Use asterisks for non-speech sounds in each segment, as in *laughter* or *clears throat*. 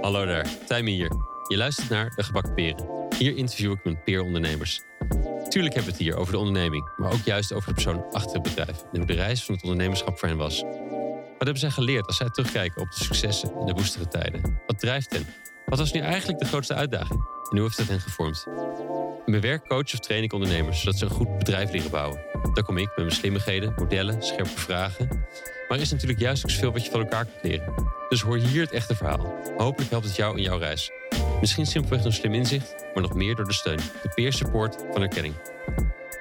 Hallo daar, Tijmen hier. Je luistert naar De Gebakken Peren. Hier interview ik mijn peerondernemers. Tuurlijk hebben we het hier over de onderneming, maar ook juist over de persoon achter het bedrijf en hoe de reis van het ondernemerschap voor hen was. Wat hebben zij geleerd als zij terugkijken op de successen en de woestere tijden? Wat drijft hen? Wat was nu eigenlijk de grootste uitdaging? En hoe heeft dat hen gevormd? In mijn coach of train ik ondernemers zodat ze een goed bedrijf leren bouwen. Daar kom ik met mijn slimmigheden, modellen, scherpe vragen. Maar er is natuurlijk juist ook zoveel wat je van elkaar kunt leren. Dus hoor hier het echte verhaal. Hopelijk helpt het jou in jouw reis. Misschien simpelweg door slim inzicht, maar nog meer door de steun, de peer support van erkenning.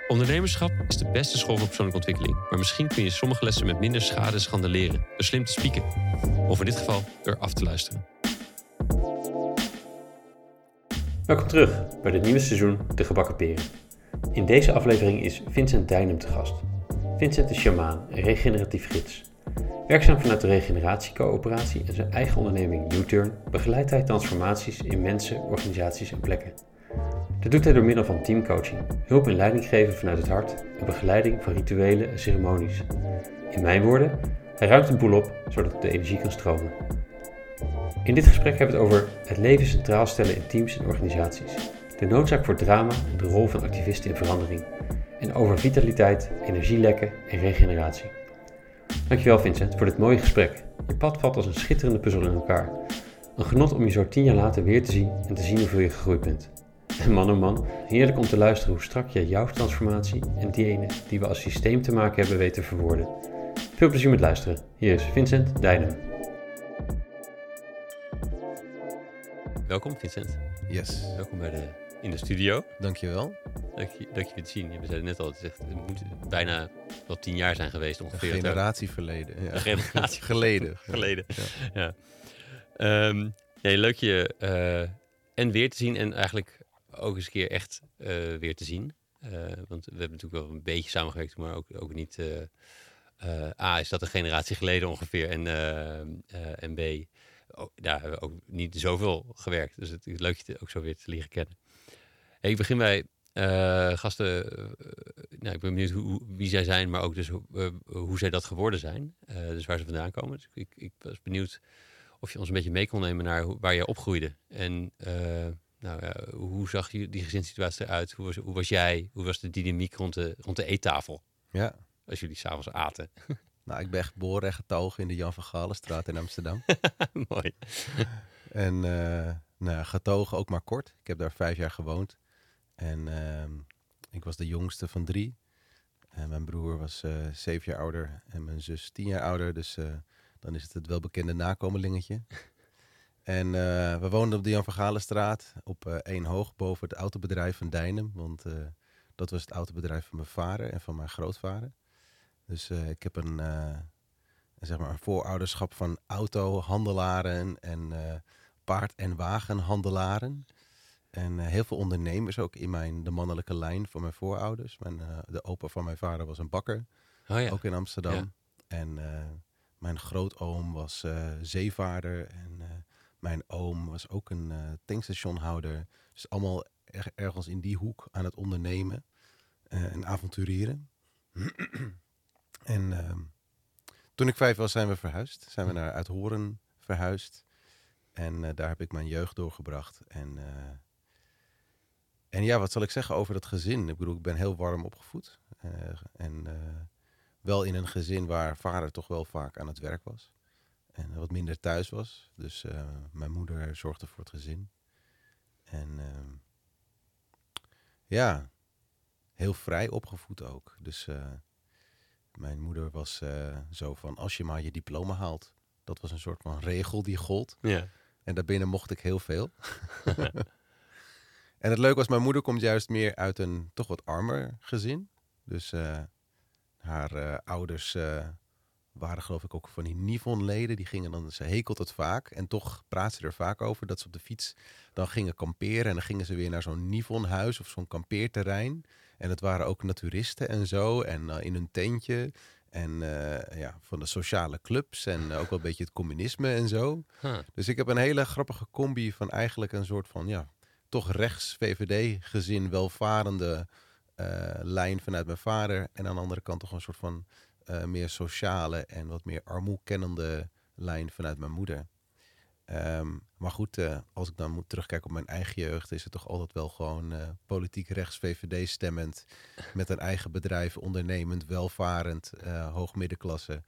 Ondernemerschap is de beste school voor persoonlijke ontwikkeling. Maar misschien kun je sommige lessen met minder schade en schande leren. Door slim te spieken. Of in dit geval door af te luisteren. Welkom terug bij dit nieuwe seizoen De Gebakken Peren. In deze aflevering is Vincent Dijnem te gast. Vincent is shamaan en regeneratief gids. Werkzaam vanuit de regeneratiecoöperatie en zijn eigen onderneming U-Turn begeleidt hij transformaties in mensen, organisaties en plekken. Dit doet hij door middel van teamcoaching, hulp en leiding geven vanuit het hart en begeleiding van rituelen en ceremonies. In mijn woorden, hij ruimt een boel op zodat de energie kan stromen. In dit gesprek hebben we het over het leven centraal stellen in teams en organisaties, de noodzaak voor drama en de rol van activisten in verandering, en over vitaliteit, energielekken en regeneratie. Dankjewel Vincent voor dit mooie gesprek. Je pad valt als een schitterende puzzel in elkaar. Een genot om je zo tien jaar later weer te zien en te zien hoeveel je gegroeid bent. En *laughs* man oh man, heerlijk om te luisteren hoe strak je jouw transformatie en die ene die we als systeem te maken hebben weten verwoorden. Veel plezier met luisteren. Hier is Vincent Dijnen. Welkom Vincent. Yes. Welkom bij de, in de studio. Dankjewel. Leuk je, leuk je te zien. We zeiden net al, het, echt, het moet bijna wel tien jaar zijn geweest Een ongeveer. generatie verleden. Ja. Een generatie *laughs* geleden. *laughs* geleden. Ja. Ehm, nee, leuk je eh, en weer te zien en eigenlijk ook eens een keer echt eh, weer te zien. Eh, want we hebben natuurlijk wel een beetje samengewerkt, maar ook, ook niet. A, is dat een generatie geleden ongeveer. En, en B, ook, daar hebben we ook niet zoveel gewerkt. Dus het is leuk je te- ook zo weer te leren kennen. Hey, ik begin bij eh, gasten. eh, nou, ik ben benieuwd hoe, wie zij zijn, maar ook dus hoe, eh, hoe zij dat geworden zijn. Dus waar ze vandaan komen. Dus ik, ik was benieuwd of je ons een beetje mee kon nemen naar hoe, waar je opgroeide. En nou, ja, hoe zag je die gezinssituatie eruit? Hoe was, hoe was jij? Hoe was de dynamiek rond de, rond de eettafel? Ja. Als jullie s'avonds aten. *laughs* Nou, ik ben geboren en getogen in de Jan van Galenstraat in Amsterdam. *laughs* Mooi. en nou, getogen ook maar kort. Ik heb daar vijf jaar gewoond. En ehm, ik was de jongste van drie. En mijn broer was eh, zeven jaar ouder en mijn zus tien jaar ouder. Dus eh, dan is het het welbekende nakomelingetje. *laughs* En eh, we woonden op de Jan van Galenstraat op één hoog boven het autobedrijf van Dijnem. Want dat was het autobedrijf van mijn vader en van mijn grootvader. Dus ik heb een, zeg maar een voorouderschap van autohandelaren en paard- en wagenhandelaren. En eh, heel veel ondernemers ook in mijn, de mannelijke lijn van mijn voorouders. Mijn, eh, de opa van mijn vader was een bakker, Oh ja. ook in Amsterdam. Ja. En eh, mijn grootoom was zeevaarder. En mijn oom was ook een tankstationhouder. Dus allemaal er- ergens in die hoek aan het ondernemen en avonturieren. en ehm, toen ik vijf was, zijn we verhuisd. Zijn we naar Uithoren verhuisd. En daar heb ik mijn jeugd doorgebracht. En, en ja, wat zal ik zeggen over dat gezin? Ik bedoel, ik ben heel warm opgevoed. Eh, en eh, wel in een gezin waar vader toch wel vaak aan het werk was. En wat minder thuis was. Dus eh, mijn moeder zorgde voor het gezin. En ehm, ja, heel vrij opgevoed ook. Dus mijn moeder was zo van, als je maar je diploma haalt. Dat was een soort van regel die gold. Ja. En daarbinnen mocht ik heel veel. *laughs* en het leuke was, mijn moeder komt juist meer uit een toch wat armer gezin. Dus eh, haar eh, ouders eh, waren geloof ik ook van die Nivon-leden. Die gingen dan, ze hekelt het vaak. En toch praat ze er vaak over dat ze op de fiets dan gingen kamperen. En dan gingen ze weer naar zo'n Nivon-huis of zo'n kampeerterrein. En het waren ook naturisten en zo. En in een tentje. En ja, van de sociale clubs. En ook wel een beetje het communisme en zo. Huh. Dus ik heb een hele grappige combi van eigenlijk een soort van, ja, toch rechts VVD-gezin, welvarende eh, lijn vanuit mijn vader. En aan de andere kant toch een soort van eh, meer sociale en wat meer armoekennende lijn vanuit mijn moeder. Ehm, maar goed, eh, als ik dan moet terugkijken op mijn eigen jeugd, is het toch altijd wel gewoon politiek rechts VVD stemmend. Met een eigen bedrijf, ondernemend, welvarend, uh, hoogmiddenklasse.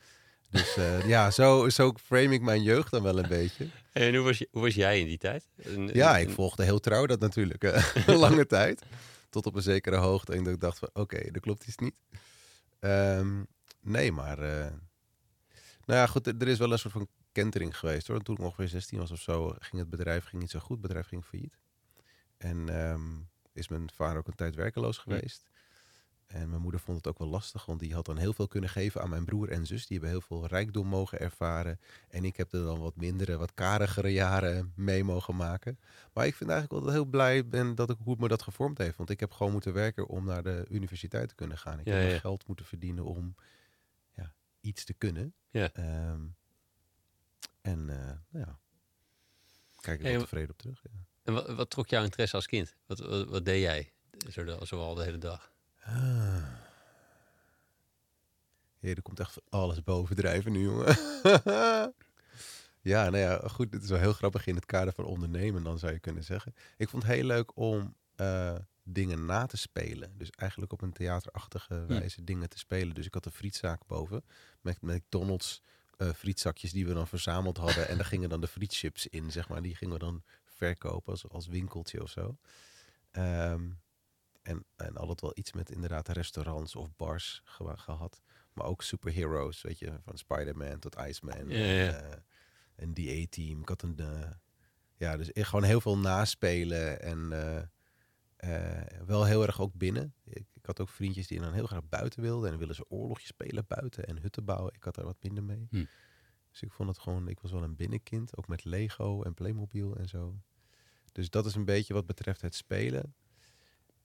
Dus ja, zo, zo frame ik mijn jeugd dan wel een beetje. En hoe was, je, hoe was jij in die tijd? ja, ik volgde heel trouw dat natuurlijk. een *laughs* *laughs* lange tijd. Tot op een zekere hoogte. En ik dacht van, oké, okay, dat klopt iets niet. Um, nee, maar... nou ja, goed, er is wel een soort van kentering geweest hoor. Toen ik ongeveer 16 was of zo, ging het bedrijf ging niet zo goed. Het bedrijf ging failliet. En ehm, is mijn vader ook een tijd werkeloos geweest. En mijn moeder vond het ook wel lastig, want die had dan heel veel kunnen geven aan mijn broer en zus. Die hebben heel veel rijkdom mogen ervaren. En ik heb er dan wat mindere, wat karigere jaren mee mogen maken. Maar ik vind eigenlijk wel heel blij ben dat ik hoe het me dat gevormd heeft. Want ik heb gewoon moeten werken om naar de universiteit te kunnen gaan. Ik heb geld moeten verdienen om ja, iets te kunnen. Ja. Ehm, en uh, nou ja, kijk er hey, tevreden op terug. Ja. En wat, wat, trok jouw interesse als kind? Wat, wat, wat deed jij zo, zo al de hele dag? Ah. er komt echt alles bovendrijven nu, jongen. *laughs* ja, nou ja, goed. Dit is wel heel grappig in het kader van ondernemen, dan zou je kunnen zeggen. Ik vond het heel leuk om uh, dingen na te spelen. Dus eigenlijk op een theaterachtige hm. wijze dingen te spelen. Dus ik had een frietzaak boven met McDonald's uh, frietzakjes die we dan verzameld hadden. en daar gingen dan de frietchips in, zeg maar. Die gingen we dan verkopen als, als winkeltje of zo. Ehm, en, en altijd wel iets met inderdaad restaurants of bars gehad. Maar ook superheroes, weet je, van Spider-Man tot Iceman. Ja, ja. En, uh, een DA-team. Ik had een, uh, ja, dus gewoon heel veel naspelen en wel heel erg ook binnen. Ik, ik, had ook vriendjes die dan heel graag buiten wilden en willen ze oorlogjes spelen buiten en hutten bouwen. Ik had daar wat minder mee. Hm. Dus ik vond het gewoon, ik was wel een binnenkind, ook met Lego en Playmobil en zo. Dus dat is een beetje wat betreft het spelen.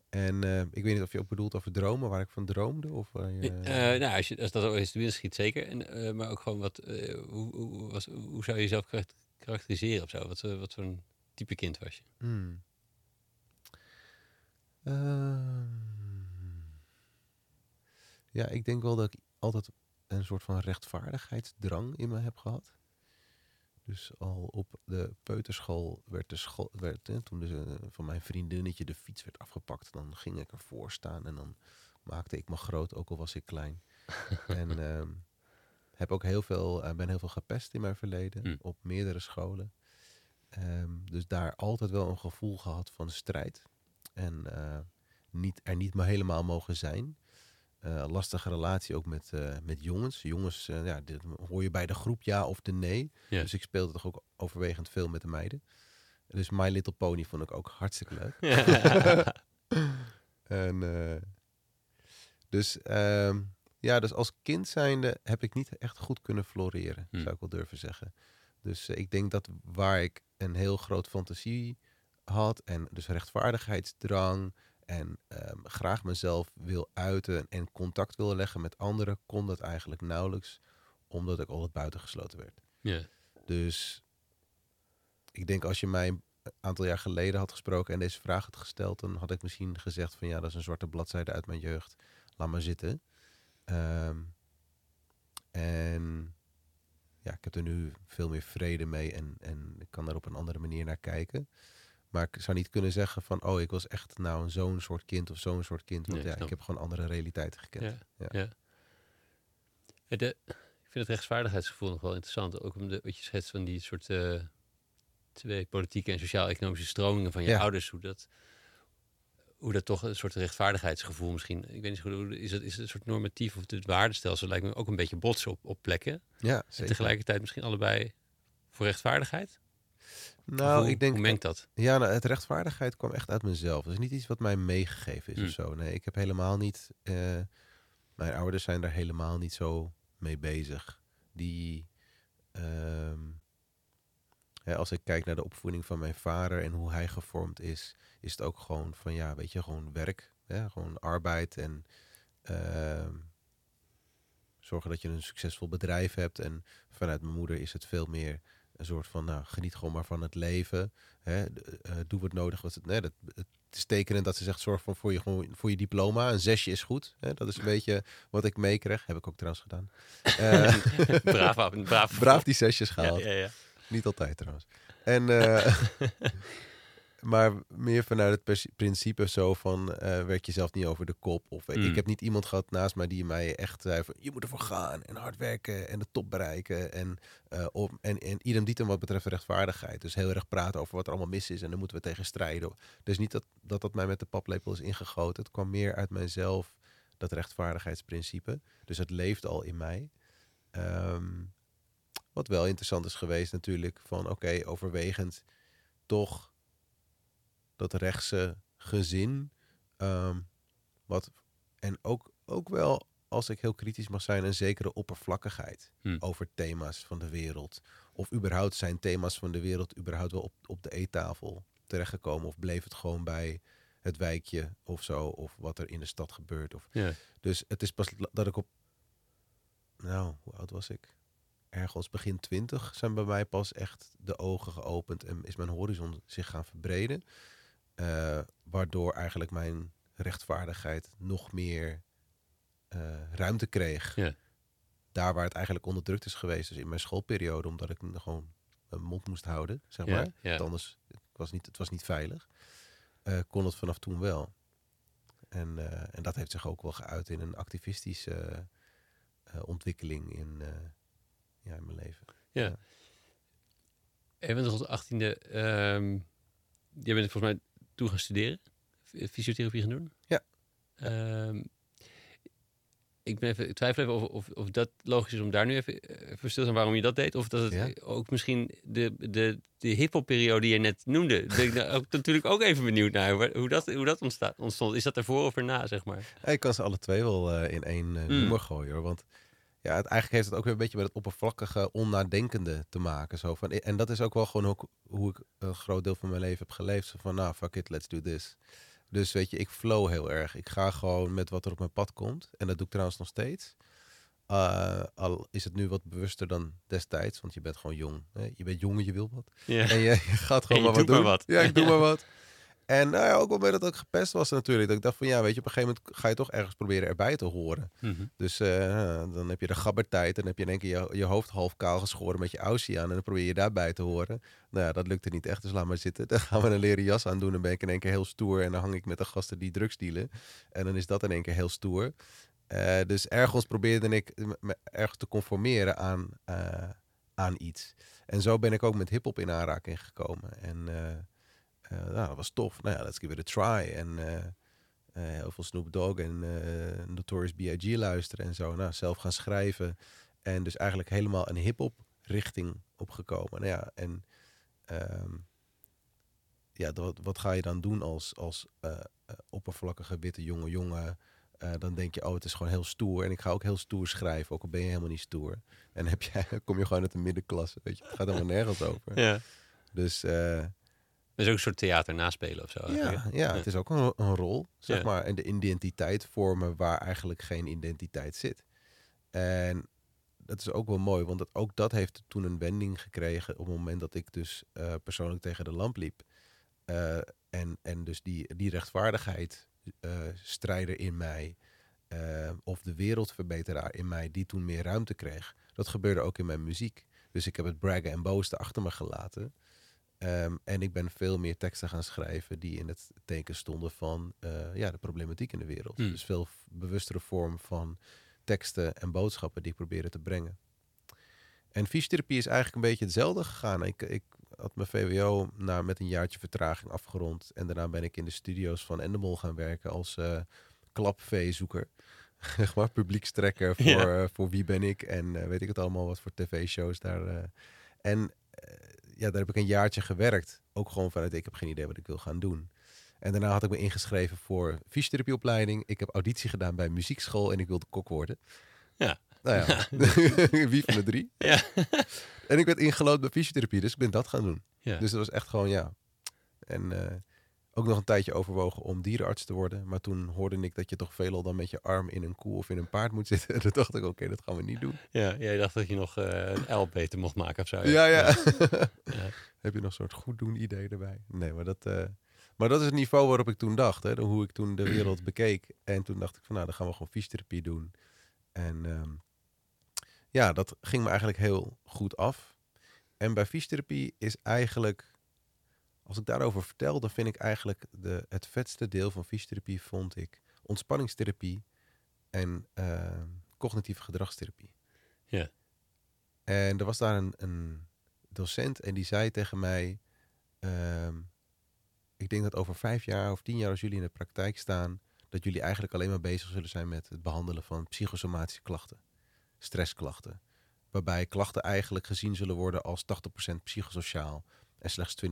En uh, ik weet niet of je ook bedoelt over dromen, waar ik van droomde? Of je, uh, nou, als, je, als dat is de schiet, zeker. En, maar ook gewoon wat, hoe, hoe, was, hoe zou je jezelf karakteriseren of zo? Wat, wat voor een type kind was je? Hmm. Ehm, ja, ik denk wel dat ik altijd een soort van rechtvaardigheidsdrang in me heb gehad. Dus al op de peuterschool werd de school, werd, hè, toen de, van mijn vriendinnetje de fiets werd afgepakt, dan ging ik ervoor staan en dan maakte ik me groot, ook al was ik klein. *laughs* en uh, heb ook heel veel, uh, ben heel veel gepest in mijn verleden hm. op meerdere scholen. Um, dus daar altijd wel een gevoel gehad van strijd. En uh, niet, er niet maar helemaal mogen zijn. Uh, lastige relatie ook met, uh, met jongens. Jongens, ja, dit, hoor je bij de groep ja of de nee. Dus ik speelde toch ook overwegend veel met de meiden. Dus My Little Pony vond ik ook hartstikke leuk. *laughs* *laughs* en, dus, um, ja, dus als kind zijnde heb ik niet echt goed kunnen floreren, Hmm. zou ik wel durven zeggen. Dus ik denk dat waar ik een heel groot fantasie had en dus rechtvaardigheidsdrang en um, graag mezelf wil uiten en contact wil leggen met anderen, kon dat eigenlijk nauwelijks, omdat ik altijd buitengesloten werd. Ja. Dus ik denk als je mij een aantal jaar geleden had gesproken en deze vraag had gesteld, dan had ik misschien gezegd van ja, dat is een zwarte bladzijde uit mijn jeugd. Laat maar zitten. Um, en ja, ik heb er nu veel meer vrede mee en, en ik kan daar op een andere manier naar kijken. Maar ik zou niet kunnen zeggen van, oh, ik was echt nou zo'n soort kind of zo'n soort kind. Want Nee, ja, snap. ik heb gewoon andere realiteiten gekend. Ja, Ja. ja. Ja, De, ik vind het rechtsvaardigheidsgevoel nog wel interessant. Ook om de, wat je schetst van die soort eh, twee politieke en sociaal-economische stromingen van je Ja. ouders. Hoe dat, hoe dat toch een soort rechtvaardigheidsgevoel misschien... Ik weet niet goed, hoe- is het, is het een soort normatief of het waardestelsel lijkt me ook een beetje botsen op, op plekken. Ja, En tegelijkertijd misschien allebei voor rechtvaardigheid? Nou, hoe, ik denk Hoe mengt dat? Ja, nou, het rechtvaardigheid kwam echt uit mezelf. Het is niet iets wat mij meegegeven is Mm. of zo. Nee, ik heb helemaal niet... eh, mijn ouders zijn daar helemaal niet zo mee bezig. Die... ehm, hè, als ik kijk naar de opvoeding van mijn vader en hoe hij gevormd is... is het ook gewoon van, ja, weet je, gewoon werk. Hè, gewoon arbeid en... ehm, zorgen dat je een succesvol bedrijf hebt. En vanuit mijn moeder is het veel meer een soort van, nou, geniet gewoon maar van het leven. Hè? Uh, doe wat nodig. Wat het, nee, dat, het is tekenend dat ze zegt, zorg van voor je, gewoon, voor je diploma. Een zesje is goed. Hè? Dat is een beetje wat ik meekreeg. Heb ik ook trouwens gedaan. Uh, *laughs* braaf, braaf. braaf die zesjes gehaald. Ja, ja, ja. Niet altijd trouwens. En, uh, *laughs* maar meer vanuit het principe zo van, uh, werk jezelf niet over de kop. Of mm. ik heb niet iemand gehad naast mij die mij echt zei van, je moet ervoor gaan en hard werken en de top bereiken. En, uh, op, en, en idem dietem wat betreft rechtvaardigheid. Dus heel erg praten over wat er allemaal mis is en dan moeten we tegen strijden. Dus niet dat dat, dat mij met de paplepel is ingegoten. Het kwam meer uit mijzelf, dat rechtvaardigheidsprincipe. Dus het leeft al in mij. Um, wat wel interessant is geweest natuurlijk, van oké, okay, overwegend toch dat rechtse gezin. Um, wat, en ook, ook wel, als ik heel kritisch mag zijn, een zekere oppervlakkigheid hm. over thema's van de wereld. Of überhaupt zijn thema's van de wereld überhaupt wel op, op de eettafel terechtgekomen. Of bleef het gewoon bij het wijkje of zo. Of wat er in de stad gebeurt. Of, ja. Dus het is pas dat ik op. Nou, hoe oud was ik? Ergens begin twintig zijn bij mij pas echt de ogen geopend en is mijn horizon zich gaan verbreden. Uh, waardoor eigenlijk mijn rechtvaardigheid nog meer uh, ruimte kreeg. Ja. Daar waar het eigenlijk onderdrukt is geweest. Dus in mijn schoolperiode, omdat ik gewoon mijn mond moest houden, zeg maar. ja. Want anders het was niet, het was niet veilig. Uh, kon het vanaf toen wel. En, uh, en dat heeft zich ook wel geuit in een activistische ontwikkeling in, ja, in mijn leven. Ja. Ja. En bent tot achttiende, um, jij bent volgens mij toe gaan studeren, fysiotherapie gaan doen. Ja. Um, ik, ben even, ik twijfel even of, of, of dat logisch is om daar nu even, even stil te zijn waarom je dat deed. Of dat het Ja. ook misschien de, de, de die je net noemde. Ben ik nou ook, natuurlijk ook even benieuwd naar hoe, hoe dat, hoe dat ontstaat, ontstond. Is dat ervoor of erna, zeg maar? Ja, ik kan ze alle twee wel uh, in één uh, Mm. nummer gooien hoor. Want ja, het, eigenlijk heeft het ook weer een beetje met het oppervlakkige, onnadenkende te maken. Zo van, en dat is ook wel gewoon hoe, hoe ik een groot deel van mijn leven heb geleefd. Zo van, nou, fuck it, let's do this. Dus weet je, ik flow heel erg. Ik ga gewoon met wat er op mijn pad komt. En dat doe ik trouwens nog steeds. Uh, al is het nu wat bewuster dan destijds, want je bent gewoon jong. Hè? Je bent jong en je wil wat. Ja. En je, je gaat *laughs* gewoon En je maar wat doen. maar wat. Ja, ik doe *laughs* maar wat. En nou ja, ook wel bij dat ik gepest was natuurlijk. Dat ik dacht van ja, weet je, op een gegeven moment ga je toch ergens proberen erbij te horen. Mhm. Dus uh, dan heb je de gabbertijd. Dan heb je in één keer je, je hoofd half kaal geschoren met je aussie aan. En dan probeer je daarbij te horen. Nou ja, dat lukte niet echt. Dus laat maar zitten. *laughs* Dan gaan we een leren jas aan doen. Dan ben ik in één keer heel stoer. En dan hang ik met de gasten die drugs dealen. En dan is dat in één keer heel stoer. Uh, dus ergens probeerde ik me ergens te conformeren aan, uh, aan iets. En zo ben ik ook met hip-hop in aanraking gekomen. En nou, dat was tof. Nou ja, let's give it a try. En heel veel Snoop Dogg en Notorious B.I.G. luisteren en zo. Nou, zelf gaan schrijven. En dus eigenlijk helemaal een hip-hop richting opgekomen. Nou ja, en um, ja, wat, wat ga je dan doen als, als oppervlakkige witte jonge jongen? Uh, dan denk je, oh, het is gewoon heel stoer. En ik ga ook heel stoer schrijven, ook al ben je helemaal niet stoer. En heb je, *laughs* kom je gewoon uit de middenklasse, weet je. Het gaat helemaal nergens over. Ja. Dus... Uh, is ook een soort theater naspelen of zo. Ja, ja, ja, het is ook een, een rol, zeg Ja. maar. En de identiteit vormen waar eigenlijk geen identiteit zit. En dat is ook wel mooi, want dat, ook dat heeft toen een wending gekregen... op het moment dat ik dus uh, persoonlijk tegen de lamp liep. Uh, en, en dus die, die rechtvaardigheid uh, strijder in mij of de wereldverbeteraar in mij die toen meer ruimte kreeg. Dat gebeurde ook in mijn muziek. Dus ik heb het braggen en boasten achter me gelaten. Um, en ik ben veel meer teksten gaan schrijven die in het teken stonden van uh, ja, de problematiek in de wereld. Hmm. Dus veel bewustere vorm van teksten en boodschappen die ik probeerde te brengen. En fysiotherapie is eigenlijk een beetje hetzelfde gegaan. Ik, ik had mijn VWO nou, met een jaartje vertraging afgerond. En daarna ben ik in de studio's van Endemol gaan werken als uh, klapveezoeker. *laughs* Zeg maar, publiekstrekker voor, Ja. uh, voor wie ben ik en uh, weet ik het allemaal, wat voor tv-shows daar. En ja, daar heb ik een jaartje gewerkt. Ook gewoon vanuit, ik heb geen idee wat ik wil gaan doen. En daarna had ik me ingeschreven voor fysiotherapieopleiding. Ik heb auditie gedaan bij muziekschool en ik wilde kok worden. Ja. Nou ja, *laughs* *laughs* wie van de drie? Ja. En ik werd ingelood bij fysiotherapie, dus ik ben dat gaan doen. Ja. Dus dat was echt gewoon, ja. En uh, ook nog een tijdje overwogen om dierenarts te worden. Maar toen hoorde ik dat je toch veelal dan met je arm in een koe of in een paard moet *laughs* zitten. En toen dacht ik, oké, dat gaan we niet doen. Ja, jij dacht dat je nog uh, een L beter mocht maken of zo. Ja, ja. *laughs* ja. Heb je nog een soort goed doen idee erbij? Nee, maar dat, uh, maar dat is het niveau waarop ik toen dacht. Hè, hoe ik toen de wereld *clears throat* bekeek. En toen dacht ik van, nou, dan gaan we gewoon fysiotherapie doen. En um, ja, dat ging me eigenlijk heel goed af. En bij fysiotherapie is eigenlijk als ik daarover vertel, dan vind ik eigenlijk de, het vetste deel van fysiotherapie vond ik ontspanningstherapie en uh, cognitieve gedragstherapie. Ja. En er was daar een, een, docent en die zei tegen mij: uh, Ik denk dat over vijf jaar of tien jaar, als jullie in de praktijk staan, dat jullie eigenlijk alleen maar bezig zullen zijn met het behandelen van psychosomatische klachten, stressklachten. Waarbij klachten eigenlijk gezien zullen worden als 80% psychosociaal, en slechts 20%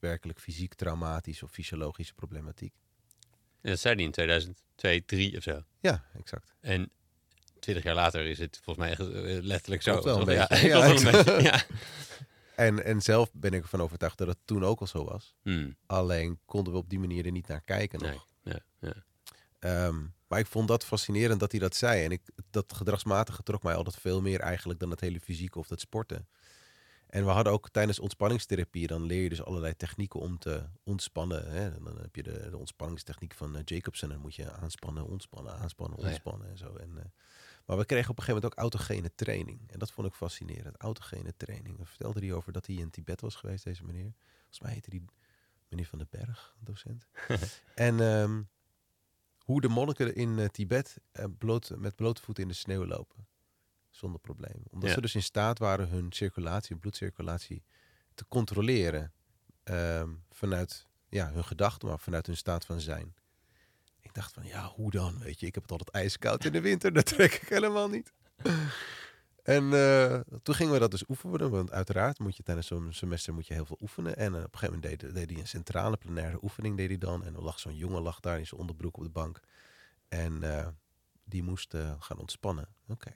werkelijk fysiek traumatisch of fysiologische problematiek. En dat zei hij in 2002, 2003 of zo. Ja, exact. En 20 jaar later is het volgens mij eh, letterlijk zo. Wel een beetje. *laughs* Ja, ja, een beetje. ja. En, en zelf ben ik ervan overtuigd dat het toen ook al zo was. Hmm. Alleen konden we op die manier er niet naar kijken nog. Nee. Ja, ja. Um, maar ik vond dat fascinerend dat hij dat zei. En ik, dat gedragsmatige trok mij altijd veel meer eigenlijk dan het hele fysieke of het sporten. En we hadden ook tijdens ontspanningstherapie, dan leer je dus allerlei technieken om te ontspannen. Hè? Dan heb je de, de ontspanningstechniek van uh, Jacobsen. Dan moet je aanspannen, ontspannen, aanspannen, oh ontspannen en zo. En, uh, maar we kregen op een gegeven moment ook autogene training. En dat vond ik fascinerend, autogene training. We vertelde hij over dat hij in Tibet was geweest, deze meneer. Volgens mij heette die meneer Van den Berg, docent. *laughs* en um, hoe de monniken in uh, Tibet bloot, met blote voeten in de sneeuw lopen zonder probleem. Omdat ze dus in staat waren hun circulatie, bloedcirculatie te controleren ehm, vanuit ja, hun gedachten, maar vanuit hun staat van zijn. Ik dacht van, ja, hoe dan? Weet je, ik heb het altijd ijskoud in de winter, dat trek ik helemaal niet. *laughs* en uh, toen gingen we dat dus oefenen, want uiteraard moet je tijdens zo'n semester moet je heel veel oefenen. En uh, op een gegeven moment deed, deed hij een centrale plenaire oefening, deed hij dan. En er lag zo'n jongen lag daar in zijn onderbroek op de bank. En uh, die moest gaan ontspannen. Oké.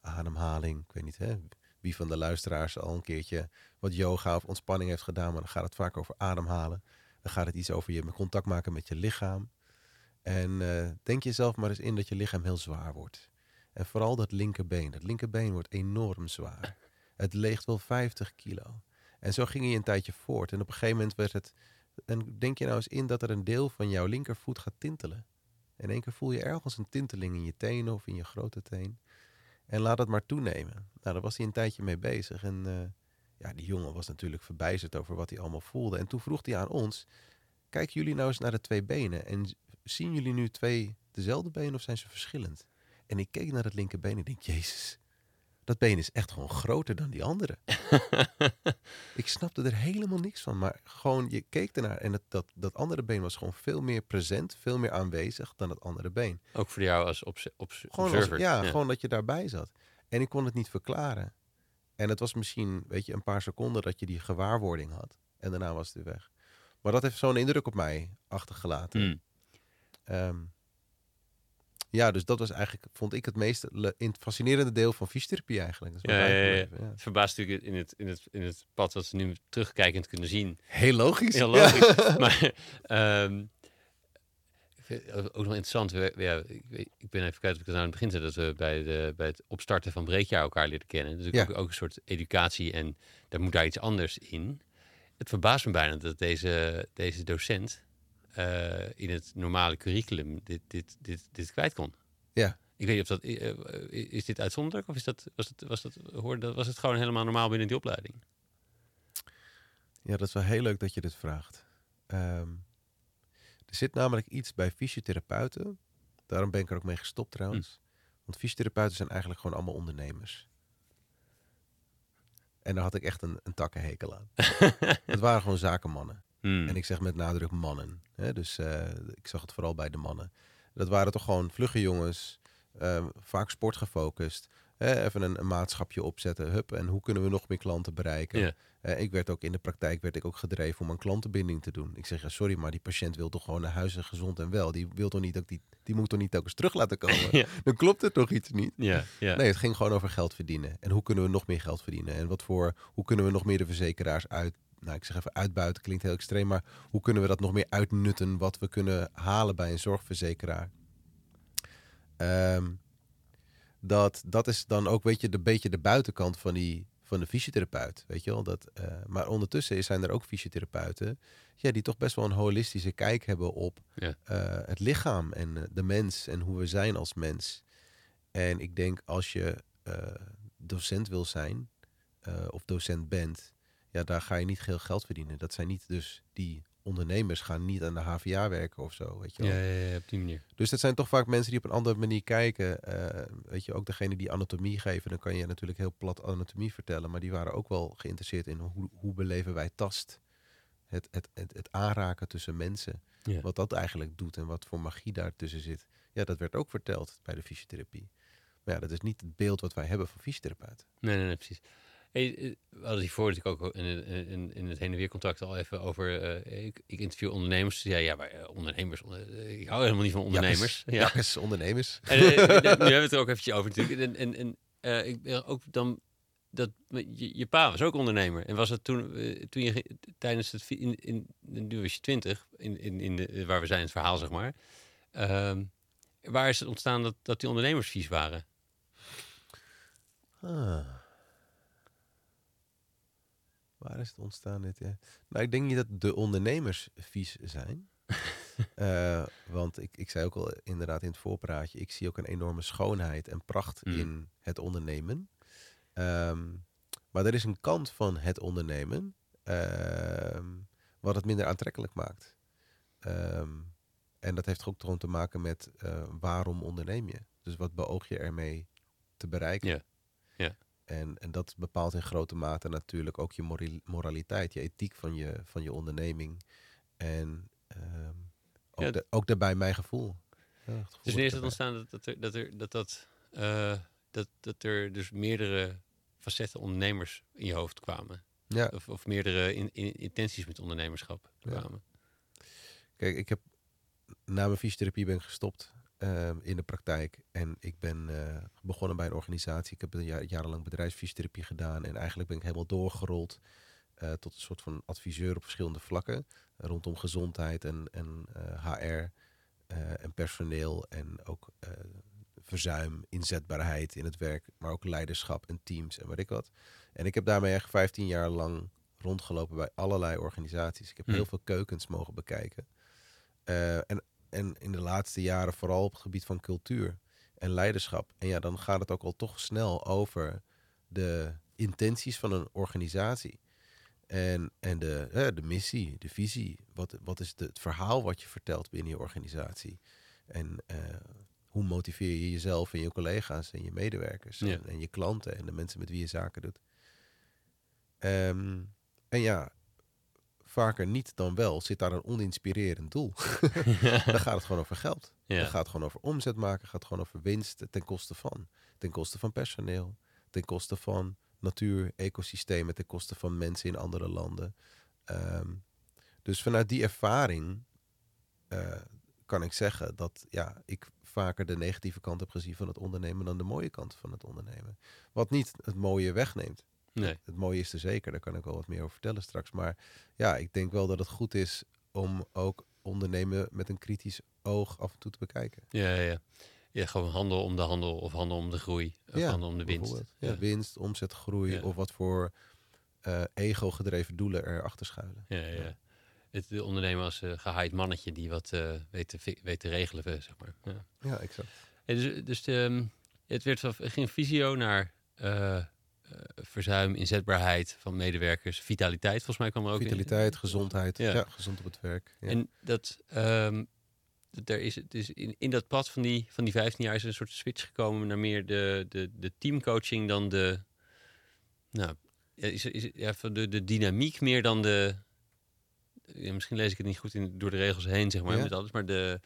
Ademhaling. Ik weet niet hè, wie van de luisteraars al een keertje wat yoga of ontspanning heeft gedaan, maar dan gaat het vaak over ademhalen. Dan gaat het iets over je contact maken met je lichaam. En uh, denk jezelf maar eens in dat je lichaam heel zwaar wordt. En vooral dat linkerbeen. Dat linkerbeen wordt enorm zwaar. Het leegt wel 50 kilo. En zo ging hij een tijdje voort. En op een gegeven moment werd het. En denk je nou eens in dat er een deel van jouw linkervoet gaat tintelen. In één keer voel je ergens een tinteling in je tenen of in je grote teen. En laat het maar toenemen. Nou, daar was hij een tijdje mee bezig. En uh, ja, die jongen was natuurlijk verbijsterd over wat hij allemaal voelde. En toen vroeg hij aan ons: Kijken jullie nou eens naar de twee benen. En zien jullie nu twee dezelfde benen of zijn ze verschillend? En ik keek naar het linkerbeen en denk: Jezus, dat been is echt gewoon groter dan die andere. *laughs* ik snapte er helemaal niks van. Maar gewoon, je keek ernaar en het, dat, dat andere been was gewoon veel meer present, veel meer aanwezig dan het andere been. Ook voor jou als op, op, gewoon als, ja, gewoon dat je daarbij zat. En ik kon het niet verklaren. En het was misschien, weet je, een paar seconden dat je die gewaarwording had. En daarna was het weer weg. Maar dat heeft zo'n indruk op mij achtergelaten. Mm. Um, ja, dus dat was eigenlijk, vond ik het meest fascinerende deel van fysiotherapie eigenlijk. Dat ja, ja, ja, Het verbaast natuurlijk in het, in, het, in het pad wat ze nu terugkijkend kunnen zien. Heel logisch. Heel logisch. *laughs* maar um, ook nog interessant. Ja, ik, ik ben even kwijt of ik het nou aan het begin zei. Dat we bij, de, bij het opstarten van breekjaar elkaar leren kennen. Dus ook, ook een soort educatie en daar moet daar iets anders in. Het verbaast me bijna dat deze, deze docent in het normale curriculum dit, dit, dit, dit kwijt kon. Ja. Ik weet niet of dat uh, is dit uitzonderlijk of is dat, was, het, was, dat, hoorde, was het gewoon helemaal normaal binnen die opleiding? Ja, dat is wel heel leuk dat je dit vraagt. Um, er zit namelijk iets bij fysiotherapeuten. Daarom ben ik er ook mee gestopt trouwens. Hm. Want fysiotherapeuten zijn eigenlijk gewoon allemaal ondernemers. En daar had ik echt een, een takkenhekel aan. *laughs* het waren gewoon zakenmannen. Hmm. En ik zeg met nadruk mannen. Hè? Dus uh, ik zag het vooral bij de mannen. Dat waren toch gewoon vlugge jongens, uh, vaak sportgefocust. Hè? Even een, een, maatschapje opzetten. Hup, en hoe kunnen we nog meer klanten bereiken? Yeah. Uh, ik werd ook in de praktijk werd ik ook gedreven om een klantenbinding te doen. Ik zeg ja, sorry, maar die patiënt wil toch gewoon naar huis en gezond en wel. Die wil toch niet dat die, die moet toch niet telkens terug laten komen. *laughs* ja. Dan klopt het toch iets niet. Ja, ja. Nee, het ging gewoon over geld verdienen. En hoe kunnen we nog meer geld verdienen? En wat voor, hoe kunnen we nog meer de verzekeraars uit nou ik zeg even uitbuiten, klinkt heel extreem, maar hoe kunnen we dat nog meer uitnutten wat we kunnen halen bij een zorgverzekeraar? Ehm, dat, dat is dan ook, weet je, de beetje de buitenkant van die van de fysiotherapeut, weet je wel. Dat, uh, maar ondertussen zijn er ook fysiotherapeuten ja, die toch best wel een holistische kijk hebben op ja. uh, het lichaam en uh, de mens en hoe we zijn als mens. En ik denk als je docent wil zijn of docent bent, ja, daar ga je niet veel geld verdienen. Dat zijn niet dus die ondernemers gaan niet aan de HVA werken of zo, weet je wel. Ja, ja, ja, op die manier. Dus dat zijn toch vaak mensen die op een andere manier kijken. Uh, weet je, ook degene die anatomie geven, dan kan je natuurlijk heel plat anatomie vertellen, maar die waren ook wel geïnteresseerd in hoe, hoe beleven wij tast. Het, het, het, het aanraken tussen mensen. Ja. Wat dat eigenlijk doet en wat voor magie daartussen zit. Ja, dat werd ook verteld bij de fysiotherapie. Maar ja, dat is niet het beeld wat wij hebben van fysiotherapeuten. Nee, nee, nee, precies. Hey, eh, we hadden hiervoor natuurlijk ook in, in, in het heen en weer contact al even over. Uh, ik, ik, interview ondernemers. Ja, ja, maar uh, ondernemers. Onder, ik hou helemaal niet van ondernemers. Ja, jakkes ondernemers. *laughs* En, nu hebben we het er ook eventjes over natuurlijk. En, en, en ik ben ook dan dat je, je, pa was ook ondernemer. En was het toen, toen je tijdens het in, in, nu was je twintig, in, in, in de, waar we zijn, het verhaal zeg maar. Uh, waar is het ontstaan dat, dat die ondernemers vies waren? Ah. Waar is het ontstaan? Dit, ja. Nou, ik denk niet dat de ondernemers vies zijn. uh, *laughs* want ik, ik zei ook al inderdaad in het voorpraatje, ik zie ook een enorme schoonheid en pracht Mm. in het ondernemen. Um, maar er is een kant van het ondernemen um, wat het minder aantrekkelijk maakt. Um, en dat heeft ook gewoon te maken met uh, waarom onderneem je? Dus wat beoog je ermee te bereiken? Ja. ja. En, en dat bepaalt in grote mate natuurlijk ook je moraliteit, je ethiek van je, van je onderneming. En um, ook, Ja. da- ook daarbij mijn gevoel. Ja, het gevoel Dus wanneer is het ontstaan dat, dat, er, dat, er, dat, dat, eh, dat, dat er dus meerdere facetten ondernemers in je hoofd kwamen? Ja, Of, of meerdere in, in- intenties met ondernemerschap kwamen? kijk, ik heb na mijn fysiotherapie ben ik gestopt ehm, in de praktijk. En ik ben eh, begonnen bij een organisatie. Ik heb een jaar, jarenlang bedrijfsfysiotherapie gedaan. En eigenlijk ben ik helemaal doorgerold eh, tot een soort van adviseur op verschillende vlakken. rondom gezondheid en, en HR eh, en personeel. En ook verzuim, inzetbaarheid in het werk. Maar ook leiderschap en teams en weet ik wat. En ik heb daarmee echt 15 jaar lang rondgelopen bij allerlei organisaties. Ik heb Hm. heel veel keukens mogen bekijken. Eh, en, en in de laatste jaren vooral op het gebied van cultuur en leiderschap. En ja, dan gaat het ook al toch snel over de intenties van een organisatie. En, en de, de missie, de visie. Wat, wat is de, het verhaal wat je vertelt binnen je organisatie? En eh, hoe motiveer je jezelf en je collega's en je medewerkers Ja. en, en je klanten en de mensen met wie je zaken doet? Ehm, en ja, vaker niet dan wel zit daar een oninspirerend doel. *laughs* *laughs* Dan gaat het gewoon over geld. Ja. Dan gaat het gewoon over omzet maken. gaat gewoon over winst ten koste van. Ten koste van personeel. Ten koste van natuur, ecosystemen. Ten koste van mensen in andere landen. Ehm, dus vanuit die ervaring eh, kan ik zeggen dat ja, ik vaker de negatieve kant heb gezien van het ondernemen dan de mooie kant van het ondernemen. Wat niet het mooie wegneemt. Nee. Het mooie is er zeker, daar kan ik wel wat meer over vertellen straks. Maar ja, ik denk wel dat het goed is om ook ondernemen met een kritisch oog af en toe te bekijken. Ja, ja, ja. Gewoon handel om de handel of handel om de groei. Of Ja, handel om de winst. Ja, Ja. winst, omzet, groei Ja. of wat voor eh, ego-gedreven doelen erachter schuilen. Ja, ja, ja. Het de ondernemen als gehaaid mannetje die wat eh, weet, te, weet te regelen, zeg maar. Ja. Ja, exact. Dus dus ehm, het werd van, ging visio naar verzuim, inzetbaarheid van medewerkers, vitaliteit volgens mij kwam er ook in. Vitaliteit, gezondheid, Ja. ja. gezond op het werk. Ja. En dat, ehm, dat er is, het is in, in dat pad van die, van die 15 jaar is er een soort switch gekomen naar meer de, de, de teamcoaching dan de, nou, is, is, ja, van de, de dynamiek meer dan de, ja, misschien lees ik het niet goed in, door de regels heen, zeg maar, Ja. met alles, maar de,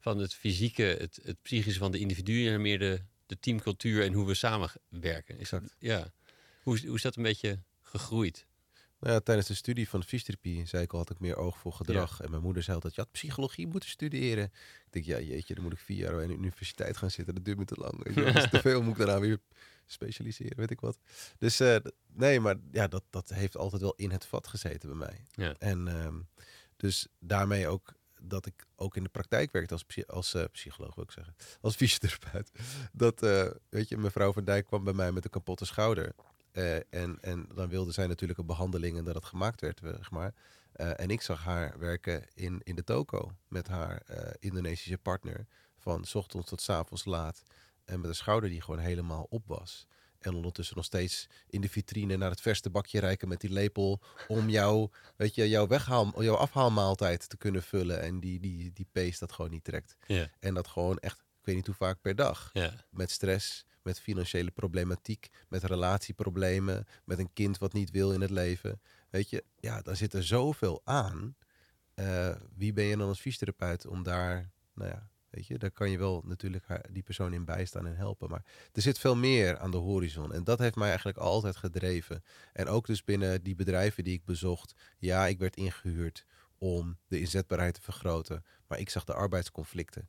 van het fysieke, het, het psychische van de individuen en meer de, de teamcultuur en hoe we samenwerken. Is dat, Exact. ja. Hoe, is- hoe is dat een beetje gegroeid? Nou ja, tijdens de studie van fysiotherapie zei ik al, had ik meer oog voor gedrag. En mijn moeder zei altijd, je had psychologie moeten studeren. Ik denk, ja jeetje, dan moet ik vier jaar in de universiteit gaan zitten. Dat duurt me te lang. Dat is te *laughs* veel, moet ik daarna weer specialiseren, weet ik wat. Dus uh, nee, maar ja, dat, dat heeft altijd wel in het vat gezeten bij mij. Ja. En um, dus daarmee ook dat ik ook in de praktijk werkte als, als uh, psycholoog, wil ik zeggen. Als fysiotherapeut. Dat, uh, weet je, mevrouw van Dijk kwam bij mij met een kapotte schouder. Uh, en, en dan wilde zij natuurlijk een behandeling en dat het gemaakt werd, zeg maar. Uh, en ik zag haar werken in, in de toko met haar uh, Indonesische partner. Van s ochtends tot s avonds laat. En met een schouder die gewoon helemaal op was. En ondertussen nog steeds in de vitrine naar het verste bakje reiken met die lepel. Om jou, weet je, jouw, weghaal, jouw afhaalmaaltijd te kunnen vullen. En die, die, die pace dat gewoon niet trekt. Yeah. En dat gewoon echt, ik weet niet hoe vaak per dag. Yeah. Met stress, met financiële problematiek, met relatieproblemen, met een kind wat niet wil in het leven. Weet je, ja, daar zit er zoveel aan. Uh, wie ben je dan als fysiotherapeut om daar, nou ja, weet je, daar kan je wel natuurlijk die persoon in bijstaan en helpen. Maar er zit veel meer aan de horizon. En dat heeft mij eigenlijk altijd gedreven. En ook dus binnen die bedrijven die ik bezocht. Ja, ik werd ingehuurd om de inzetbaarheid te vergroten. Maar ik zag de arbeidsconflicten.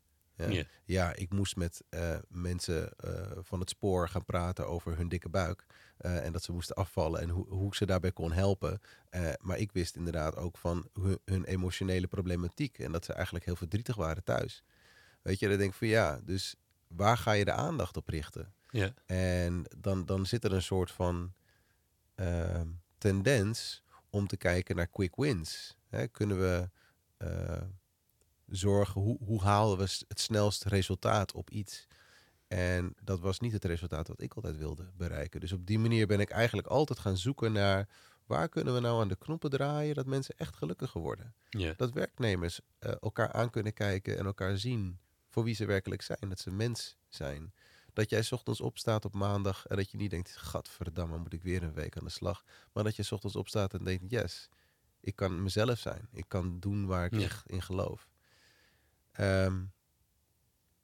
Ja, ik moest met uh, mensen uh, van het spoor gaan praten over hun dikke buik. Uh, en dat ze moesten afvallen en hoe, hoe ik ze daarbij kon helpen. Maar ik wist inderdaad ook van hun, hun, emotionele problematiek. En dat ze eigenlijk heel verdrietig waren thuis. Weet je, dan denk ik van ja, dus waar ga je de aandacht op richten? Ja. En dan, dan zit er een soort van uh, tendens om te kijken naar quick wins. Hè, kunnen we zorgen, hoe, hoe halen we het snelst resultaat op iets? En dat was niet het resultaat wat ik altijd wilde bereiken. Dus op die manier ben ik eigenlijk altijd gaan zoeken naar waar kunnen we nou aan de knoppen draaien dat mensen echt gelukkiger worden. Dat werknemers uh, elkaar aan kunnen kijken en elkaar zien voor wie ze werkelijk zijn. Dat ze mens zijn. Dat jij 's ochtends opstaat op maandag en dat je niet denkt, gadverdamme, moet ik weer een week aan de slag. Maar dat je 's ochtends opstaat en denkt, yes, ik kan mezelf zijn. Ik kan doen waar ik echt in geloof. Ehm,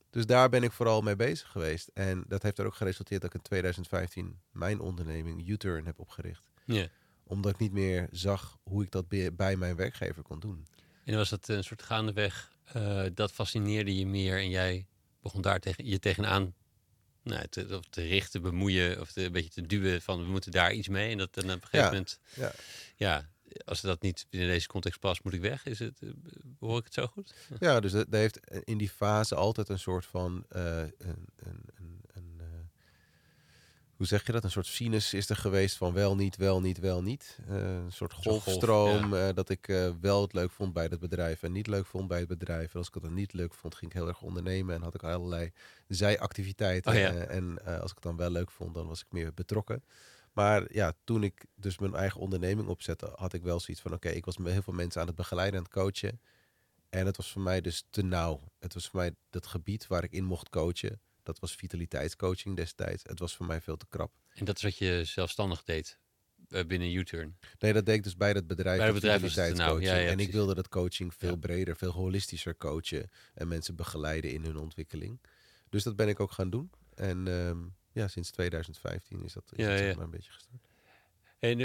dus daar ben ik vooral mee bezig geweest. En dat heeft er ook geresulteerd dat ik in 2015 mijn onderneming U-Turn heb opgericht. Ja. Omdat ik niet meer zag hoe ik dat bij- mijn werkgever kon doen. En dan was dat een soort gaandeweg, eh, dat fascineerde je meer en jij begon daar tegen, je tegenaan nou, te, of te richten, bemoeien of te, een beetje te duwen van we moeten daar iets mee. En dat en op een gegeven Ja. moment, Ja. ja, als dat niet binnen deze context past, moet ik weg. Is het, eh, hoor ik het zo goed? Ja, dus dat, dat heeft in die fase altijd een soort van. eh, een, een, een, een, eh, hoe zeg je dat? Een soort sinus is er geweest van wel, niet, wel, niet, wel, niet. Een soort golf, golfstroom. dat ik wel het leuk vond bij het bedrijf en niet leuk vond bij het bedrijf. En als ik het dan niet leuk vond, ging ik heel erg ondernemen en had ik allerlei zijactiviteiten. Oh ja. En als ik het dan wel leuk vond, dan was ik meer betrokken. Maar ja, toen ik dus mijn eigen onderneming opzette, had ik wel zoiets van: oké, ik was met heel veel mensen aan het begeleiden en het coachen. En het was voor mij dus te nauw. Het was voor mij dat gebied waar ik in mocht coachen. Dat was vitaliteitscoaching destijds. Het was voor mij veel te krap. En dat is wat je zelfstandig deed eh, binnen U-turn. Nee, dat deed ik dus bij dat bedrijf. Bij het bedrijf vitaliteitscoaching. Ja, ja, en ik wilde dat coaching veel Ja. breder, veel holistischer coachen. En mensen begeleiden in hun ontwikkeling. Dus dat ben ik ook gaan doen. En ehm, ja, sinds 2015 is dat, is Ja, dat zeg ja. maar een beetje gestart. En,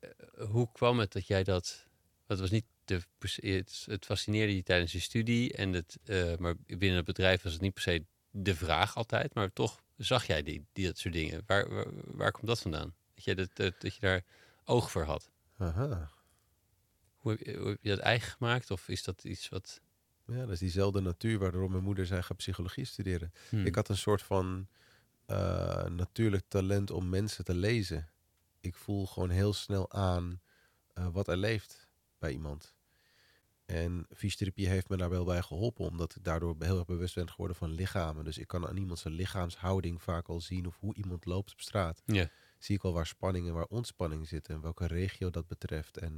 eh, hoe kwam het dat jij dat... Dat was niet de, het, het fascineerde je tijdens je studie. En het, eh, maar binnen het bedrijf was het niet per se de vraag altijd. Maar toch zag jij die, die dat soort dingen. Waar, waar, waar komt dat vandaan? Dat je, dat, dat, dat je daar oog voor had. Aha. Hoe heb, je- hoe heb je dat eigen gemaakt? Of is dat iets wat... Ja, dat is diezelfde natuur waardoor mijn moeder zei: ga psychologie studeren. Hmm. Ik had een soort van eh, natuurlijk talent om mensen te lezen. Ik voel gewoon heel snel aan eh, wat er leeft bij iemand. En fysiotherapie heeft me daar wel bij geholpen, omdat ik daardoor heel erg bewust ben geworden van lichamen. Dus ik kan aan iemand zijn lichaamshouding vaak al zien of hoe iemand loopt op straat. Ja. Zie ik al waar spanning en waar ontspanning zitten en welke regio dat betreft. En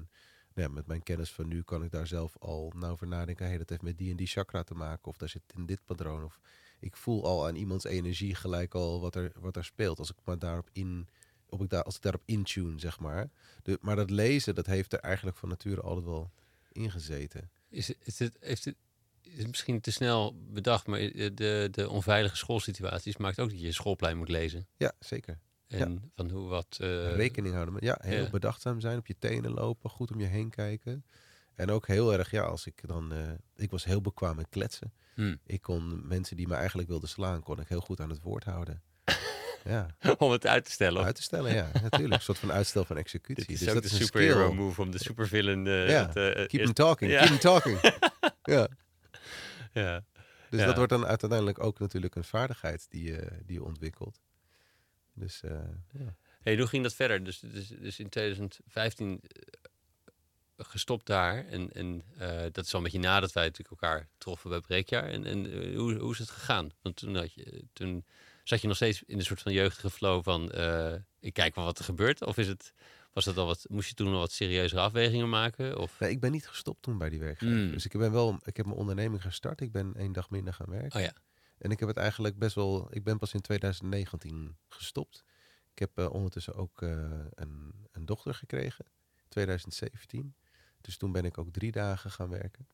nou ja, met mijn kennis van nu kan ik daar zelf al nou over nadenken. Hey, dat heeft met die en die chakra te maken of daar zit in dit patroon. Of ik voel al aan iemands energie gelijk al wat er, wat er speelt. Als ik maar daarop in, op ik daar, als ik daarop intune, zeg maar. De, maar dat lezen, dat heeft er eigenlijk van nature altijd wel ingezeten. Is, is het, heeft het, is het misschien te snel bedacht, maar de, de onveilige schoolsituaties maakt ook dat je je schoolplein moet lezen. Ja, zeker. En van hoe wat... eh, Rekening houden. met- Ja, heel ja. bedachtzaam zijn, op je tenen lopen, goed om je heen kijken. En ook heel erg, ja, als ik dan... eh, ik was heel bekwaam met kletsen. hm. Ik kon mensen die me eigenlijk wilden slaan, kon ik heel goed aan het woord houden. *laughs* Ja, Om het uit te stellen. of- uit te stellen, ja, *laughs* natuurlijk. Een soort van uitstel van executie. Dit is dus ook dat de is een superhero skill. move om de supervillain... eh, Ja, het, eh, Keep eerst- them talking, Ja. keep them talking. *laughs* ja, Ja. dus Ja. dat wordt dan uiteindelijk ook natuurlijk een vaardigheid die je, die je ontwikkelt. Dus ja. Hey, hoe ging dat verder? Dus, dus, dus in 2015 eh, gestopt daar. En, en eh, dat is al een beetje nadat wij natuurlijk elkaar troffen bij Breekjaar. En, en eh, hoe, hoe is het gegaan? Want toen, had je, toen zat je nog steeds in een soort van jeugdige flow van... eh, ik kijk wel wat er gebeurt. Of is het, was dat al wat, moest je toen nog wat serieuzere afwegingen maken? Of, Nee, ik ben niet gestopt toen bij die werkgever. Mm. Dus ik ben wel, ik heb mijn onderneming gestart. Ik ben één dag minder gaan werken. oh ja, En ik heb het eigenlijk best wel. Ik ben pas in 2019 gestopt. Ik heb eh, ondertussen ook eh, een, een dochter gekregen. 2017. Dus toen ben ik ook drie dagen gaan werken.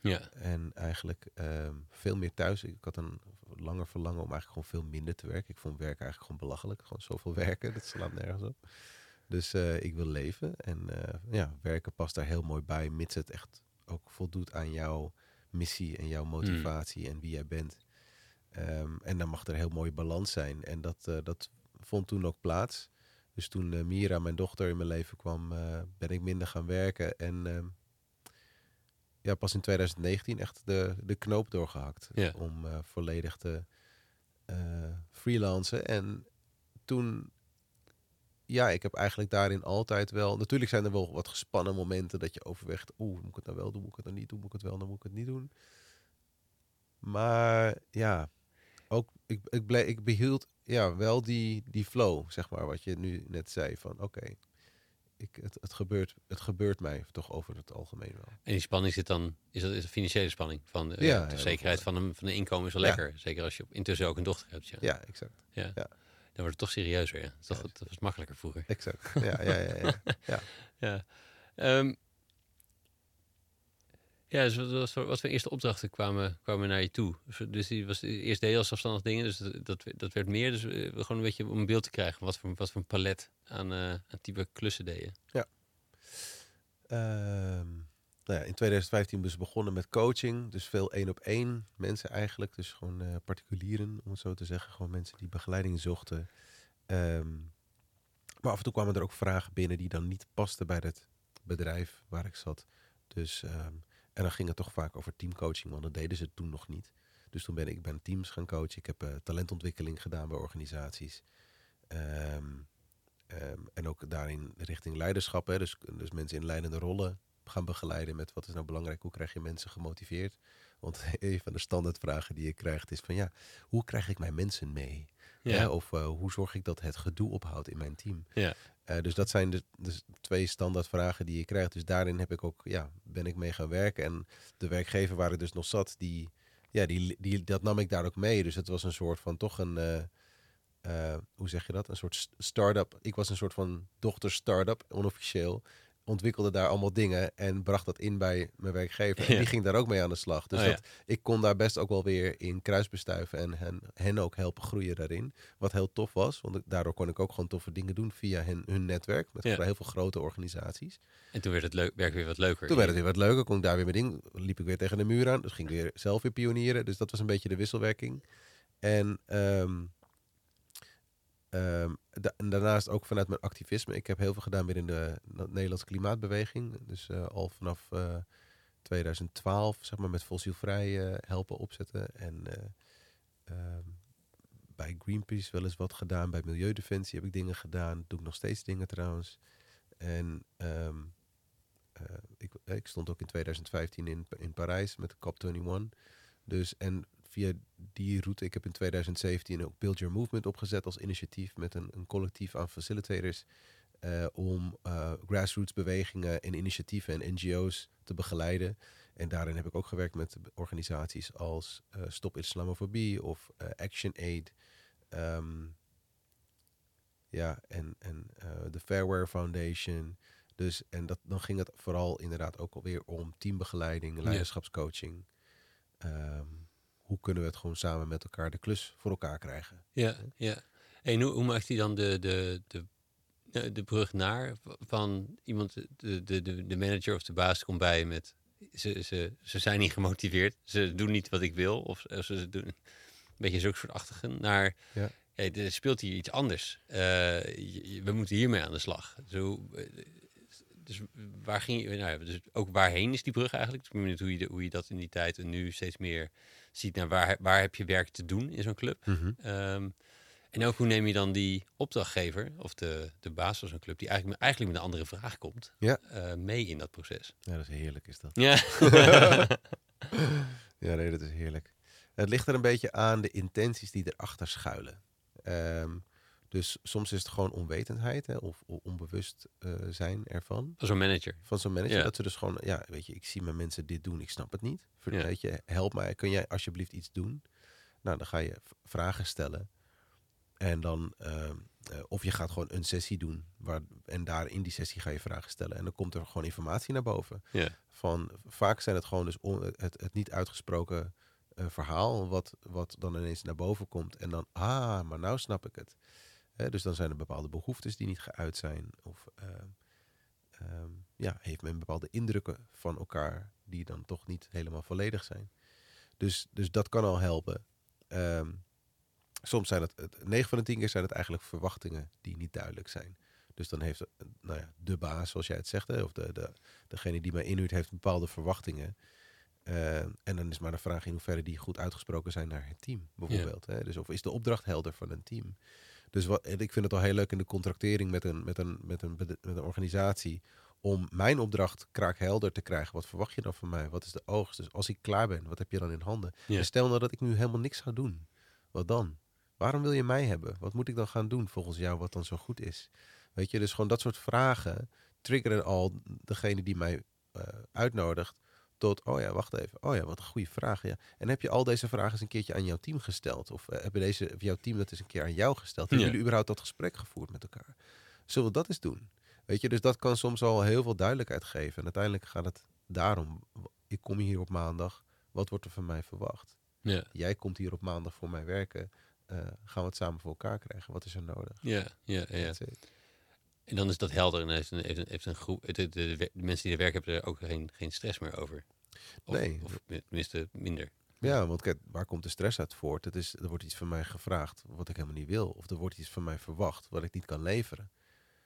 ja. En eigenlijk ehm, veel meer thuis. Ik had een langer verlangen om eigenlijk gewoon veel minder te werken. Ik vond werk eigenlijk gewoon belachelijk. Gewoon zoveel *laughs* werken, dat slaat nergens op. Dus eh, ik wil leven. En eh, ja, werken past daar heel mooi bij. Mits het echt ook voldoet aan jouw missie en jouw motivatie en wie jij bent. Ehm, en dan mag er een heel mooie balans zijn. En dat, eh, dat vond toen ook plaats. Dus toen eh, Mira, mijn dochter, in mijn leven kwam, eh, ben ik minder gaan werken. En ehm, ja, pas in 2019 echt de, de knoop doorgehakt. Ja. Om eh, volledig te freelancen. En toen, ja, ik heb eigenlijk daarin altijd wel... Natuurlijk zijn er wel wat gespannen momenten dat je overweegt... Oeh, moet ik het nou wel doen, moet ik het nou niet doen, moet ik het wel, dan moet ik het niet doen. Maar ja, ook, ik, ik, bleef, ik behield ja, wel die, die flow, zeg maar, wat je nu net zei. Van oké, ik het, het, gebeurt, het gebeurt mij toch over het algemeen wel. En die spanning zit dan, is dat is een financiële spanning? Van eh, Ja, de zekerheid van een, van een inkomen is wel Ja. lekker. Zeker als je op- intussen ook een dochter hebt. Ja. Ja, exact. Ja. Ja. Dan wordt het toch serieuzer. Ja. Dat, is toch, dat was makkelijker vroeger. Exact. Ja, ja, ja. ja. *laughs* ja. Ja. Ja, dus wat, wat, voor- eerste opdrachten kwamen, kwamen naar je toe? Dus, die was eerst deed je als zelfstandig dingen, dus dat, dat, werd meer. Dus eh, gewoon een beetje om een beeld te krijgen wat voor, wat voor een palet aan, eh, aan type klussen deed je. Ehm, nou ja, in 2015 dus begonnen met coaching. Dus veel één op één mensen eigenlijk. Dus gewoon eh, particulieren, om het zo te zeggen. Gewoon mensen die begeleiding zochten. Ehm, maar af en toe kwamen er ook vragen binnen die dan niet pasten bij het bedrijf waar ik zat. Dus, ehm, en dan ging het toch vaak over teamcoaching, want dat deden ze toen nog niet. Dus toen ben ik ben teams gaan coachen. Ik heb eh, talentontwikkeling gedaan bij organisaties. Ehm, Ehm, en ook daarin richting leiderschap. Hè? Dus, dus mensen in leidende rollen gaan begeleiden met wat is nou belangrijk, hoe krijg je mensen gemotiveerd. Want *laughs* een van de standaardvragen die je krijgt is van ja, hoe krijg ik mijn mensen mee? Ja. Hè? Of eh, hoe zorg ik dat het gedoe ophoudt in mijn team? Ja. Eh, dus dat zijn de, de twee standaardvragen die je krijgt. Dus daarin heb ik ook, ja, ben ik mee gaan werken. En de werkgever waar ik dus nog zat, die, ja, die, die, dat nam ik daar ook mee. Dus het was een soort van toch een, eh, hoe zeg je dat? Een soort st- start-up. Ik was een soort van dochter start-up, onofficieel. Ontwikkelde daar allemaal dingen en bracht dat in bij mijn werkgever. En die ging daar ook mee aan de slag. Dus Oh, ja. dat, ik kon daar best ook wel weer in kruisbestuiven en hen, hen ook helpen groeien daarin. Wat heel tof was, want daardoor kon ik ook gewoon toffe dingen doen via hen, hun netwerk. Met Ja. heel veel grote organisaties. En toen werd het leuk, werk weer wat leuker. Toen werd het weer wat leuker, kon ik daar weer mijn ding. Liep ik weer tegen de muur aan, dus ging ik weer zelf weer pionieren. Dus dat was een beetje de wisselwerking. En, ehm, en daarnaast ook vanuit mijn activisme. Ik heb heel veel gedaan in de Nederlandse klimaatbeweging. Dus eh, al vanaf eh, 2012, zeg maar, met fossielvrij eh, helpen opzetten. En eh, ehm, bij Greenpeace wel eens wat gedaan. Bij Milieudefensie heb ik dingen gedaan. Doe ik nog steeds dingen trouwens. En ehm, eh, ik, ik stond ook in 2015 in, in Parijs met de COP21. Dus en via die route, ik heb in 2017 ook Build Your Movement opgezet als initiatief met een, een collectief aan facilitators. eh, om eh, grassroots bewegingen en initiatieven en NGO's te begeleiden. En daarin heb ik ook gewerkt met organisaties als eh, Stop Islamofobie of Action Aid. Ehm, ja, en, en de Fairware Foundation. Dus, en dat, dan ging het vooral inderdaad ook alweer om teambegeleiding, leiderschapscoaching. Ehm, hoe kunnen we het gewoon samen met elkaar de klus voor elkaar krijgen? Ja, ja. En hoe, hoe maakt hij dan de, de, de, de, brug naar van iemand, de, de, de, manager of de baas komt bij met ze, ze, ze zijn niet gemotiveerd, ze doen niet wat ik wil, of ze doen een beetje zulke soort achtigen, naar Ja. hey, er speelt hier iets anders. Eh, je- we moeten hiermee aan de slag. Zo, eh, dus waar ging je, nou ja, dus ook waarheen is die brug eigenlijk? Ik ben benieuwd hoe je, de- hoe je dat in die tijd en nu steeds meer ziet naar waar, waar heb je werk te doen in zo'n club. Mhm. Ehm, en ook hoe neem je dan die opdrachtgever of de, de baas van zo'n club, die eigenlijk, eigenlijk met een andere vraag komt, Ja. eh, mee in dat proces? Ja, dat is heerlijk is dat. Ja. *laughs* Ja, nee, dat is heerlijk. Het ligt er een beetje aan de intenties die erachter schuilen. Ehm, dus soms is het gewoon onwetendheid hè, of, onbewust eh, zijn ervan. Als een manager. Van zo'n manager. Ja. Dat ze dus gewoon, ja, weet je, ik zie mijn mensen dit doen, ik snap het niet. Ja. Weet je, help mij, kun jij alsjeblieft iets doen? Nou, dan ga je vragen stellen. En dan, ehm, eh, of je gaat gewoon een sessie doen. Waar, en daar in die sessie ga je vragen stellen. En dan komt er gewoon informatie naar boven Ja. van vaak zijn het gewoon dus on- het, het niet uitgesproken eh, verhaal wat, wat dan ineens naar boven komt en dan ah, maar nou snap ik het. Dus dan zijn er bepaalde behoeftes die niet geuit zijn of ehm, ehm, ja, heeft men bepaalde indrukken van elkaar die dan toch niet helemaal volledig zijn. Dus, dus dat kan al helpen. Ehm, soms zijn het, het, 9 van de 10 keer zijn het eigenlijk verwachtingen die niet duidelijk zijn. Dus dan heeft nou ja, de baas, zoals jij het zegt, hè, of de, de, degene die mij inhuurt, heeft bepaalde verwachtingen. En dan is maar de vraag in hoeverre die goed uitgesproken zijn naar het team, bijvoorbeeld. Hè? Dus of is de opdracht helder van een team? Dus wat, ik vind het al heel leuk in de contractering met een, met een, met een, met een organisatie. Om mijn opdracht kraakhelder te krijgen. Wat verwacht je dan van mij? Wat is de oogst? Dus als ik klaar ben, wat heb je dan in handen? Ja. En stel nou dat ik nu helemaal niks ga doen. Wat dan? Waarom wil je mij hebben? Wat moet ik dan gaan doen volgens jou wat dan zo goed is? Weet je, dus gewoon dat soort vragen triggeren al degene die mij eh, uitnodigt tot, oh ja, wacht even. Oh ja, wat een goede vraag. Ja. En heb je al deze vragen eens een keertje aan jouw team gesteld? Of eh, hebben deze, of jouw team dat eens een keer aan jou gesteld? Hebben Ja. jullie überhaupt dat gesprek gevoerd met elkaar? Zullen we dat eens doen? Weet je, dus dat kan soms al heel veel duidelijkheid geven. En uiteindelijk gaat het daarom. Ik kom hier op maandag. Wat wordt er van mij verwacht? Ja. Jij komt hier op maandag voor mij werken. Eh, gaan we het samen voor elkaar krijgen? Wat is er nodig? Ja, ja, ja. En dan is dat helder en heeft een, heeft een, heeft een groep, de, de, de, de mensen die er werken hebben er ook geen, geen stress meer over. Of, Nee. Of tenminste minder. Ja, want kijk, waar komt de stress uit voort? Het is, er wordt iets van mij gevraagd wat ik helemaal niet wil. Of er wordt iets van mij verwacht wat ik niet kan leveren.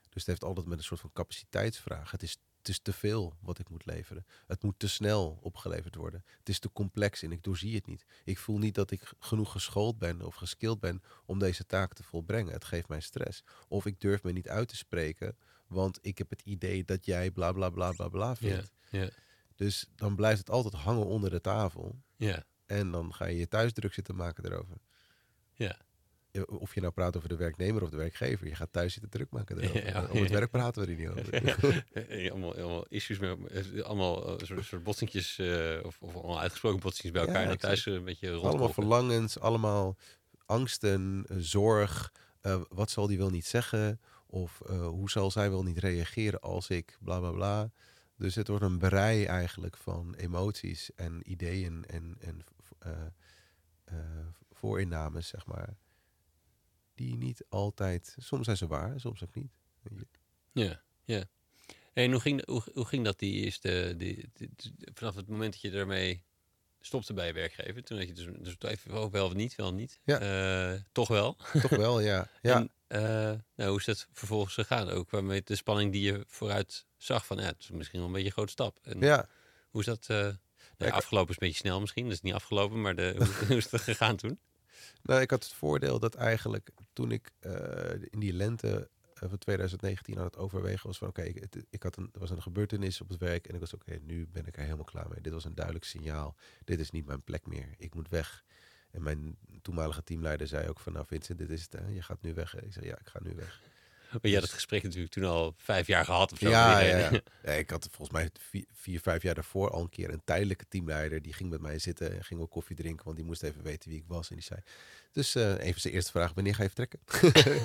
Dus het heeft altijd met een soort van capaciteitsvraag. Het is, het is te veel wat ik moet leveren. Het moet te snel opgeleverd worden. Het is te complex en ik doorzie het niet. Ik voel niet dat ik genoeg geschoold ben of geskilled ben om deze taak te volbrengen. Het geeft mij stress. Of ik durf me niet uit te spreken, want ik heb het idee dat jij bla bla bla bla bla Ja, vindt. ja, Dus dan blijft het altijd hangen onder de tafel. ja, En dan ga je je thuis druk zitten maken erover. ja. Of je nou praat over de werknemer of de werkgever. Je gaat thuis zitten druk maken erover. *laughs* Ja, Om het werk praten we er niet over. *laughs* Allemaal, allemaal issues, met, eh, allemaal eh, soort, soort botsingjes, eh, of, of allemaal uitgesproken botsingjes bij elkaar. en thuis een beetje allemaal verlangens, allemaal angsten, zorg. Wat zal die wel niet zeggen? Of hoe zal zij wel niet reageren als ik bla bla bla. Dus het wordt een brei eigenlijk van emoties en ideeën en, en eh, eh, voorinnames, zeg maar. Die niet altijd, soms zijn ze waar, soms ook niet. Ja, ja. En hoe ging, hoe, hoe ging dat die eerste, die, die- die- vanaf het moment dat je ermee stopte bij je werkgever? Toen had je dus, dus even wel, wel of niet, wel niet. Ja. Eh, toch wel. Toch wel, ja. *laughs* ja. En, eh, nou, hoe is dat vervolgens gegaan? Ook waarmee de spanning die je vooruit zag van, ja, het is misschien wel een beetje een grote stap. En ja. hoe is dat, eh, ja, ik- afgelopen is een beetje snel misschien, dat is niet afgelopen, maar de, *laughs* hoe, hoe is dat gegaan toen? Nou, ik had het voordeel dat eigenlijk toen ik eh, in die lente van 2019 aan het overwegen was van oké, ik, het- ik had een, er was een gebeurtenis op het werk en ik was oké, nu ben ik er helemaal klaar mee. Dit was een duidelijk signaal. Dit is niet mijn plek meer. Ik moet weg. En mijn toenmalige teamleider zei ook van nou Vincent, dit is het. Hè? Je gaat nu weg. hè?" Ik zei ja, ik ga nu weg. Maar je had het gesprek natuurlijk toen al vijf jaar gehad of zo. Ja, ja, *laughs* ja. Ik had volgens mij vier, vier, vijf jaar daarvoor al een keer een tijdelijke teamleider. Die ging met mij zitten en ging wel koffie drinken, want die moest even weten wie ik was. En die zei, dus eh even zijn eerste vraag, wanneer ga je vertrekken?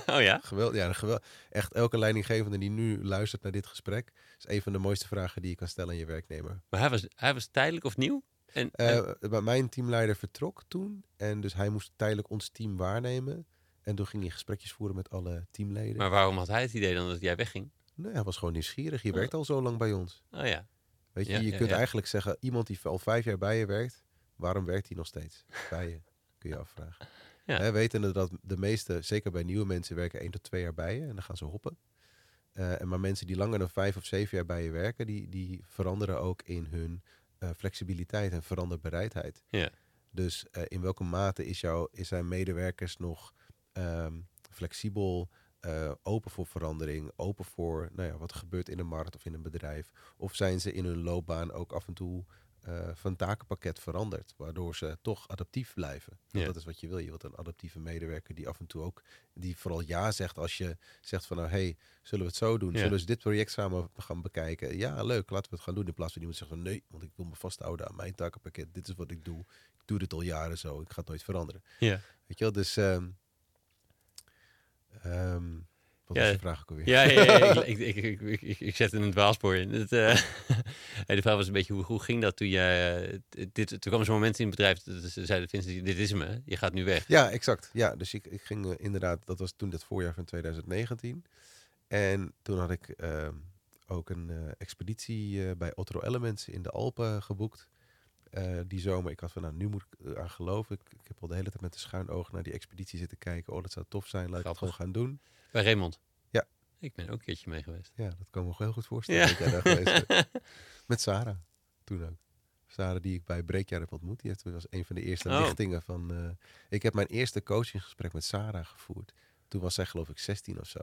*laughs* Oh ja? *laughs* Geweld, ja, geweld, echt elke leidinggevende die nu luistert naar dit gesprek, is een van de mooiste vragen die je kan stellen aan je werknemer. Maar hij was, hij was tijdelijk of nieuw? En, en- Eh, mijn teamleider vertrok toen en dus hij moest tijdelijk ons team waarnemen. En toen ging hij gesprekjes voeren met alle teamleden. Maar waarom had hij het idee dan dat jij wegging? Nee, hij was gewoon nieuwsgierig. Je Oh. werkt al zo lang bij ons. Oh ja. Weet je, Ja, je ja, kunt ja. eigenlijk zeggen, iemand die al vijf jaar bij je werkt, waarom werkt hij nog steeds bij je? *laughs* Kun je afvragen. Ja. Hè, wetende dat de meeste, zeker bij nieuwe mensen, werken één tot twee jaar bij je en dan gaan ze hoppen. En maar mensen die langer dan vijf of zeven jaar bij je werken, die, die veranderen ook in hun flexibiliteit en veranderbereidheid. Ja. Dus eh, in welke mate is jouw, is zijn medewerkers nog ehm, flexibel, eh, open voor verandering, open voor nou ja, wat er gebeurt in een markt of in een bedrijf? Of zijn ze in hun loopbaan ook af en toe eh, van takenpakket veranderd, waardoor ze toch adaptief blijven? Ja. Dat is wat je wil. Je wilt een adaptieve medewerker die af en toe ook, die vooral ja zegt als je zegt van nou hey, zullen we het zo doen? Ja. Zullen we dit project samen gaan bekijken? Ja, leuk, laten we het gaan doen. In plaats van iemand zegt van nee, want ik wil me vasthouden aan mijn takenpakket. Dit is wat ik doe. Ik doe dit al jaren zo. Ik ga het nooit veranderen. Ja. Weet je wel, dus... ehm, wat Ja. was je vraag ook alweer? Ja, ja, ja, *laughs* ik, ik, ik, ik, zet een dwaalspoor in. Het, eh, *laughs* de vraag was een beetje, hoe, hoe ging dat toen jij... eh, dit, toen kwam zo'n moment in het bedrijf, dat ze zeiden, Vincent, dit is hè? je gaat nu weg. Ja, exact. Ja, dus ik, ik ging eh, inderdaad, dat was toen het voorjaar van 2019. En toen had ik ehm, ook een expeditie bij Otro Elements in de Alpen geboekt. die zomer. Ik had van, nou, nu moet ik aan geloven. Ik, ik heb al de hele tijd met de schuin oog naar die expeditie zitten kijken. Oh, dat zou tof zijn. Laat ik het Grappig. gewoon gaan doen. Bij Raymond. Ja. Ik ben ook een keertje mee geweest. Ja, dat kan me nog heel goed voorstellen. Ja. dat jij daar geweest bent. *laughs* Met Sarah, toen ook. Sarah die ik bij Breekjaar heb ontmoet. Die heeft, was een van de eerste Oh. lichtingen van... eh, ik heb mijn eerste coachinggesprek met Sarah gevoerd. Toen was zij geloof ik 16 of zo.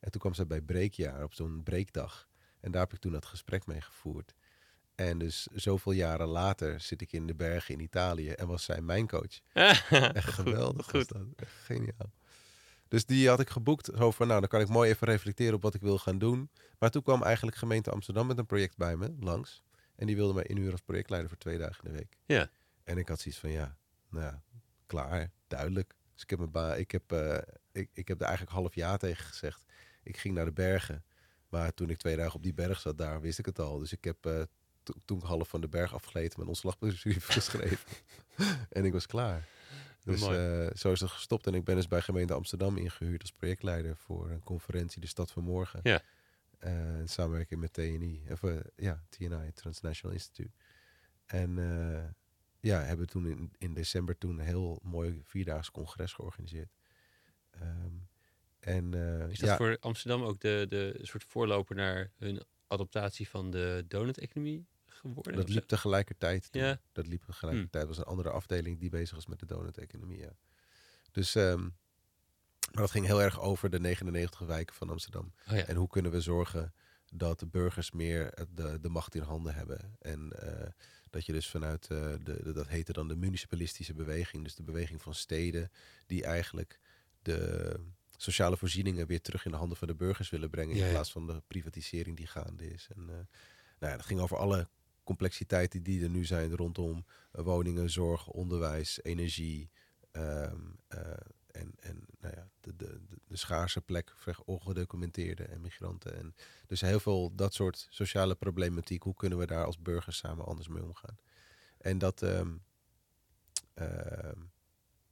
En toen kwam zij bij Breekjaar op zo'n breekdag. En daar heb ik toen dat gesprek mee gevoerd. En dus zoveel jaren later zit ik in de bergen in Italië en was zij mijn coach. *laughs* Geweldig. goed. dat. Geniaal. Dus die had ik geboekt. Zo van, nou, dan kan ik mooi even reflecteren op wat ik wil gaan doen. Maar toen kwam eigenlijk gemeente Amsterdam met een project bij me, langs. En die wilde mij inhuren als projectleider voor twee dagen in de week. Ja. En ik had zoiets van, ja, nou ja, klaar, duidelijk. Dus ik heb, mijn ba ik heb, eh, ik, ik heb er eigenlijk half ja tegen gezegd. Ik ging naar de bergen. Maar toen ik twee dagen op die berg zat daar, wist ik het al. Dus ik heb eh, to- toen ik half van de berg afgeleten mijn ontslagbrief *laughs* geschreven. en ik was klaar. Dus eh, zo is het gestopt. En ik ben dus bij gemeente Amsterdam ingehuurd als projectleider voor een conferentie, de Stad van Morgen. Ja. Eh, in samenwerking met TNI, of eh, ja, TNI, Transnational Institute. En ja, hebben toen in, in december toen een heel mooi vierdaags congres georganiseerd. Ehm, en Is dat ja, voor Amsterdam ook de, de soort voorloper naar hun adaptatie van de donut-economie geworden? dat liep tegelijkertijd. Ja. Hmm. Dat liep tegelijkertijd. was een andere afdeling die bezig was met de donut-economie. Ja. Dus, ehm, maar dat ging heel erg over de 99 wijken van Amsterdam. Oh ja. En hoe kunnen we zorgen dat de burgers meer het- de, de macht in handen hebben. En eh, dat je dus vanuit, eh, de, de- dat heette dan de municipalistische beweging. Dus de beweging van steden die eigenlijk de sociale voorzieningen weer terug in de handen van de burgers willen brengen. Ja, in plaats van de privatisering die gaande is. En eh, nou ja, dat ging over alle complexiteiten die er nu zijn rondom eh, woningen, zorg, onderwijs, energie. ehm, eh, en en nou ja, de, de, de, schaarse plek voor ongedocumenteerden en migranten. En dus heel veel dat soort sociale problematiek. Hoe kunnen we daar als burgers samen anders mee omgaan? En dat, ehm, ehm,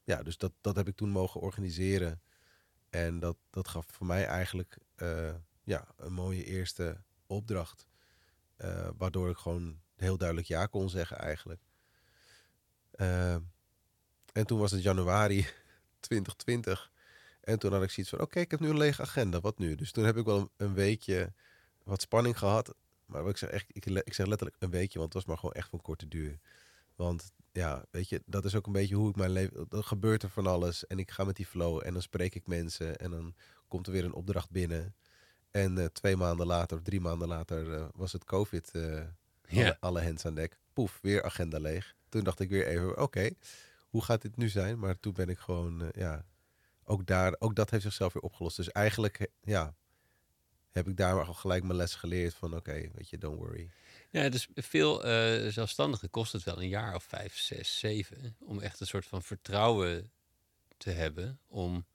ja, dus dat, dat heb ik toen mogen organiseren. En dat, dat gaf voor mij eigenlijk eh, ja, een mooie eerste opdracht. Eh, waardoor ik gewoon heel duidelijk ja kon zeggen eigenlijk. Eh, en toen was het januari *laughs* 2020. En toen had ik zoiets van, oké, ik heb nu een lege agenda, wat nu? Dus toen heb ik wel een, weekje wat spanning gehad. Maar ik zeg, echt, ik, ik zeg letterlijk een weekje, want het was maar gewoon echt van korte duur. Want ja, weet je, dat is ook een beetje hoe ik mijn leven... Dan gebeurt er van alles en ik ga met die flow en dan spreek ik mensen... en dan komt er weer een opdracht binnen. En eh, twee maanden later of drie maanden later eh, was het COVID... Ja. alle, alle hens aan dek. Poef, weer agenda leeg. Toen dacht ik weer even, oké, hoe gaat dit nu zijn? Maar toen ben ik gewoon, eh, ja, ook daar, ook dat heeft zichzelf weer opgelost. Dus eigenlijk, ja, heb ik daar al gelijk mijn les geleerd van, oké, weet je, don't worry. Ja, dus veel zelfstandigen kost het wel een jaar of vijf, zes, zeven. Om echt een soort van vertrouwen te hebben. Om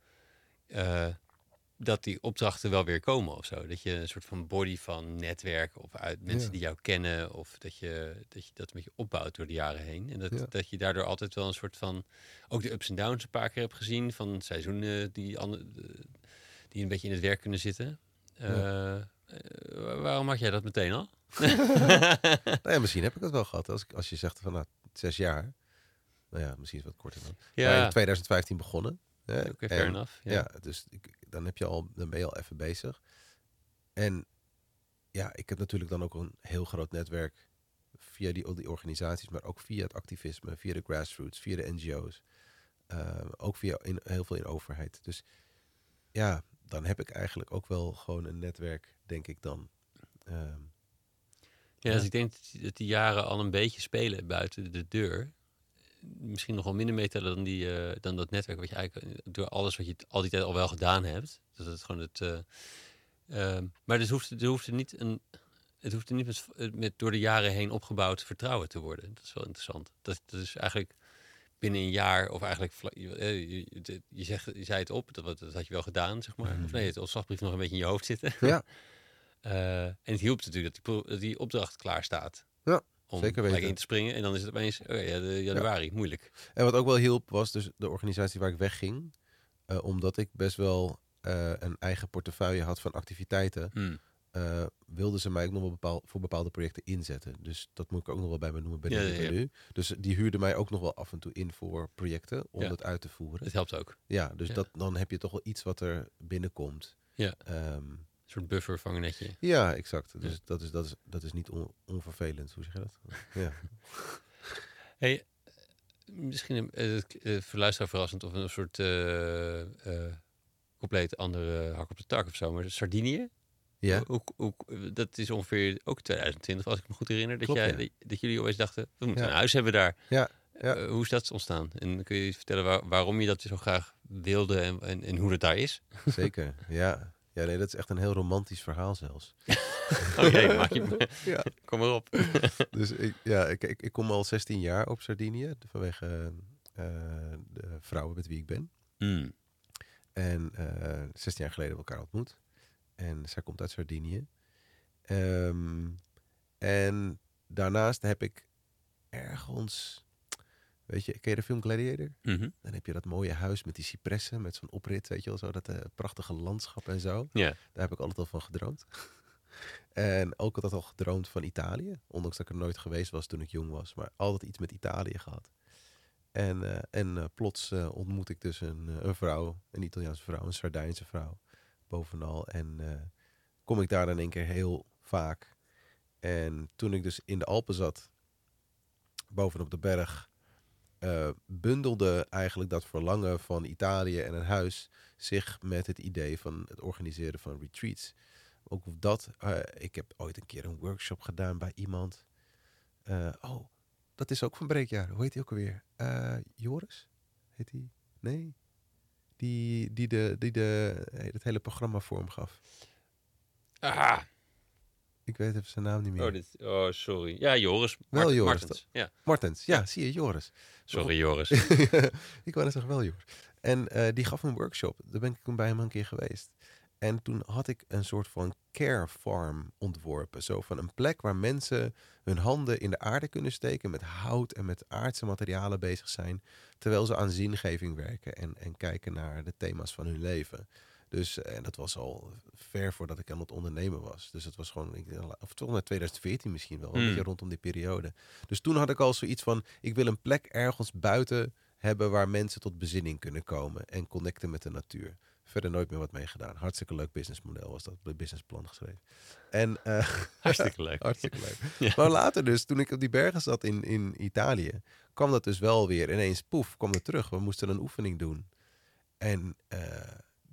dat die opdrachten wel weer komen of zo. Dat je een soort van body van netwerk of uit mensen Ja. die jou kennen. Of dat je, dat je dat een beetje opbouwt door de jaren heen. En dat, Ja. dat je daardoor altijd wel een soort van... Ook de ups en downs een paar keer hebt gezien. Van seizoenen die, die een beetje in het werk kunnen zitten. Eh, eh, waarom had jij dat meteen al? *laughs* Nou ja, misschien heb ik dat wel gehad. Als, ik, als je zegt van nou, zes jaar. Nou ja, misschien is het wat korter dan. Maar Ja, in 2015 begonnen. Hè, oké, fair en- enough. Ja. Ja, dus ik, dan, heb je al, dan ben je al even bezig. En ja, ik heb natuurlijk dan ook een heel groot netwerk via die, die organisaties, maar ook via het activisme, via de grassroots, via de NGO's. eh, ook via in, heel veel in overheid. Dus ja, dan heb ik eigenlijk ook wel gewoon een netwerk, denk ik dan. Ehm, Ja, Ja. dus ik denk dat die jaren al een beetje spelen buiten de deur. Misschien nog wel minder meetellen dan, die, eh, dan dat netwerk wat je eigenlijk eh, door alles wat je al die tijd al wel gedaan hebt. Dat het gewoon het. eh, maar dus hoeft, er hoeft er niet een. Het hoeft er niet met, met door de jaren heen opgebouwd vertrouwen te worden. Dat is wel interessant. Dat, dat is eigenlijk binnen een jaar, of eigenlijk, je, je, je- zegt, je zei het op, dat, dat had je wel gedaan, zeg maar. Of nee, het ontslagbrief nog een beetje in je hoofd zitten. ja, *laughs* en het hielp natuurlijk dat die, dat die opdracht klaar staat. Ja, om zeker gelijk weten. in te springen. En dan is het opeens, oh ja, de januari, moeilijk. En wat ook wel hielp was dus de organisatie waar ik wegging. eh, omdat ik best wel eh, een eigen portefeuille had van activiteiten. Hmm. eh, wilden ze mij ook nog wel bepaal, voor bepaalde projecten inzetten. Dus dat moet ik ook nog wel bij me noemen bij Ja, nu. Dus die huurde mij ook nog wel af en toe in voor projecten om dat uit te voeren. Dat helpt ook. Ja, dus. Dat, dan heb je toch wel iets wat er binnenkomt. Ja. Ehm, soort buffer vangennetje. ja, exact. Dus Ja. dat, is, dat, is, dat is niet on- onvervelend. Hoe zeg je dat? *laughs* Ja. Hey, eh, misschien eh, voor luisteraar verrassend of een soort compleet andere hak op de tak of zo. Maar Sardinië, ja. hoe, hoe, dat is ongeveer ook 2020, als ik me goed herinner. Dat, Klopt, jij, ja. dat, jullie opeens dachten, we moeten Ja. een huis hebben daar. Ja, ja. Hoe is dat ontstaan? En kun je vertellen waar- waarom je dat zo graag wilde en, en, en hoe dat daar is? Zeker. Ja. Ja, nee, dat is echt een heel romantisch verhaal zelfs. *laughs* Oké, maak je *laughs* Ja. Kom maar op. *laughs* Dus ik, ja, ik, ik, ik kom al 16 jaar op Sardinië vanwege eh, de vrouwen met wie ik ben. Hmm. En eh 16 jaar geleden hebben we elkaar ontmoet. En zij komt uit Sardinië. Ehm, en daarnaast heb ik ergens, weet je, ken je de film Gladiator? Mhm. Dan heb je dat mooie huis met die cipressen, met zo'n oprit, weet je wel, zo dat eh, prachtige landschap en zo. Ja. Daar heb ik altijd al van gedroomd. *laughs* en ook altijd al gedroomd van Italië. Ondanks dat ik er nooit geweest was toen ik jong was. Maar altijd iets met Italië gehad. En, eh, en eh, plots ontmoet ik dus een, een vrouw, een Italiaanse vrouw, een Sardijnse vrouw, bovenal. En kom ik daar in één keer heel vaak. En toen ik dus in de Alpen zat, bovenop de berg, eh, bundelde eigenlijk dat verlangen van Italië en een huis zich met het idee van het organiseren van retreats. Ook dat, eh, ik heb ooit een keer een workshop gedaan bij iemand. Eh, oh, dat is ook van Breekjaar. Hoe heet hij ook alweer? Joris? Heet hij? Nee? Die, die, de, die de, het hele programma vorm gaf. Ah, Ik weet even zijn naam niet meer. oh, dit, oh, sorry. Ja, Joris. Wel Joris, Martens. Ja, Martens, ja, zie je, Joris. sorry Joris. *laughs* ik wou net zeggen wel, Joris. En eh, die gaf een workshop. Daar ben ik toen bij hem een keer geweest. En toen had ik een soort van care farm ontworpen. Zo van een plek waar mensen hun handen in de aarde kunnen steken. Met hout en met aardse materialen bezig zijn. Terwijl ze aan zingeving werken. En, en kijken naar de thema's van hun leven. Dus eh, en dat was al ver voordat ik aan het ondernemen was. Dus het was gewoon, ik, of toch naar 2014 misschien wel. Een Hmm. beetje rondom die periode. Dus toen had ik al zoiets van, ik wil een plek ergens buiten hebben waar mensen tot bezinning kunnen komen en connecten met de natuur. Verder nooit meer wat mee gedaan. Hartstikke leuk businessmodel was dat, businessplan geschreven. En eh, *laughs* Hartstikke leuk. hartstikke leuk. *laughs* Ja. Maar later dus, toen ik op die bergen zat in, in Italië, kwam dat dus wel weer ineens, poef, kwam het terug. We moesten een oefening doen. En eh,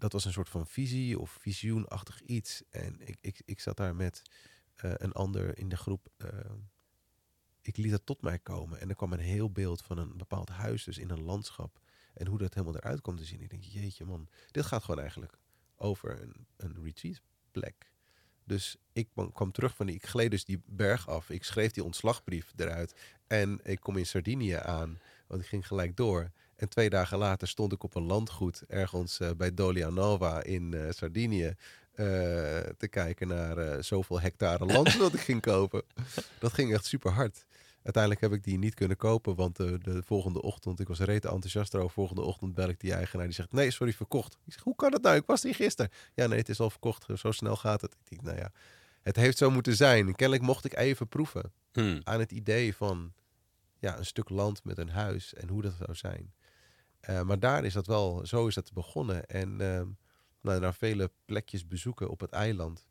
dat was een soort van visie of visioenachtig iets. En ik, ik, ik zat daar met eh, een ander in de groep. eh, ik liet dat tot mij komen. En er kwam een heel beeld van een bepaald huis, dus in een landschap. En hoe dat helemaal eruit kwam te zien. Ik denk, jeetje man, dit gaat gewoon eigenlijk over een, een retreatplek. Dus ik kwam terug van die, ik gleed dus die berg af. Ik schreef die ontslagbrief eruit. En ik kom in Sardinië aan, want ik ging gelijk door. En twee dagen later stond ik op een landgoed ergens uh, bij Dolianova in uh, Sardinië. te kijken naar zoveel hectare land *laughs* dat ik ging kopen. Dat ging echt super hard. Uiteindelijk heb ik die niet kunnen kopen, want de, de volgende ochtend, ik was reet enthousiast erover, volgende ochtend bel ik die eigenaar, die zegt, nee, sorry, verkocht. Ik zeg, hoe kan dat nou? Ik was die gisteren. Ja, nee, het is al verkocht, zo snel gaat het. Ik denk, nou ja, het heeft zo moeten zijn. Kennelijk mocht ik even proeven hmm. aan het idee van ja, een stuk land met een huis en hoe dat zou zijn. Uh, maar daar is dat wel, zo is dat begonnen. En uh, nou, na vele plekjes bezoeken op het eiland,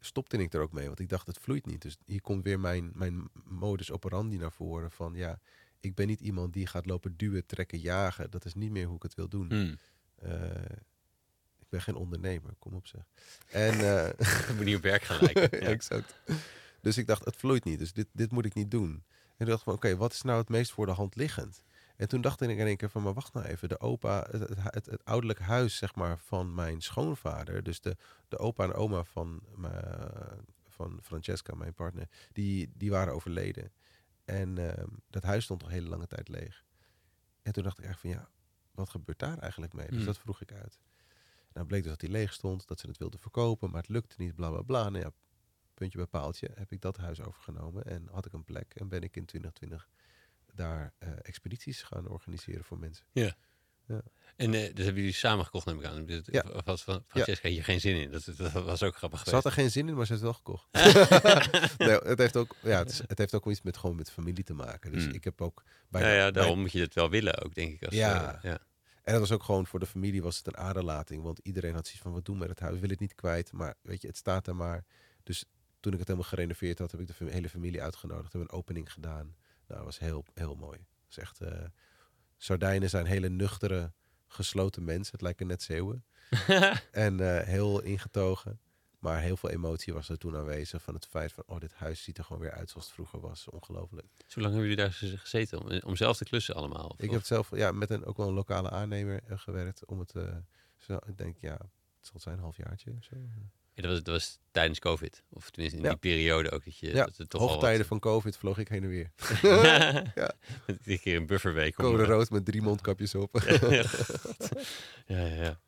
stopte ik er ook mee. Want ik dacht, het vloeit niet. Dus hier komt weer mijn, mijn modus operandi naar voren. Van ja, ik ben niet iemand die gaat lopen duwen, trekken, jagen. Dat is niet meer hoe ik het wil doen. Hmm. Uh, ik ben geen ondernemer, kom op zeg. En, *laughs* uh, moet niet op werk gaan lijken. *laughs* exact. Dus ik dacht, het vloeit niet. Dus dit, dit moet ik niet doen. En toen dacht ik van, oké, wat is nou het meest voor de hand liggend? En toen dacht ik in één keer van, maar wacht nou even. De opa, het, het, het, ouderlijk huis zeg maar, van mijn schoonvader. Dus de, de opa en oma van, van Francesca, mijn partner. Die, die waren overleden. En uh, dat huis stond al hele lange tijd leeg. En toen dacht ik echt van, ja, wat gebeurt daar eigenlijk mee? Dus hmm. dat vroeg ik uit. Nou bleek dus dat hij leeg stond, dat ze het wilden verkopen, maar het lukte niet, bla bla bla. Nou ja, puntje bij paaltje heb ik dat huis overgenomen en had ik een plek en ben ik in 2020 daar uh, expedities gaan organiseren voor mensen. Ja. ja. En uh, dus hebben jullie samen gekocht, neem ik aan. Ja. Of was van Francesca hier geen zin in? Dat, dat, was ook grappig Ze had er geen zin in, maar ze heeft het wel gekocht. *laughs* *laughs* nee, het heeft ook, ja, het, is, het, heeft ook iets met gewoon met familie te maken. Dus hmm. ik heb ook bij. Ja, ja daarom moet je het wel willen ook, denk ik. Als, ja. Uh, ja. En dat was ook gewoon voor de familie was het een aderlating. Want iedereen had zoiets van, wat doen we met het huis? We willen het niet kwijt, maar weet je, het staat er maar. Dus toen ik het helemaal gerenoveerd had, heb ik de hele familie uitgenodigd. Hebben een opening gedaan. Nou, dat was heel, heel mooi. Dat is echt... Uh, Sardijnen zijn hele nuchtere, gesloten mensen. Het lijken net zeeuwen. *laughs* en uh, heel ingetogen. Maar heel veel emotie was er toen aanwezig van het feit van... oh, dit huis ziet er gewoon weer uit zoals het vroeger was. Ongelooflijk. Hoe lang hebben jullie daar gezeten? Om, om zelf te klussen allemaal? Of? Ik heb zelf ja, met een, ook wel een lokale aannemer uh, gewerkt. Om het, zo, ik denk, ja, het zal zijn een halfjaartje of zo. Ja, dat, was, dat was tijdens COVID. Of tenminste in die periode ook. Dat je, ja, dat toch hoogtijden van COVID vloog ik heen en weer. *laughs* *laughs* ja. Keer een bufferweek. Code om, rood met drie mondkapjes op. *laughs* ja, ja, ja,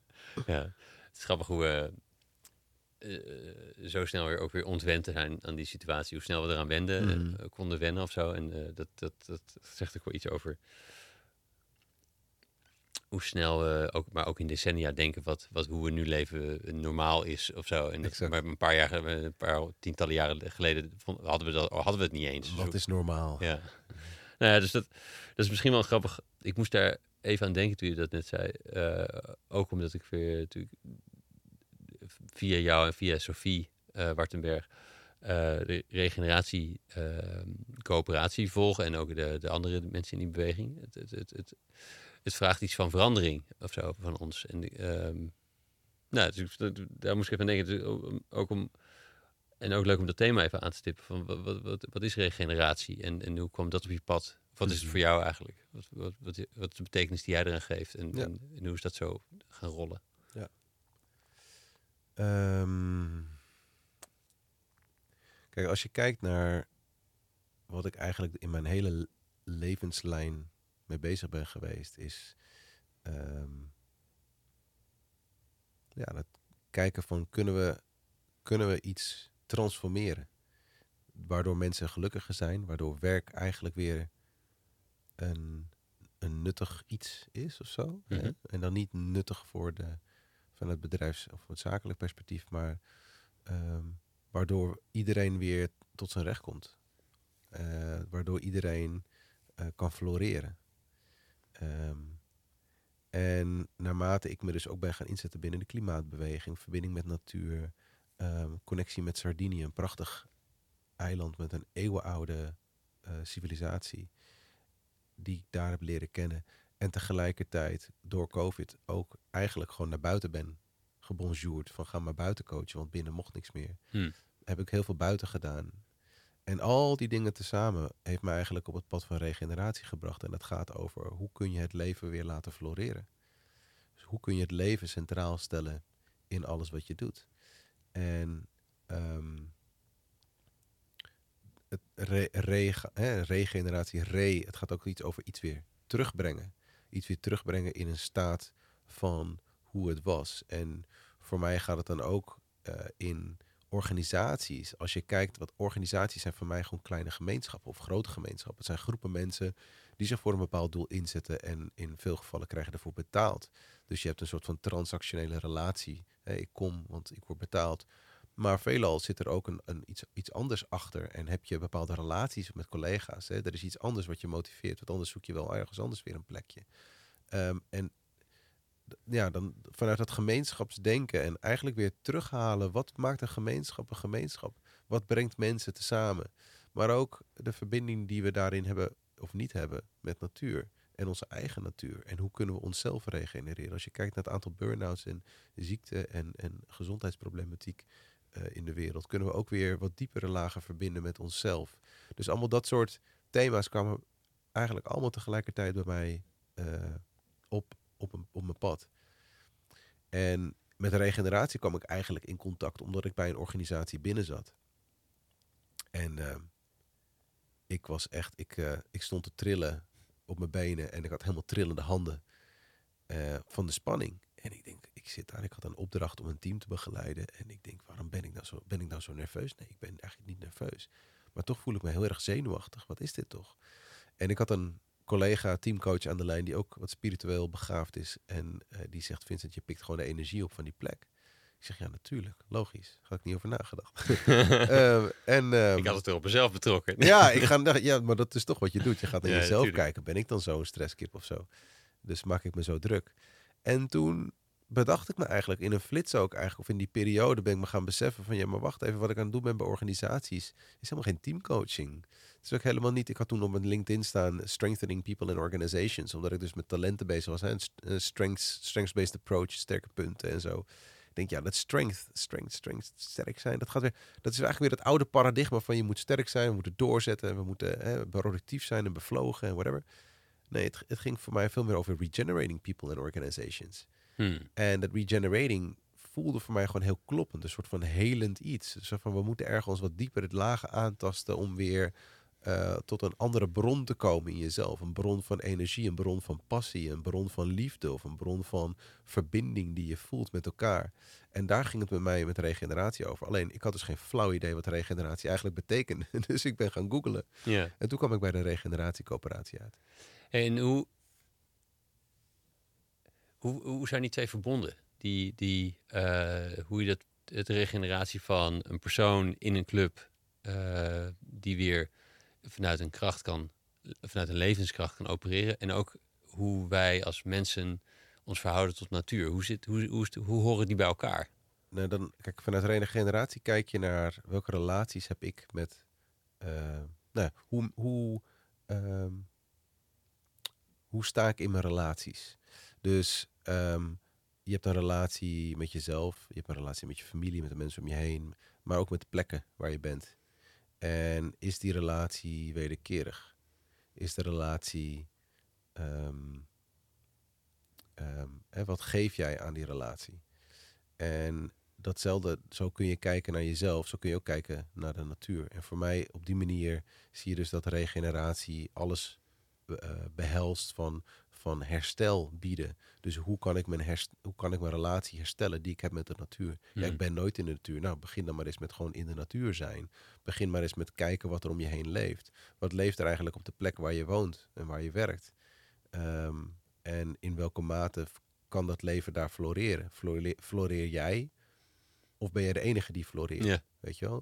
ja. Het is grappig hoe we uh, zo snel weer ook weer ontwend te zijn aan die situatie. Hoe snel we eraan wenden, mm. uh, konden wennen of zo. En uh, dat, dat, dat zegt ook wel iets over hoe snel we ook, maar ook in decennia denken wat, wat hoe we nu leven normaal is of zo. En dat, maar een paar jaar, een paar tientallen jaren geleden hadden we dat, hadden we het niet eens. Wat is normaal? Ja. Nou ja, dus dat, dat is misschien wel grappig. Ik moest daar even aan denken toen je dat net zei. Uh, ook omdat ik weer natuurlijk via jou en via Sophie uh, Wartenberg uh, de regeneratie coöperatie volgen en ook de, de andere mensen in die beweging. Het, het, het, het het vraagt iets van verandering of zo van ons. En um, nou, dus, daar moest ik even denken. Dus ook om, en ook leuk om dat thema even aan te stippen. Van wat, wat, wat, is regeneratie en, en hoe kwam dat op je pad? Wat is het mhm. voor jou eigenlijk? Wat, wat, wat, wat is de betekenis die jij eraan geeft? En, en, hoe is dat zo gaan rollen? Ja. Um, kijk, als je kijkt naar wat ik eigenlijk in mijn hele levenslijn mee bezig ben geweest, is um, ja, dat kijken van kunnen we, kunnen we iets transformeren? Waardoor mensen gelukkiger zijn, waardoor werk eigenlijk weer een, een nuttig iets is of zo. hè? Mhm. En dan niet nuttig voor de, van het bedrijfs- of het zakelijk perspectief, maar um, waardoor iedereen weer tot zijn recht komt. Uh, waardoor iedereen uh, kan floreren. Um, en naarmate ik me dus ook ben gaan inzetten binnen de klimaatbeweging, verbinding met natuur, um, connectie met Sardinië, een prachtig eiland met een eeuwenoude uh, civilisatie, die ik daar heb leren kennen. En tegelijkertijd door COVID ook eigenlijk gewoon naar buiten ben gebonjourd. Van ga maar buiten coachen, want binnen mocht niks meer. Hmm. Heb ik heel veel buiten gedaan. En al die dingen tezamen heeft me eigenlijk op het pad van regeneratie gebracht. En dat gaat over hoe kun je het leven weer laten floreren. Dus hoe kun je het leven centraal stellen in alles wat je doet. En um, het re, regeneratie, re, het gaat ook iets over iets weer terugbrengen. iets weer terugbrengen in een staat van hoe het was. En voor mij gaat het dan ook uh, in organisaties. Als je kijkt wat organisaties zijn voor mij gewoon kleine gemeenschappen of grote gemeenschappen. Het zijn groepen mensen die zich voor een bepaald doel inzetten en in veel gevallen krijgen ervoor betaald. Dus je hebt een soort van transactionele relatie. Ik kom, want ik word betaald. Maar veelal zit er ook een, een iets, iets anders achter. En heb je bepaalde relaties met collega's. Hè? Er is iets anders wat je motiveert. Want anders zoek je wel ergens anders weer een plekje. Um, en ja, dan vanuit dat gemeenschapsdenken en eigenlijk weer terughalen. Wat maakt een gemeenschap een gemeenschap? Wat brengt mensen tezamen? Maar ook de verbinding die we daarin hebben of niet hebben met natuur en onze eigen natuur. En hoe kunnen we onszelf regenereren? Als je kijkt naar het aantal burn-outs en ziekte en, en gezondheidsproblematiek uh, in de wereld, kunnen we ook weer wat diepere lagen verbinden met onszelf. Dus allemaal dat soort thema's kwamen eigenlijk allemaal tegelijkertijd bij mij uh, op, op, op mijn pad. En met regeneratie kwam ik eigenlijk in contact omdat ik bij een organisatie binnen zat. En uh, ik was echt, ik, uh, ik stond te trillen op mijn benen en ik had helemaal trillende handen uh, van de spanning. En ik denk, ik zit daar, ik had een opdracht om een team te begeleiden. En ik denk, waarom ben ik nou zo, ben ik nou zo nerveus? Nee, ik ben eigenlijk niet nerveus. Maar toch voel ik me heel erg zenuwachtig. Wat is dit toch? En ik had een collega, teamcoach aan de lijn, die ook wat spiritueel begaafd is. En uh, die zegt, Vincent, je pikt gewoon de energie op van die plek. Ik zeg, ja, natuurlijk. Logisch. Ga ik niet over nagedacht. uh, *laughs* en, um, ik had het er op mezelf betrokken. *laughs* ja, ik ga, ja, maar dat is toch wat je doet. Je gaat naar ja, jezelf kijken. Ben ik dan zo'n stresskip of zo? Dus maak ik me zo druk. En toen bedacht ik me eigenlijk in een flits ook eigenlijk, of in die periode ben ik me gaan beseffen van ja, maar wacht even, wat ik aan het doen ben bij organisaties is helemaal geen teamcoaching. Is ook helemaal niet, ik had toen op mijn LinkedIn staan strengthening people in organizations, omdat ik dus met talenten bezig was, hè, strengths, strengths-based approach, sterke punten en zo. Ik denk ja, dat strength, strength, strength, sterk zijn, dat gaat weer, dat is eigenlijk weer het oude paradigma van je moet sterk zijn, we moeten doorzetten, we moeten hè, productief zijn en bevlogen en whatever. Nee, het, het ging voor mij veel meer over regenerating people in organizations. Hmm. En dat regenerating voelde voor mij gewoon heel kloppend. Een soort van helend iets. Dus van we moeten ergens wat dieper het lagen aantasten om weer uh, tot een andere bron te komen in jezelf. Een bron van energie, een bron van passie, een bron van liefde of een bron van verbinding die je voelt met elkaar. En daar ging het met mij met regeneratie over. Alleen ik had dus geen flauw idee wat regeneratie eigenlijk betekende. *laughs* Dus ik ben gaan googlen. Yeah. En toen kwam ik bij de regeneratiecoöperatie uit. En hoe, hoe, hoe zijn die twee verbonden? Die, die, uh, hoe je dat, het regeneratie van een persoon in een club, uh, die weer vanuit een kracht kan, vanuit een levenskracht kan opereren. En ook hoe wij als mensen ons verhouden tot natuur. Hoe, zit, hoe, hoe, hoe horen die bij elkaar? Nou, dan, kijk, vanuit regeneratie kijk je naar welke relaties heb ik met. Uh, nou, hoe, hoe, uh, hoe sta ik in mijn relaties? Dus um, je hebt een relatie met jezelf, je hebt een relatie met je familie, met de mensen om je heen, maar ook met de plekken waar je bent. En is die relatie wederkerig? Is de relatie. Um, um, hè, wat geef jij aan die relatie? En datzelfde, zo kun je kijken naar jezelf, zo kun je ook kijken naar de natuur. En voor mij op die manier zie je dus dat regeneratie alles uh, behelst van van herstel bieden. Dus hoe kan ik mijn, herst hoe kan ik mijn relatie herstellen die ik heb met de natuur? Ja, ik hmm. ben nooit in de natuur. Nou, begin dan maar eens met gewoon in de natuur zijn. Begin maar eens met kijken wat er om je heen leeft. Wat leeft er eigenlijk op de plek waar je woont en waar je werkt? Um, en in welke mate kan dat leven daar floreren? floreer jij of ben je de enige die floreert? Weet je wel?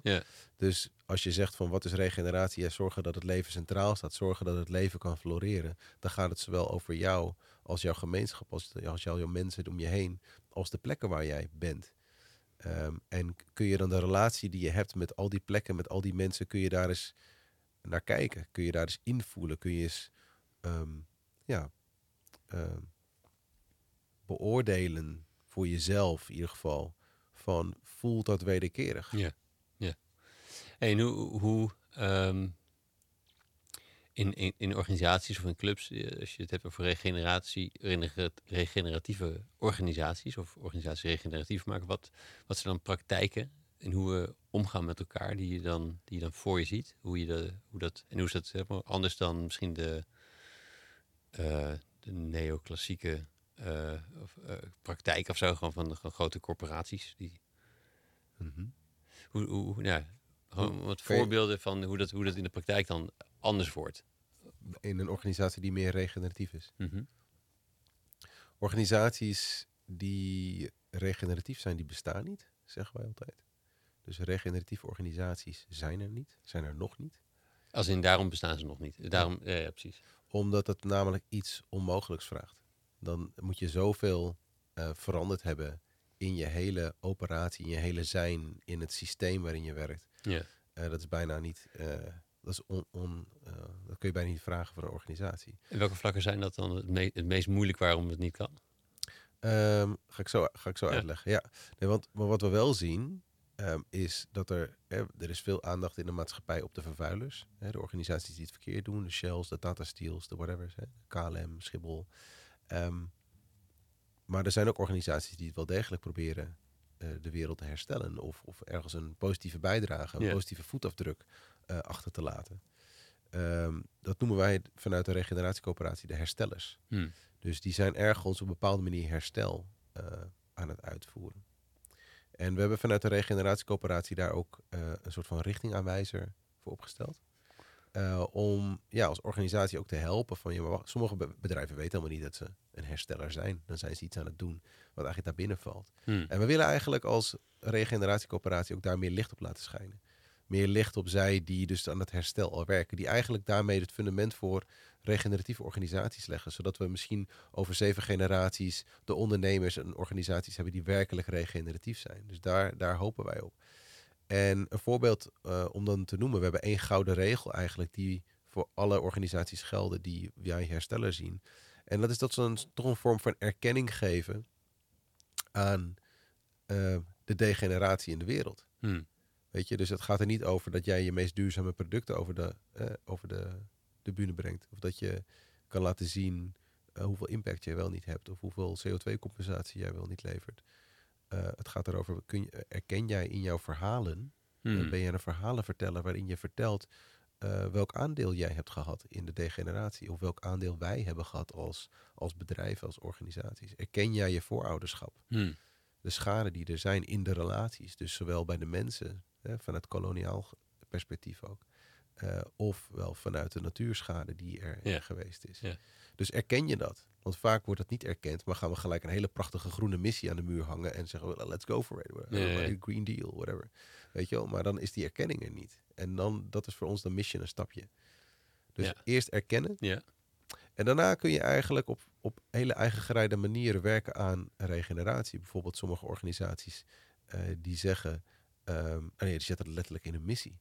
Dus als je zegt van wat is regeneratie? Ja, zorgen dat het leven centraal staat. Zorgen dat het leven kan floreren. Dan gaat het zowel over jou als jouw gemeenschap, als, als jouw mensen om je heen, als de plekken waar jij bent. Um, en kun je dan de relatie die je hebt met al die plekken, met al die mensen, kun je daar eens naar kijken? Kun je daar eens invoelen? Kun je eens um, ja, um, beoordelen voor jezelf in ieder geval van voelt dat wederkerig? Ja, ja. En hoe, hoe um, in, in, in, organisaties of in clubs, eh, als je het hebt over regeneratie, regeneratieve organisaties of organisaties regeneratief maken, wat, wat zijn dan praktijken en hoe we omgaan met elkaar die je dan, die je dan voor je ziet? Hoe je de, hoe dat, en hoe is dat anders dan misschien de, uh, de neoclassieke praktijk of zo, gewoon van de grote corporaties. Die... Mhm. Hoe, hoe, ja, gewoon wat voorbeelden van hoe dat, hoe dat in de praktijk dan anders wordt. In een organisatie die meer regeneratief is. Mhm. Organisaties die regeneratief zijn, die bestaan niet, zeggen wij altijd. Dus regeneratieve organisaties zijn er niet, zijn er nog niet. Als in daarom bestaan ze nog niet. Daarom, ja, ja precies. Omdat het namelijk iets onmogelijks vraagt. Dan moet je zoveel uh, veranderd hebben in je hele operatie, in je hele zijn, in het systeem waarin je werkt. Ja. Uh, dat is bijna niet. Uh, dat, is on, on dat kun je bijna niet vragen voor een organisatie. En welke vlakken zijn dat dan het, me het meest moeilijk waarom het niet kan? Um, ga ik zo, ga ik zo ja. uitleggen. Ja, nee, want maar wat we wel zien um, is dat er, hè, er is veel aandacht in de maatschappij op de vervuilers. Hè, de organisaties die het verkeerd doen, de Shells, de Tata Steels, de whatever's, hè, KLM, Schiphol. Um, maar er zijn ook organisaties die het wel degelijk proberen uh, de wereld te herstellen. Of, of ergens een positieve bijdrage, een positieve voetafdruk uh, achter te laten. Um, dat noemen wij vanuit de regeneratiecoöperatie de herstellers. Hmm. Dus die zijn ergens op een bepaalde manier herstel uh, aan het uitvoeren. En we hebben vanuit de regeneratiecoöperatie daar ook een soort van richtingaanwijzer voor opgesteld. Uh, om ja, als organisatie ook te helpen van ja, wacht, sommige be bedrijven weten helemaal niet dat ze een hersteller zijn. Dan zijn ze iets aan het doen wat eigenlijk daar binnen valt. Hmm. En we willen eigenlijk als regeneratiecoöperatie ook daar meer licht op laten schijnen. Meer licht op zij die dus aan het herstel al werken. Die eigenlijk daarmee het fundament voor regeneratieve organisaties leggen. Zodat we misschien over zeven generaties de ondernemers en organisaties hebben die werkelijk regeneratief zijn. Dus daar, daar hopen wij op. En een voorbeeld uh, om dan te noemen, we hebben één gouden regel eigenlijk die voor alle organisaties gelden die wij hersteller zien. En dat is dat ze een, toch een vorm van erkenning geven aan uh, de degeneratie in de wereld. Hmm. Weet je, dus het gaat er niet over dat jij je meest duurzame producten over de, uh, over de, de bühne brengt. Of dat je kan laten zien uh, hoeveel impact jij wel niet hebt. Of hoeveel CO2-compensatie jij wel niet levert. Uh, het gaat erover, kun je, erken jij in jouw verhalen, Hmm. ben jij een verhalenverteller waarin je vertelt uh, welk aandeel jij hebt gehad in de degeneratie. Of welk aandeel wij hebben gehad als, als bedrijven, als organisaties. Erken jij je voorouderschap. Hmm. De schade die er zijn in de relaties. Dus zowel bij de mensen, hè, vanuit koloniaal perspectief ook. Uh, of wel vanuit de natuurschade die er Ja. geweest is. Ja. Dus erken je dat? Want vaak wordt dat niet erkend, maar gaan we gelijk een hele prachtige groene missie aan de muur hangen en zeggen we, let's go for it. Green deal, whatever. Weet je wel, maar dan is die erkenning er niet. En dan, dat is voor ons de mission een stapje. Dus eerst erkennen Ja. en daarna kun je eigenlijk op, op hele eigengereide manieren werken aan regeneratie. Bijvoorbeeld sommige organisaties uh, die zeggen, um, oh nee, die zetten het letterlijk in een missie.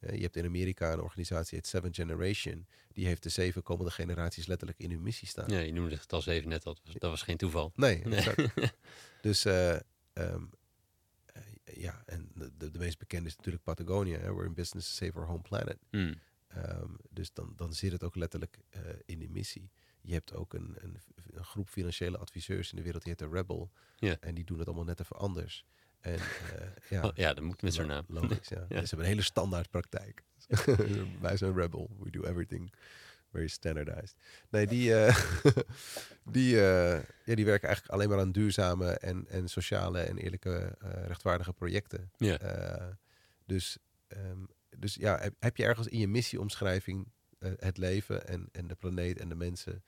Uh, je hebt in Amerika een organisatie, het Seven Generation, die heeft de zeven komende generaties letterlijk in hun missie staan. ja, je noemde het al even net. Dat was, dat was geen toeval. Nee, *laughs* dus uh, um, ja, en de, de meest bekende is natuurlijk Patagonia. Hè? We're in business to save our home planet. Hmm. Um, dus dan, dan zit het ook letterlijk uh, in die missie. Je hebt ook een, een, een, groep financiële adviseurs in de wereld, die heet de Rebel. En die doen het allemaal net even anders. En, uh, ja, Oh, *laughs* ja, dat moet met zo'n naam. Logisch, ja. *laughs* Ja. Ze hebben een hele standaard praktijk. *laughs* Wij zijn Rebel. We do everything very standardized. Nee, die, uh, die, uh, ja, die werken eigenlijk alleen maar aan duurzame en, en sociale en eerlijke, rechtvaardige projecten. Ja. dus, um, dus ja, heb, heb, je ergens in je missieomschrijving het leven en, en de planeet en de mensen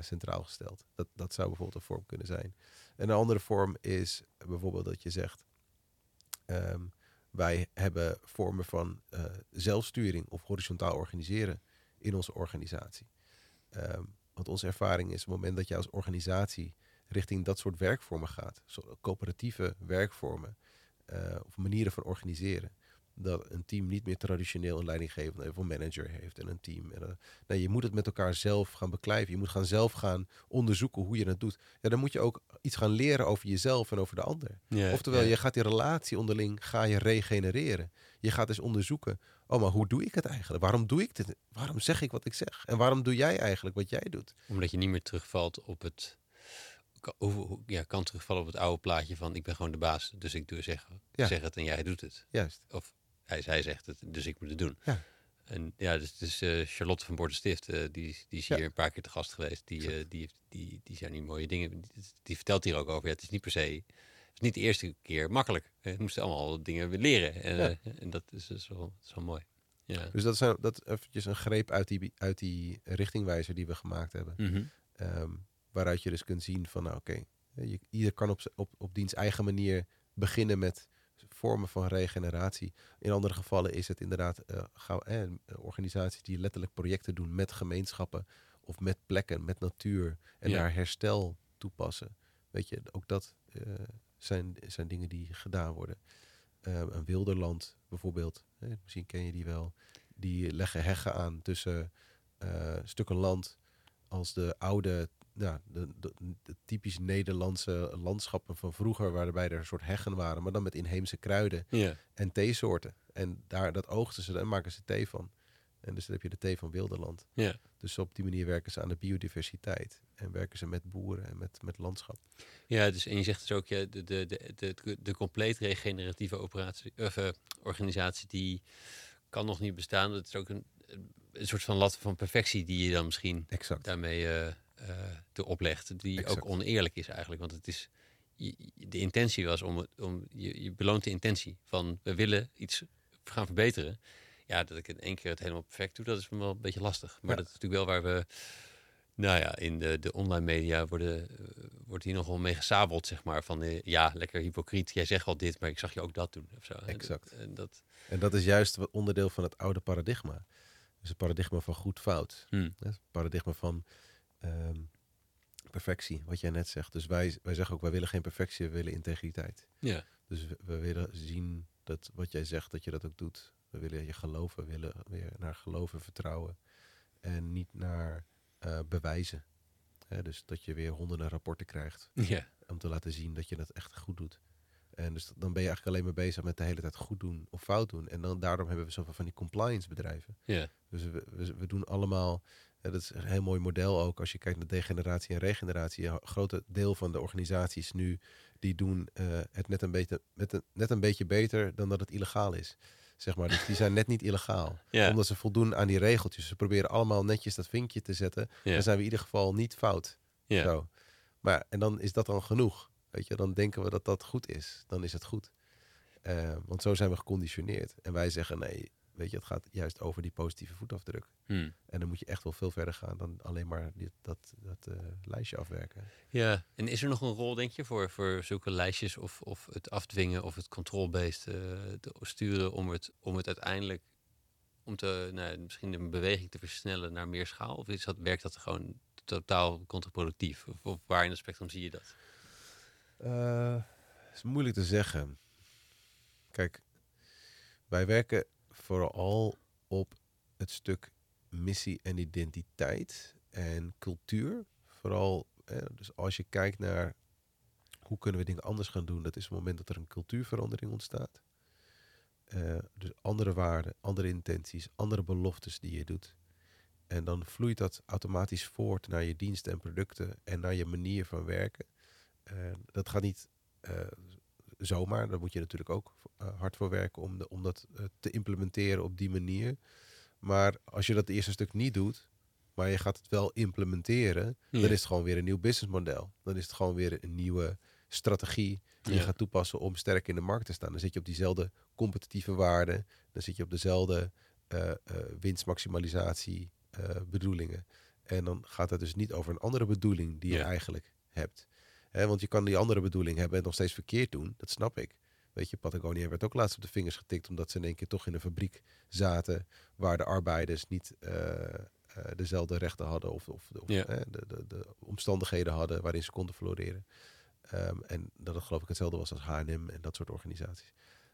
centraal gesteld? Dat, dat zou bijvoorbeeld een vorm kunnen zijn. En een andere vorm is bijvoorbeeld dat je zegt... Um, wij hebben vormen van uh, zelfsturing of horizontaal organiseren in onze organisatie. Um, want onze ervaring is op het moment dat je als organisatie richting dat soort werkvormen gaat, coöperatieve werkvormen uh, of manieren van organiseren, dat een team niet meer traditioneel een leidinggevende of een manager heeft en een team. En, uh, nee, je moet het met elkaar zelf gaan beklijven. Je moet gaan zelf gaan onderzoeken hoe je het doet. Ja, dan moet je ook iets gaan leren over jezelf en over de ander. Oftewel, je gaat die relatie onderling ga je regenereren. Je gaat dus onderzoeken, oh, maar hoe doe ik het eigenlijk? Waarom doe ik dit? Waarom zeg ik wat ik zeg? En waarom doe jij eigenlijk wat jij doet? Omdat je niet meer terugvalt op het ja, kan terugvallen op het oude plaatje van ik ben gewoon de baas, dus ik doe zeg, Ja. zeg het en jij doet het. Juist. Of hij, hij zegt het, dus ik moet het doen. Ja. en ja, dus, dus uh, Charlotte van Bordestift, uh, die, die is hier een paar keer te gast geweest. Die, uh, die, die, die zijn nu mooie dingen. Die, die, vertelt hier ook over. Ja, het is niet per se, het is niet de eerste keer makkelijk. We moesten allemaal dingen weer leren. En, ja. en dat is dus wel, dat is wel mooi. Ja. Dus dat is dat eventjes een greep uit die, uit die richtingwijzer die we gemaakt hebben. Mm -hmm. um, waaruit je dus kunt zien van, nou oké, okay, ieder kan op, op, op diens eigen manier beginnen met vormen van regeneratie. In andere gevallen is het inderdaad uh, gauw, eh, organisaties die letterlijk projecten doen met gemeenschappen of met plekken, met natuur en Ja. daar herstel toepassen. Weet je, ook dat eh, zijn, zijn dingen die gedaan worden. Eh, een wilderland bijvoorbeeld, misschien ken je die wel, die leggen heggen aan tussen eh, stukken land als de oude, nou, de, de, de typisch Nederlandse landschappen van vroeger, waarbij er een soort heggen waren, maar dan met inheemse kruiden Ja. en theesoorten. En daar, dat oogsten ze en maken ze thee van. En dus dan heb je de thee van Wilderland. Ja. Dus op die manier werken ze aan de biodiversiteit. En werken ze met boeren en met, met landschap. Ja, dus, en je zegt dus ook, ja, de, de, de, de, de compleet regeneratieve operatie, of, eh, organisatie, die kan nog niet bestaan. Dat is ook een, een soort van lat van perfectie die je dan misschien Exact. daarmee eh, te oplegt. Die Exact. ook oneerlijk is eigenlijk. Want het is, de intentie was om, het- om je, je beloont de intentie van we willen iets gaan verbeteren. Ja, dat ik in één keer het helemaal perfect doe, dat is wel een beetje lastig. Maar Ja. dat is natuurlijk wel waar we, nou ja, in de, de online media worden, eh, wordt hier nogal mee gesabeld, zeg maar. Van eh, ja, lekker hypocriet, jij zegt wel dit, maar ik zag je ook dat doen. Of zo. En dat- Exact. En dat, En dat is juist wat onderdeel van het oude paradigma. Dus het paradigma van goed-fout. Het paradigma van ehm, perfectie, wat jij net zegt. Dus wij, wij zeggen ook, wij willen geen perfectie, we willen integriteit. ja, Dus we, we willen zien dat wat jij zegt, dat je dat ook doet. We willen je geloven, we willen weer naar geloven vertrouwen. En niet naar eh, bewijzen. Hè, dus dat je weer honderden rapporten krijgt ja, om te laten zien dat je dat echt goed doet. En dus dan ben je eigenlijk alleen maar bezig met de hele tijd goed doen of fout doen. En dan, daarom hebben we zoveel van die compliance bedrijven. ja, Dus we, we, we doen allemaal, ja, dat is een heel mooi model ook als je kijkt naar degeneratie en regeneratie. Een grote deel van de organisaties nu, die doen eh, het net een, beetje, met een, net een beetje beter dan dat het illegaal is. Zeg maar, dus die zijn net niet illegaal. *laughs* ja, Omdat ze voldoen aan die regeltjes. Ze proberen allemaal netjes dat vinkje te zetten. ja, Dan zijn we in ieder geval niet fout. ja. Zo. Maar en dan is dat dan genoeg. Weet je, dan denken we dat dat goed is. Dan is het goed. Eh, want zo zijn we geconditioneerd. En wij zeggen nee, weet je, het gaat juist over die positieve voetafdruk. Hm. En dan moet je echt wel veel verder gaan dan alleen maar dit, dat, dat eh, lijstje afwerken. Ja, en is er nog een rol, denk je, voor, voor zulke lijstjes of, of het afdwingen of het control-based eh, te sturen om het, om het uiteindelijk, om te, nou, misschien de beweging te versnellen naar meer schaal? Of is dat, werkt dat gewoon totaal contraproductief? Of, of waar in het spectrum zie je dat? Eh, is moeilijk te zeggen. Kijk, wij werken vooral op het stuk missie en identiteit en cultuur. Vooral, dus als je kijkt naar hoe kunnen we dingen anders gaan doen, dat is het moment dat er een cultuurverandering ontstaat. Eh, dus andere waarden, andere intenties, andere beloftes die je doet. En dan vloeit dat automatisch voort naar je diensten en producten en naar je manier van werken. Dat gaat niet eh, zomaar. Daar moet je natuurlijk ook eh, hard voor werken om, de, om dat eh, te implementeren op die manier. Maar als je dat eerste stuk niet doet, maar je gaat het wel implementeren, Ja. dan is het gewoon weer een nieuw businessmodel. Dan is het gewoon weer een nieuwe strategie die je gaat toepassen om sterk in de markt te staan. Dan zit je op diezelfde competitieve waarden, dan zit je op dezelfde eh, winstmaximalisatie bedoelingen. En dan gaat het dus niet over een andere bedoeling die je eigenlijk hebt. Want je kan die andere bedoeling hebben en nog steeds verkeerd doen. Dat snap ik. Weet je, Patagonia werd ook laatst op de vingers getikt omdat ze in één keer toch in een fabriek zaten waar de arbeiders niet eh, eh, dezelfde rechten hadden of, of, of Ja. de, de, de omstandigheden hadden waarin ze konden floreren. Ehm, en dat het geloof ik hetzelfde was als H&M en dat soort organisaties.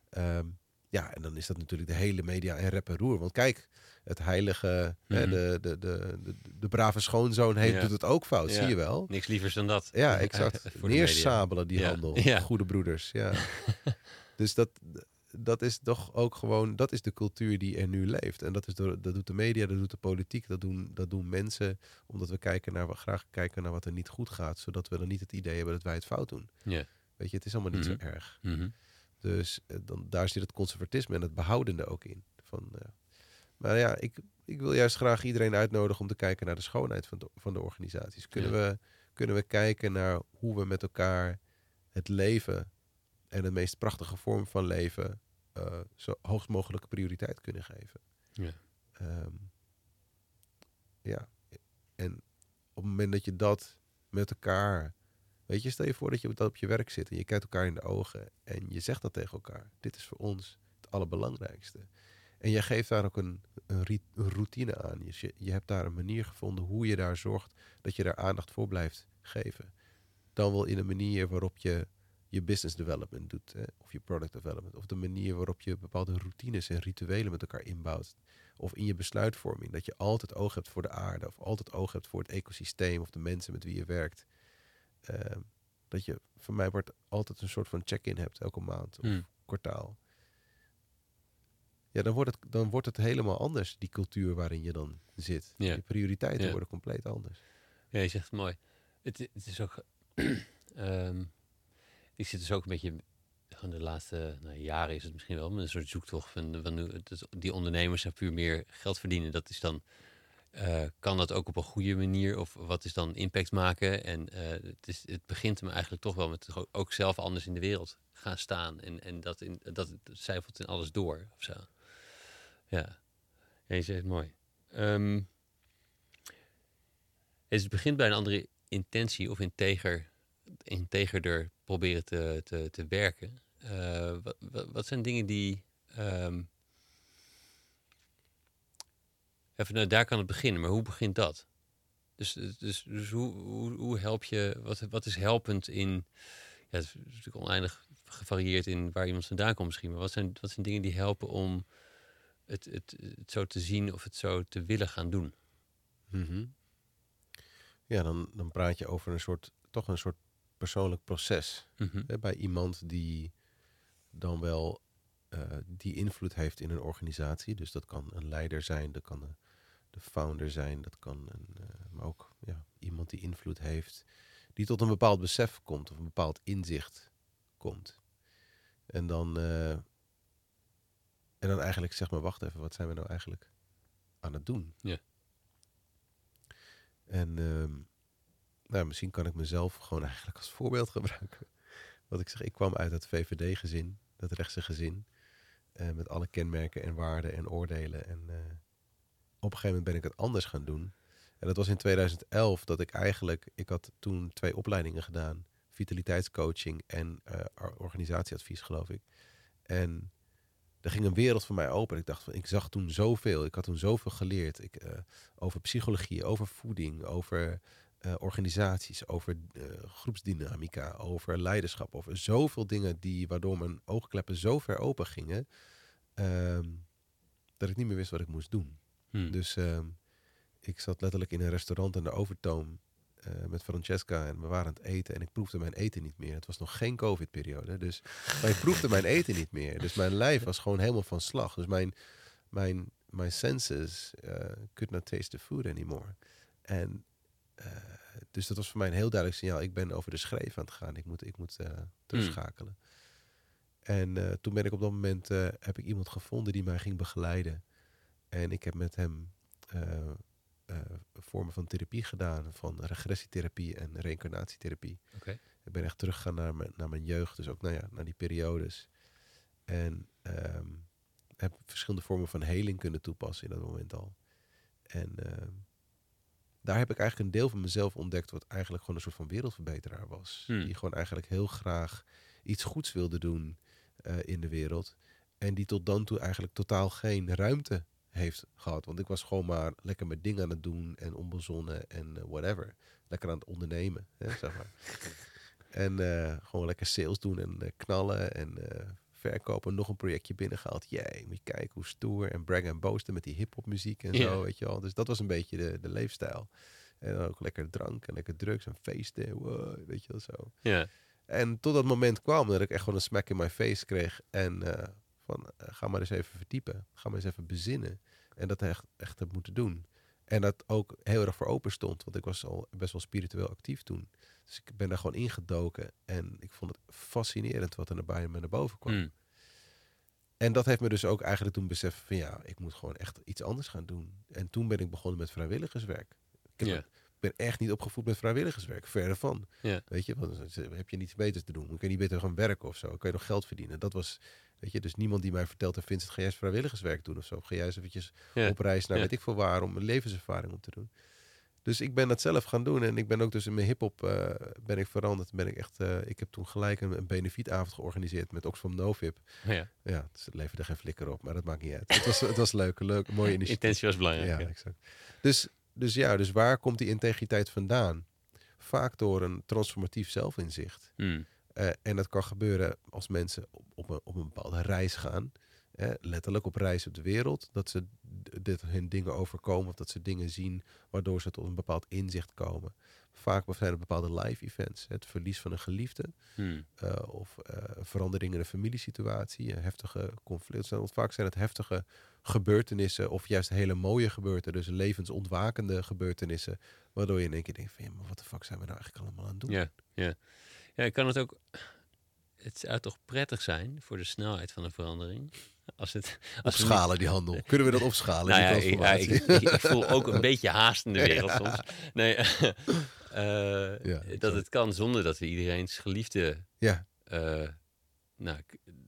Ehm, ja, en dan is dat natuurlijk de hele media en rep en roer. Want kijk, het heilige, hè, Mhm. de, de, de, de, de brave schoonzoon heeft, Ja. doet het ook fout, Ja. zie je wel. Niks lievers dan dat. Ja, *laughs* exact. Neersabelen die Ja. handel. Goede broeders, ja. *laughs* dus dat, dat is toch ook gewoon, dat is de cultuur die er nu leeft. En dat, is door, dat doet de media, dat doet de politiek, dat doen, dat doen mensen. Omdat we kijken naar, graag kijken naar wat er niet goed gaat. Zodat we dan niet het idee hebben dat wij het fout doen. Ja. Weet je, het is allemaal niet Mhm. zo erg. Mhm. Dus eh, dan, daar zit het conservatisme en het behoudende ook in. Van, eh, Maar ja, ik, ik wil juist graag iedereen uitnodigen om te kijken naar de schoonheid van de, van de organisaties. Kunnen, we, kunnen we kijken naar hoe we met elkaar het leven en de meest prachtige vorm van leven uh, zo hoogst mogelijke prioriteit kunnen geven. Ja. Ehm, ja. En op het moment dat je dat met elkaar. Weet je, stel je voor dat je op je werk zit en je kijkt elkaar in de ogen en je zegt dat tegen elkaar. Dit is voor ons het allerbelangrijkste. En je geeft daar ook een, een, routine aan. Je, je hebt daar een manier gevonden hoe je daar zorgt dat je daar aandacht voor blijft geven. Dan wel in een manier waarop je je business development doet, hè, of je product development, of de manier waarop je bepaalde routines en rituelen met elkaar inbouwt, of in je besluitvorming, dat je altijd oog hebt voor de aarde, of altijd oog hebt voor het ecosysteem of de mensen met wie je werkt. Ehm, dat je, voor mij wordt altijd een soort van check-in hebt elke maand of hmm. kwartaal. Ja, dan wordt, het, dan wordt het helemaal anders, die cultuur waarin je dan zit. Ja. Je prioriteiten worden compleet anders. Ja, je zegt het mooi. Het, het is ook. um, *clears throat* ik zit dus ook een beetje. Van de laatste nou, jaren is het misschien wel, met een soort zoektocht van, van die ondernemers zijn puur meer geld verdienen. Dat is dan. Uh, kan dat ook op een goede manier? Of wat is dan impact maken? En uh, het, is, het begint me eigenlijk toch wel met ook zelf anders in de wereld gaan staan. En, en dat, in, dat het cijfert in alles door of zo. Ja, ja je zegt het mooi. Um, het begint bij een andere intentie of integer, integerder proberen te, te, te werken. Wat, wat, zijn dingen die. Um, even, nou, daar kan het beginnen, maar hoe begint dat? Dus, dus, dus hoe, hoe, hoe help je, wat, wat is helpend in, ja, het is natuurlijk oneindig gevarieerd in waar iemand vandaan komt misschien, maar wat zijn, wat zijn dingen die helpen om het, het, het zo te zien of het zo te willen gaan doen? Mm Ja, dan, dan praat je over een soort, toch een soort persoonlijk proces. Mhm. hè, bij iemand die dan wel uh, die invloed heeft in een organisatie. Dus dat kan een leider zijn, dat kan de, de founder zijn, dat kan een, uh, maar ook ja, iemand die invloed heeft, die tot een bepaald besef komt of een bepaald inzicht komt. En dan, uh, en dan eigenlijk zeg maar, wacht even, wat zijn we nou eigenlijk aan het doen? Ja. En um, nou, misschien kan ik mezelf gewoon eigenlijk als voorbeeld *laughs* gebruiken. Wat ik zeg, ik kwam uit het VVD-gezin, dat rechtse gezin. Uh, met alle kenmerken en waarden en oordelen. En op een gegeven moment ben ik het anders gaan doen. En dat was in 2011 dat ik eigenlijk, ik had toen twee opleidingen gedaan. Vitaliteitscoaching en uh, organisatieadvies, geloof ik. En er ging een wereld voor mij open. Ik dacht van, ik zag toen zoveel. Ik had toen zoveel geleerd. Ik, over psychologie, over voeding, over uh, organisaties, over groepsdynamica, over leiderschap, over zoveel dingen die waardoor mijn oogkleppen zo ver open gingen, uh, dat ik niet meer wist wat ik moest doen. Hmm. Dus ehm, ik zat letterlijk in een restaurant aan de Overtoom uh, met Francesca en we waren aan het eten en ik proefde mijn eten niet meer. Het was nog geen COVID-periode, dus *laughs* maar ik proefde mijn eten niet meer. Dus mijn lijf was gewoon helemaal van slag. Dus mijn, mijn, my senses could not taste the food anymore. En eh, dus dat was voor mij een heel duidelijk signaal. Ik ben over de schreef aan het gaan. Ik moet, ik moet uh, terugschakelen. En uh, toen ben ik op dat moment heb ik iemand gevonden die mij ging begeleiden. En ik heb met hem vormen van therapie gedaan, van regressietherapie en reïncarnatietherapie. Okay. Ik ben echt teruggegaan naar mijn, naar mijn jeugd, dus ook nou ja, naar die periodes. En um, heb verschillende vormen van heling kunnen toepassen in dat moment al. En uh, daar heb ik eigenlijk een deel van mezelf ontdekt, wat eigenlijk gewoon een soort van wereldverbeteraar was. Hmm. Die gewoon eigenlijk heel graag iets goeds wilde doen uh, in de wereld. En die tot dan toe eigenlijk totaal geen ruimte heeft gehad. Want ik was gewoon maar lekker met dingen aan het doen en onbezonnen en uh, whatever. Lekker aan het ondernemen, hè, zeg maar. *laughs* en uh, gewoon lekker sales doen en knallen en verkopen, nog een projectje binnengehaald. Jij, moet je kijken hoe stoer en brag en boosten met die hip-hop muziek en zo, weet je wel. Dus dat was een beetje de, de leefstijl. En dan ook lekker drank en lekker drugs en feesten, wow, weet je wel zo. Ja. En tot dat moment kwam dat ik echt gewoon een smack in my face kreeg. En uh, van, uh, ga maar eens even verdiepen. Ga maar eens even bezinnen. En dat echt, echt heb moeten doen. En dat ook heel erg voor open stond. Want ik was al best wel spiritueel actief toen. Dus ik ben daar gewoon ingedoken. En ik vond het fascinerend wat er naar, bij me naar boven kwam. Hmm. En dat heeft me dus ook eigenlijk toen beseft van ja, ik moet gewoon echt iets anders gaan doen. En toen ben ik begonnen met vrijwilligerswerk. Ik heb, Ja. Ben echt niet opgevoed met vrijwilligerswerk, verre van. Ja. Weet je, want heb je niets beters te doen. Dan kun je niet beter gaan werken of zo. Dan kun je nog geld verdienen. Dat was, weet je, dus niemand die mij vertelt, heeft, Vincent, ga jij eens vrijwilligerswerk doen of zo? Of ga jij eens eventjes Ja. op reis naar Ja. weet ik veel waar om een levenservaring op te doen? Dus ik ben dat zelf gaan doen en ik ben ook dus in mijn hip-hop eh, ben ik veranderd. Ben ik echt, eh, ik heb toen gelijk een, een benefietavond georganiseerd met Oxfam Novib. ja. Ja, dus het leverde geen flikker op, maar dat maakt niet uit. Het was, het was leuk, leuk, mooie *laughs* initiatief. Intentie was belangrijk. Ja, Ja. exact. Dus, dus ja, dus waar komt die integriteit vandaan? Vaak door een transformatief zelfinzicht. Hmm. Eh, en dat kan gebeuren als mensen op, op, een, op een bepaalde reis gaan. Hè, letterlijk op reis op de wereld. Dat ze dit hun dingen overkomen. Of dat ze dingen zien waardoor ze tot een bepaald inzicht komen. Vaak zijn er bepaalde live events. Het verlies van een geliefde. Hmm. eh, of eh, verandering in een familiesituatie. Een heftige conflicten. Want vaak zijn het heftige gebeurtenissen. Of juist hele mooie gebeurtenissen. Dus levensontwakende gebeurtenissen. Waardoor je in één keer denkt van... Ja, maar wat de fuck zijn we nou eigenlijk allemaal aan het doen? Ja, ja. Ja, ik kan het ook... Het zou toch prettig zijn voor de snelheid van een verandering? Als het... Als niet- Opschalen die handel. Kunnen we dat opschalen? Nou ja, ik, ja, ik, ik- ik voel ook een *laughs* beetje haast in de wereld Ja. soms. Nee, *laughs* eh, Ja, dat het kan zonder dat we iedereen's geliefde... ja, eh nou,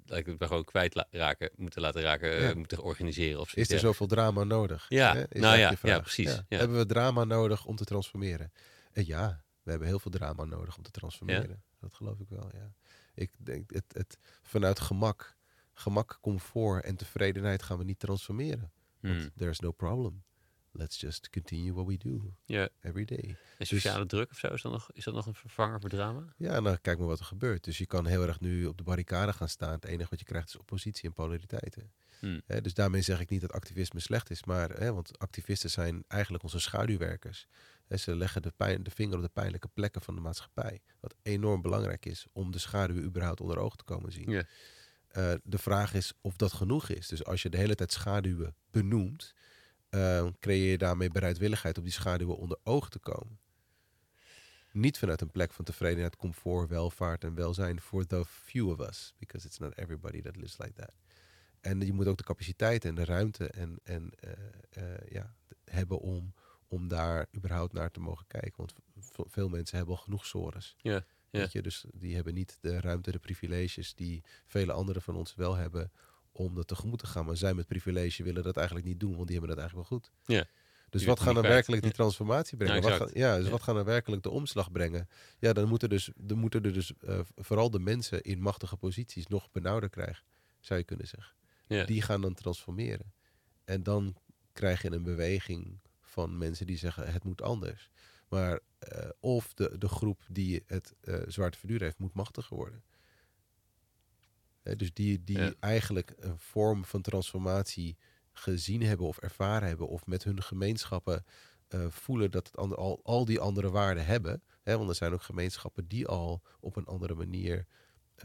laat ik het gewoon kwijt raken, moeten laten raken, eh, Ja. moeten organiseren of is er zoveel drama nodig? Ja, Hè? Is nou ja, ja, precies, ja. Hebben we drama nodig om te transformeren? En ja, we hebben heel veel drama nodig om te transformeren. Dat geloof ik wel, ja. Ik denk, het, het, vanuit gemak, gemak, comfort en tevredenheid gaan we niet transformeren. Want Hmm. there's no problem. Let's just continue what we do Ja. every day. En sociale druk of zo, is dat, nog, is dat nog een vervanger voor drama? Ja, dan kijk maar wat er gebeurt. Dus je kan heel erg nu op de barricade gaan staan. Het enige wat je krijgt is oppositie en polariteiten. Hmm. Dus daarmee zeg ik niet dat activisme slecht is, maar want activisten zijn eigenlijk onze schaduwwerkers. Ze leggen de, pijn, de vinger op de pijnlijke plekken van de maatschappij. Wat enorm belangrijk is om de schaduwen überhaupt onder ogen te komen zien. Eh, de vraag is of dat genoeg is. Dus als je de hele tijd schaduwen benoemt, eh, creëer je daarmee bereidwilligheid om die schaduwen onder ogen te komen. Niet vanuit een plek van tevredenheid, comfort, welvaart en welzijn for the few of us. Because it's not everybody that lives like that. En je moet ook de capaciteit en de ruimte en, en, eh, ja, hebben om, om daar überhaupt naar te mogen kijken. Want veel mensen hebben al genoeg sores. Ja, ja. Weet je? Dus die hebben niet de ruimte, de privileges die vele anderen van ons wel hebben om dat tegemoet te gaan. Maar zij met privilege willen dat eigenlijk niet doen, want die hebben dat eigenlijk wel goed. Ja. Dus Die wat gaan er werkelijk die transformatie brengen? Ja, wat gaan, ja, dus Ja. wat gaan er werkelijk de omslag brengen? Ja, dan moeten, dus, dan moeten er dus eh, vooral de mensen in machtige posities nog benauwder krijgen, zou je kunnen zeggen. Die gaan dan transformeren. En dan krijg je een beweging van mensen die zeggen het moet anders. Maar eh, of de, de groep die het eh zwaar te verduren heeft, moet machtiger worden. Dus die, die Ja. eigenlijk een vorm van transformatie gezien hebben of ervaren hebben, of met hun gemeenschappen eh, voelen dat het ander, al, al die andere waarden hebben. Hè, want er zijn ook gemeenschappen die al op een andere manier,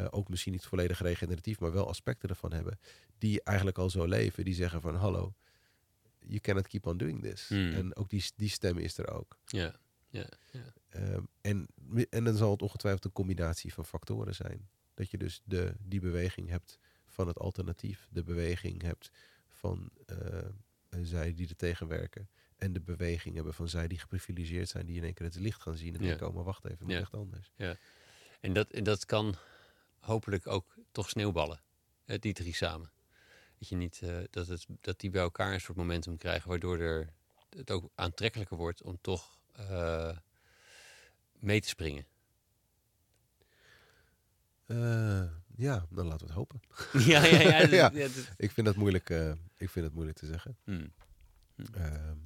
ook misschien niet volledig regeneratief, maar wel aspecten ervan hebben, die eigenlijk al zo leven, die zeggen van hallo, you cannot keep on doing this. Hmm. En ook die, die stem is er ook. Ja, ja, ja. Ehm, en, en dan zal het ongetwijfeld een combinatie van factoren zijn. Dat je dus de, die beweging hebt van het alternatief. De beweging hebt van eh, zij die er tegenwerken. En de beweging hebben van zij die geprivilegeerd zijn. Die in één keer het licht gaan zien. En Ja. denken, oh maar wacht even, het Ja. echt anders. En dat, en dat kan hopelijk ook toch sneeuwballen. Die drie samen. Dat, je niet, eh, dat, het, dat die bij elkaar een soort momentum krijgen, waardoor er, het ook aantrekkelijker wordt om toch eh, mee te springen. Eh, ja, dan laten we het hopen. *laughs* ja, ja, ja. *laughs* dat- Ja. ja, dat- Ik vind dat moeilijk, eh, ik vind het moeilijk te zeggen. Hmm. Ehm,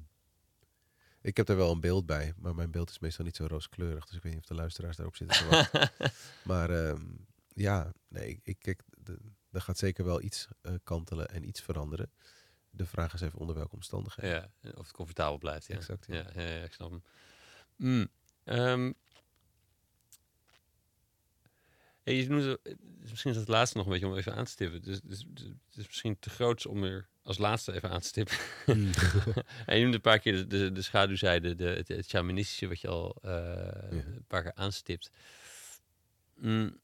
ik heb er wel een beeld bij, maar mijn beeld is meestal niet zo rooskleurig. Dus ik weet niet of de luisteraars daarop zitten te wachten. *laughs* maar ehm, ja, nee, ik, ik kijk, er gaat zeker wel iets kantelen en iets veranderen. De vraag is even onder welke omstandigheden. Ja, of het comfortabel blijft. Ja, Exact, ja. ja. Ik snap hem. Mm. Ehm. Ja, je noemde, dus misschien is het laatste nog een beetje om even aan te stippen. Dus, dus, dus het is misschien te groots om er als laatste even aan te stippen. Hmm. *laughs* en je noemde een paar keer de, de, de schaduwzijde, de, het, het shamanistische, wat je al eh, Ja. een paar keer aanstipt. Mm.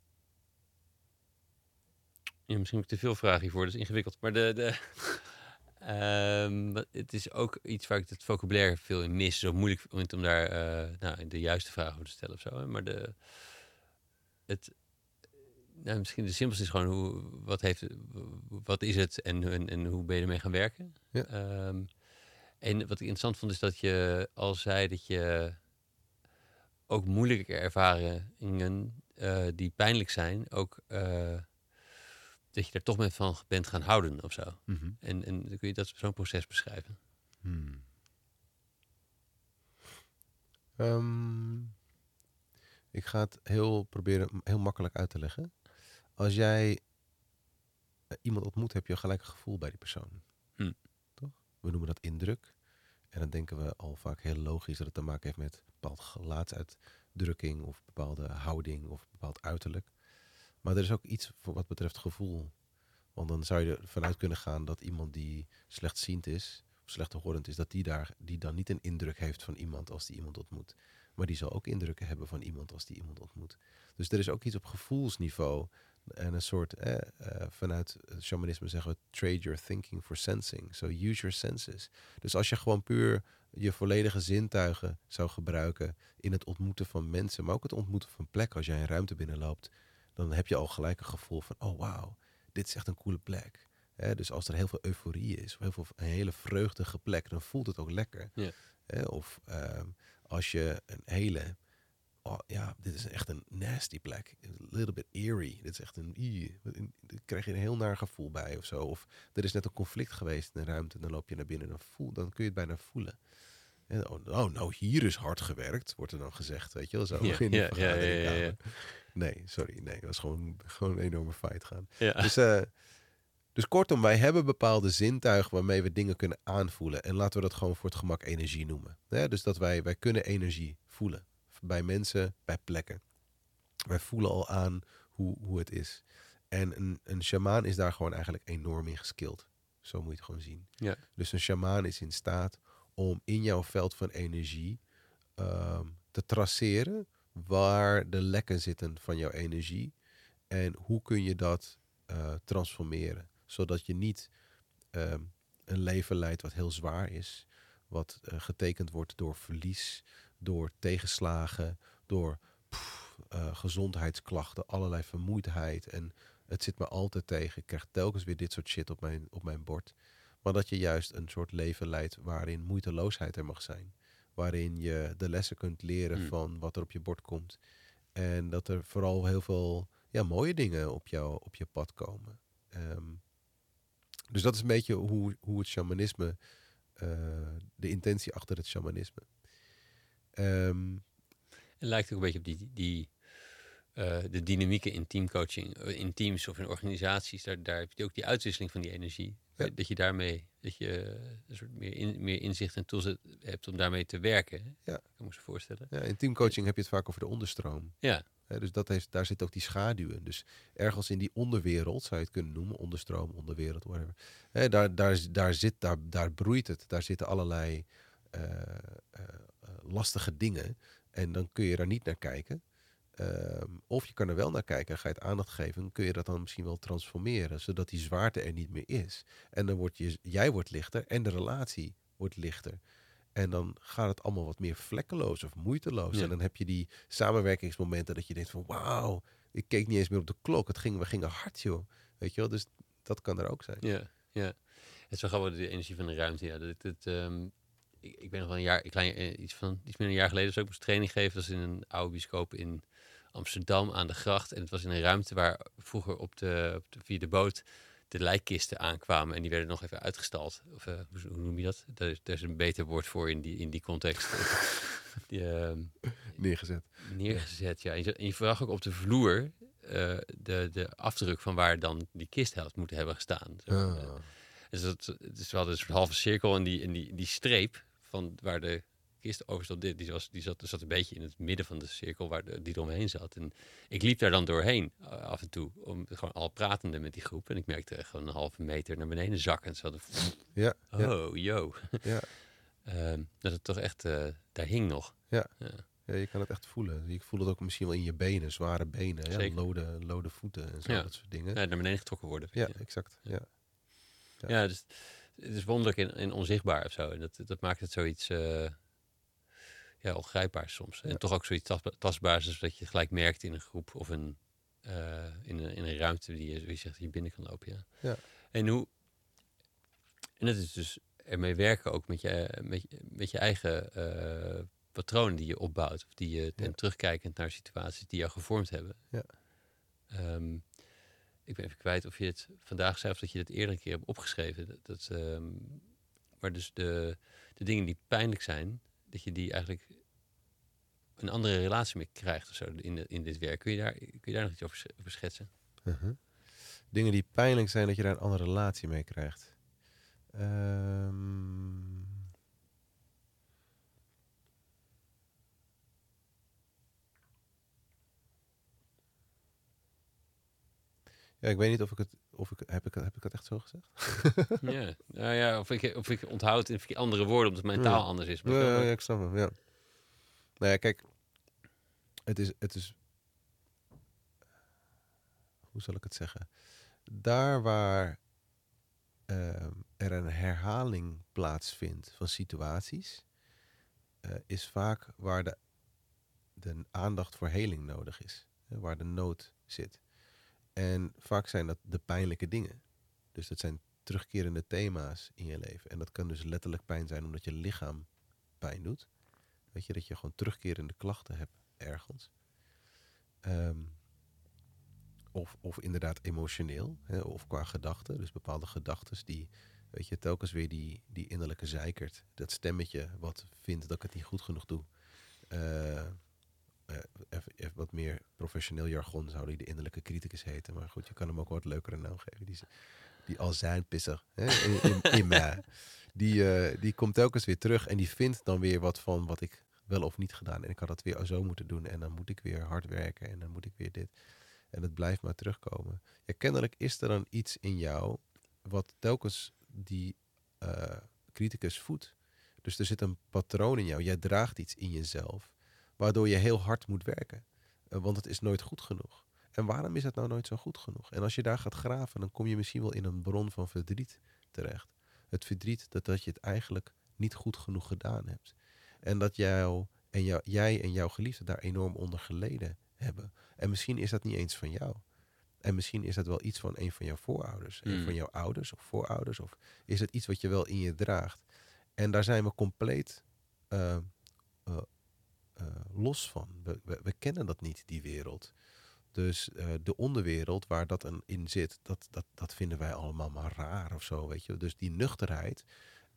Ja, misschien heb ik te veel vragen hiervoor, dat is ingewikkeld. Maar de, de, wat- het is ook iets waar ik het vocabulaire veel in mis. Zo moeilijk om daar eh, nou, de juiste vraag over te stellen of zo. hè. Maar de, het, nou, misschien de simpelste is gewoon hoe, wat, heeft, wat is het en, en, en hoe ben je ermee gaan werken? Ja. Ehm, en wat ik interessant vond is dat je al zei dat je ook moeilijke ervaringen eh, die pijnlijk zijn, ook eh, dat je er toch mee van bent gaan houden of zo. Mhm. En, en kun je dat zo'n proces beschrijven? Hmm. Ehm, ik ga het heel proberen heel makkelijk uit te leggen. Als jij eh, iemand ontmoet, heb je gelijk een gevoel bij die persoon. Hm. Toch? We noemen dat indruk. En dan denken we al vaak heel logisch dat het te maken heeft met bepaald gelaatsuitdrukking of bepaalde houding of bepaald uiterlijk. Maar er is ook iets voor wat betreft gevoel. Want dan zou je ervan uit kunnen gaan dat iemand die slechtziend is, of slechthorend is, dat die, daar, die dan niet een indruk heeft van iemand als die iemand ontmoet. Maar die zal ook indrukken hebben van iemand als die iemand ontmoet. Dus er is ook iets op gevoelsniveau. En een soort, eh, vanuit shamanisme zeggen we, trade your thinking for sensing. So use your senses. Dus als je gewoon puur je volledige zintuigen zou gebruiken in het ontmoeten van mensen, maar ook het ontmoeten van plekken. Als jij een ruimte binnenloopt, dan heb je al gelijk een gevoel van, oh wauw, dit is echt een coole plek. Hè, dus als er heel veel euforie is, of heel veel, een hele vreugdige plek, dan voelt het ook lekker. Ja. Of ehm, als je een hele, oh, ja, dit is echt een nasty plek. A little bit eerie. Dit is echt een, ii, een- daar krijg je een heel naar gevoel bij of zo. Of er is net een conflict geweest in een ruimte, dan loop je naar binnen, dan, voel, dan kun je het bijna voelen. En, oh, oh, nou, hier is hard gewerkt, wordt er dan gezegd, weet je wel, zo Ja, *laughs* in die ja, Nee, sorry, nee, het was gewoon, gewoon een enorme fight gaan. Ja. Dus, eh, dus kortom, wij hebben bepaalde zintuigen waarmee we dingen kunnen aanvoelen. En laten we dat gewoon voor het gemak energie noemen. Dus dat wij, wij kunnen energie voelen. Bij mensen, bij plekken. Wij voelen al aan hoe, hoe het is. En een, een shamaan is daar gewoon eigenlijk enorm in geskild. Zo moet je het gewoon zien. Ja. Dus een shamaan is in staat om in jouw veld van energie ehm, te traceren waar de lekken zitten van jouw energie. En hoe kun je dat eh, transformeren. Zodat je niet ehm, een leven leidt wat heel zwaar is. Wat eh, getekend wordt door verlies, door tegenslagen, door eh, gezondheidsklachten, allerlei vermoeidheid. En het zit me altijd tegen. Ik krijg telkens weer dit soort shit op mijn, op mijn bord. Maar dat je juist een soort leven leidt waarin moeiteloosheid er mag zijn. Waarin je de lessen kunt leren Mm. van wat er op je bord komt. En dat er vooral heel veel ja, mooie dingen op, jou, op je pad komen. Ehm, dus dat is een beetje hoe, hoe het shamanisme, eh, de intentie achter het shamanisme. Ehm, Het lijkt ook een beetje op die, die eh, de dynamieken in teamcoaching, eh, in teams of in organisaties. Daar, daar heb je ook die uitwisseling van die energie. Ja. Dat je daarmee, dat je een soort meer, in, meer inzicht en tools hebt om daarmee te werken. hè? Ja. Ik kan me zo voorstellen. ja, in teamcoaching heb je het vaak over de onderstroom. Ja, dus dat heeft, daar zit ook die schaduwen. Dus ergens in die onderwereld, zou je het kunnen noemen, onderstroom, onderwereld, whatever. Daar, daar, daar, zit, daar, daar broeit het. Daar zitten allerlei eh, eh, eh, lastige dingen. En dan kun je daar niet naar kijken. Ehm, of je kan er wel naar kijken en ga je het aandacht geven. Kun je dat dan misschien wel transformeren, zodat die zwaarte er niet meer is. En dan wordt je, jij wordt lichter en de relatie wordt lichter. En dan gaat het allemaal wat meer vlekkeloos of moeiteloos. Ja. En dan heb je die samenwerkingsmomenten dat je denkt van wauw, ik keek niet eens meer op de klok. Het ging, we gingen hard joh. Weet je wel, dus dat kan er ook zijn. ja, ja. Het is wel grappig, de energie van de ruimte. Ja, dat, dat, ehm, ik, ik ben nog wel een jaar, een klein, eh, iets van iets meer dan een jaar geleden, dus ook moest training geven. Dat was in een oude bioscoop in Amsterdam aan de gracht. En het was in een ruimte waar vroeger op de, op de via de boot de lijkkisten aankwamen. En die werden nog even uitgestald. Of eh, hoe, noem je dat? Daar is, daar is een beter woord voor in die, in die context. *laughs* die, ehm, Neergezet. neergezet, ja. En je, en je zag ook op de vloer eh, de, de afdruk van waar dan die kist had moeten hebben gestaan. Zo, eh, Ah. dus dat, dus we hadden een soort halve cirkel en die, en die, die streep van waar de kist over stond, die, was, die zat, zat een beetje in het midden van de cirkel waar de, die eromheen zat. En ik liep daar dan doorheen eh, af en toe, om gewoon al pratende met die groep. En ik merkte echt gewoon een halve meter naar beneden zakken. En ze hadden, Ja, ja, oh, yo. ja, *laughs* Ehm, dat het toch echt, eh, daar hing nog. ja. Ja. Ja, je kan het echt voelen. Je voelt het ook misschien wel in je benen, zware benen, ja, lode, lode voeten en zo, Ja. dat soort dingen. Ja, naar beneden getrokken worden. Ja, exact. Ja. Ja. Ja, dus het is wonderlijk en, en onzichtbaar of zo. En dat, dat maakt het zoiets eh ja, ongrijpbaars soms. Ja. En toch ook zoiets tastba- tastbaars, dus dat je gelijk merkt in een groep of een, eh, in, een, in een ruimte die je, wie zegt, je binnen kan lopen. Ja. Ja. En hoe. En dat is dus ermee werken ook met je, met, met je eigen eh, patronen die je opbouwt. Of die je, en terugkijkend naar situaties die jou gevormd hebben. Ja. Ehm, ik ben even kwijt of je het vandaag zei of dat je het eerder een keer hebt opgeschreven. Dat, dat, ehm, maar dus de, de dingen die pijnlijk zijn, dat je die eigenlijk een andere relatie mee krijgt of zo in, de, in dit werk. Kun je, daar, kun je daar nog iets over, sch- over schetsen? Mhm. Dingen die pijnlijk zijn, dat je daar een andere relatie mee krijgt. Ehm, Ja, ik weet niet of ik het. Of ik, heb, ik, heb ik het echt zo gezegd? ja, nou ja, of ik, of ik onthoud in andere woorden, omdat mijn Ja. taal anders is. Maar ja, ik snap hem, ja. Nou ja, kijk. Het is, het is... Hoe zal ik het zeggen? Daar waar ehm, er een herhaling plaatsvindt van situaties... eh, is vaak waar de, de aandacht voor heling nodig is. hè, waar de nood zit. En vaak zijn dat de pijnlijke dingen. Dus dat zijn terugkerende thema's in je leven. En dat kan dus letterlijk pijn zijn omdat je lichaam pijn doet. Weet je, dat je gewoon terugkerende klachten hebt ergens. Ehm, of, of inderdaad emotioneel, hè, of qua gedachten. Dus bepaalde gedachten die, weet je, telkens weer die, die innerlijke zeikert. Dat stemmetje wat vindt dat ik het niet goed genoeg doe. Eh, eh, even, even wat meer professioneel jargon zou die de innerlijke criticus heten. Maar goed, je kan hem ook wat leukere naam geven. Die, die azijnpisser hè, in, in, in mij. Die, eh, die komt telkens weer terug en die vindt dan weer wat van wat ik wel of niet gedaan. En ik had dat weer zo moeten doen. En dan moet ik weer hard werken. En dan moet ik weer dit. En het blijft maar terugkomen. Ja, kennelijk is er dan iets in jou wat telkens die eh, criticus voedt. Dus er zit een patroon in jou. Jij draagt iets in jezelf. Waardoor je heel hard moet werken. Eh, want het is nooit goed genoeg. En waarom is het nou nooit zo goed genoeg? En als je daar gaat graven, dan kom je misschien wel in een bron van verdriet terecht. Het verdriet dat, dat je het eigenlijk niet goed genoeg gedaan hebt. En dat jou en jou, jij en jouw geliefde daar enorm onder geleden hebben. En misschien is dat niet eens van jou. En misschien is dat wel iets van een van jouw voorouders. Een Hmm. van jouw ouders of voorouders. Of is het iets wat je wel in je draagt. En daar zijn we compleet eh, eh, eh, los van. We, we, we kennen dat niet, die wereld. Dus eh, de onderwereld waar dat een in zit, dat, dat, dat vinden wij allemaal maar raar of zo, weet je. Dus die nuchterheid,